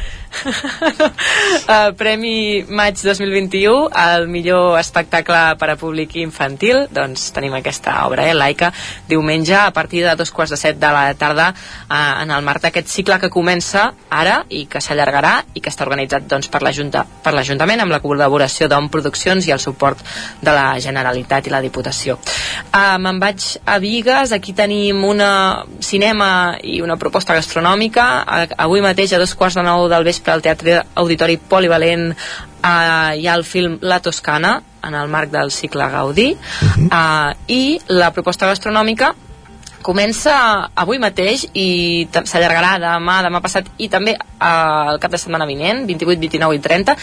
Uh, Premi maig 2021 el millor espectacle per a públic infantil. Doncs tenim aquesta obra, eh, laica diumenge a partir de dos quarts de set de la tarda uh, en el marc d'aquest cicle que comença ara i que s'allargarà i que està organitzat doncs, per l'Ajuntament amb la col·laboració d'OM Produccions i el suport de la Generalitat i la Diputació. Uh, me'n vaig a Vigues. Aquí tenim una cinema i una proposta gastronòmica. A- avui mateix a dos quarts de nou del vespre al Teatre Auditori Polivalent eh, hi ha el film La Toscana en el marc del cicle Gaudí. Eh, i la proposta gastronòmica comença avui mateix i s'allargarà demà, demà passat i també eh, el cap de setmana vinent 28, 29 i 30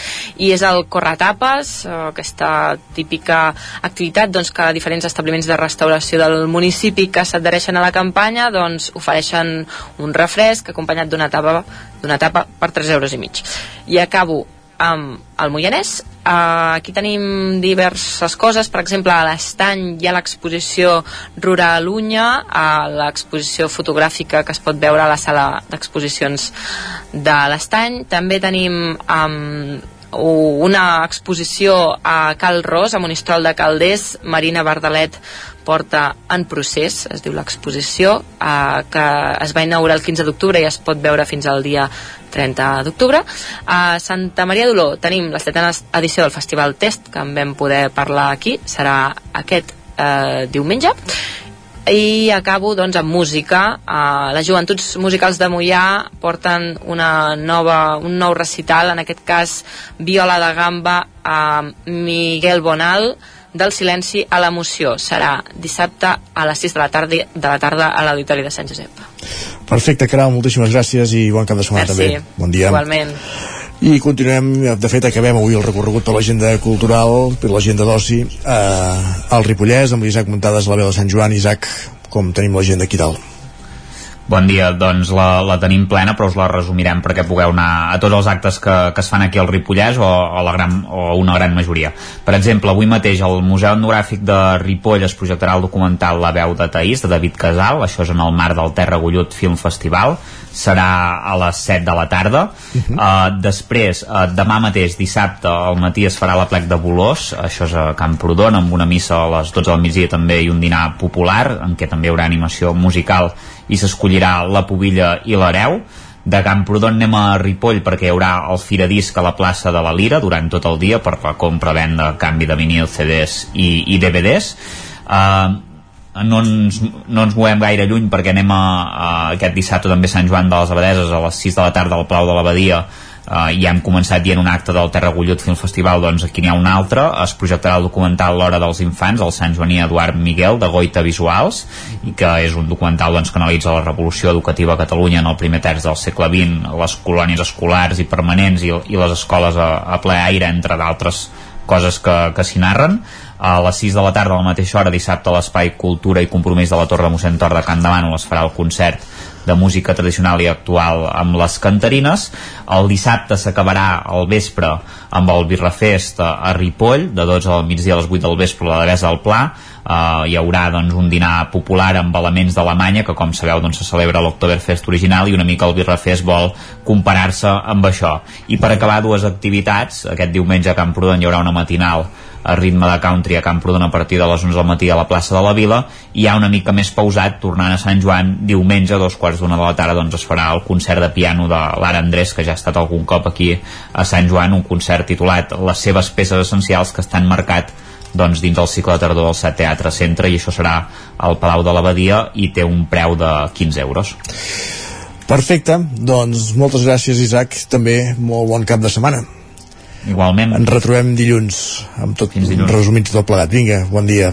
i és el Corretapes eh, aquesta típica activitat doncs, que diferents establiments de restauració del municipi que s'adhereixen a la campanya doncs ofereixen un refresc acompanyat d'una tapa, tapa per 3 euros i mig. I acabo amb el Moianès. Uh, aquí tenim diverses coses, per exemple, a l'Estany hi ha l'exposició Ruralunya, uh, l'exposició fotogràfica que es pot veure a la sala d'exposicions de l'Estany. També tenim um, una exposició a Cal Ros, a Monistrol de Calders, Marina Bardalet porta en procés, es diu l'exposició, eh, que es va inaugurar el 15 d'octubre i es pot veure fins al dia 30 d'octubre. A Santa Maria d'Oló tenim la setena edició del Festival Test, que en vam poder parlar aquí, serà aquest eh, diumenge. I acabo doncs amb música. Uh, les joventuts musicals de Mollà porten una nova, un nou recital en aquest cas Viola de Gamba a Miguel Bonal del silenci a l'emoció serà dissabte a les 6 de la tarda, de la tarda a l'Auditori de Sant Josep Perfecte, Caral, moltíssimes gràcies i bon cap de setmana Merci, també. Bon dia. igualment I continuem, de fet acabem avui el recorregut per l'agenda cultural, per l'agenda d'oci, eh, al Ripollès, amb l'Isaac Muntades a la veu de Sant Joan. Isaac, com tenim l'agenda aquí dalt? Bon dia, doncs la, la tenim plena, però us la resumirem perquè pugueu anar a tots els actes que, que es fan aquí al Ripollès o, o, la gran, o una gran majoria. Per exemple, avui mateix al Museu Etnogràfic de Ripoll es projectarà el documental La veu de Taís, de David Casal, això és en el marc del Terra Gullut Film Festival, serà a les 7 de la tarda. Uh -huh. uh, després, uh, demà mateix, dissabte, al matí es farà la plec de Bolós, això és a Camprodon, amb una missa a les 12 del migdia també i un dinar popular, en què també hi haurà animació musical i s'escollirà la pubilla i l'hereu de Camprodon anem a Ripoll perquè hi haurà el Firadisc a la plaça de la Lira durant tot el dia per la compra, venda, canvi de vinil, CDs i, i DVDs uh, no ens, no ens movem gaire lluny perquè anem a, a aquest dissabte també Sant Joan de les Abadeses a les 6 de la tarda al Palau de l'Abadia uh, i hem començat dient un acte del Terra Gullut Film Festival doncs aquí n'hi ha un altre. Es projectarà el documental L'Hora dels Infants el Sant Joaní Eduard Miguel de Goita Visuals i que és un documental doncs, que analitza la revolució educativa a Catalunya en el primer terç del segle XX les colònies escolars i permanents i, i les escoles a, a ple aire entre d'altres coses que, que s'hi narren a les 6 de la tarda a la mateixa hora dissabte l'Espai Cultura i Compromís de la Torre mossèn Tor de Can Demano es farà el concert de música tradicional i actual amb les cantarines. El dissabte s'acabarà al vespre amb el Birrafest a Ripoll de 12 al migdia a les 8 del vespre a la Devesa del Pla. Uh, hi haurà doncs, un dinar popular amb elements d'Alemanya que com sabeu doncs, se celebra l'Octoberfest original i una mica el Birrafest vol comparar-se amb això. I per acabar dues activitats. Aquest diumenge a Camprodon hi haurà una matinal a ritme de country a Camprodon a partir de les 11 del matí a la plaça de la Vila. I ja una mica més pausat tornant a Sant Joan diumenge a dos quarts d'una de la tarda doncs es farà el concert de piano de l'Ara Andrés que ja ha estat algun cop aquí a Sant Joan un concert titulat Les seves peces essencials que estan marcat doncs, dins del cicle de tardor del Set Teatre Centre i això serà al Palau de l'Abadia i té un preu de 15 euros. Perfecte, doncs moltes gràcies Isaac, també molt bon cap de setmana. Igualment. Ens retrobem dilluns amb tot resumit tot plegat. Vinga, bon dia.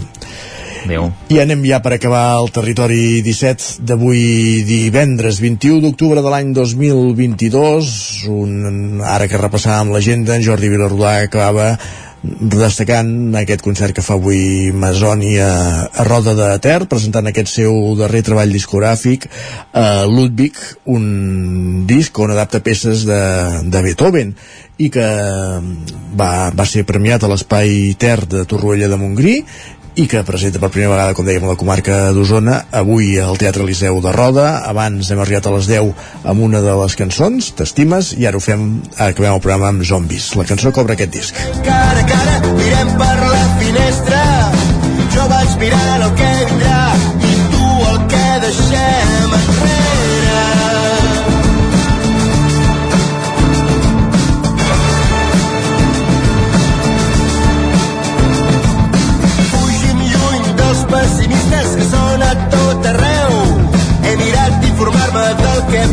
Adéu. I anem ja per acabar el territori 17 d'avui divendres 21 d'octubre de l'any 2022 un, ara que repassàvem l'agenda en Jordi Vilarrodà acabava destacant aquest concert que fa avui Masoni a, a Roda de Ter, presentant aquest seu darrer treball discogràfic, a Ludwig, un disc on adapta peces de, de Beethoven i que va, va ser premiat a l'Espai Ter de Torroella de Montgrí i que presenta per primera vegada, com dèiem, la comarca d'Osona, avui al Teatre Liceu de Roda. Abans hem arribat a les 10 amb una de les cançons, T'estimes, i ara ho fem, acabem el programa amb Zombis. La cançó cobra aquest disc. Cara a cara, mirem per la finestra. Jo vaig mirant el que vindrà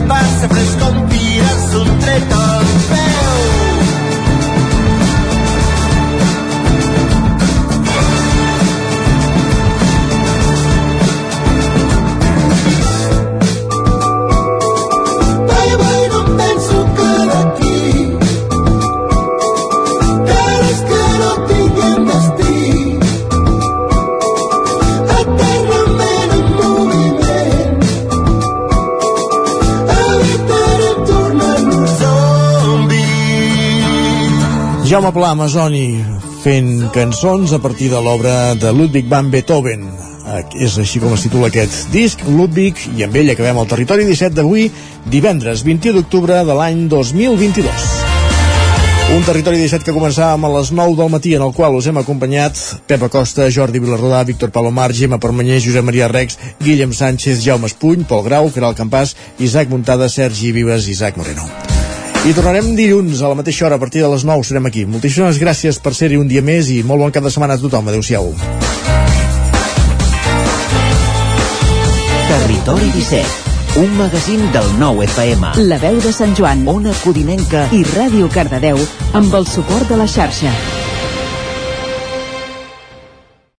passa, però és com tirar-se un tret al peu. Jaume Pla, Amazoni, fent cançons a partir de l'obra de Ludwig van Beethoven. És així com es titula aquest disc, Ludwig, i amb ell acabem el territori 17 d'avui, divendres 21 d'octubre de l'any 2022. Un territori 17 que començava a les 9 del matí en el qual us hem acompanyat Pep Acosta, Jordi Vilarrodà, Víctor Palomar, Gemma Permanyer, Josep Maria Rex, Guillem Sánchez, Jaume Espuny, Pol Grau, Caral Campàs, Isaac Muntada, Sergi Vives i Isaac Moreno. I tornarem dilluns a la mateixa hora a partir de les 9 serem aquí. Moltíssimes gràcies per ser-hi un dia més i molt bon cap de setmana a tothom. Adéu-siau. Territori 17, un magazín del nou FM. La veu de Sant Joan, Ona Codinenca i Ràdio Cardedeu amb el suport de la xarxa.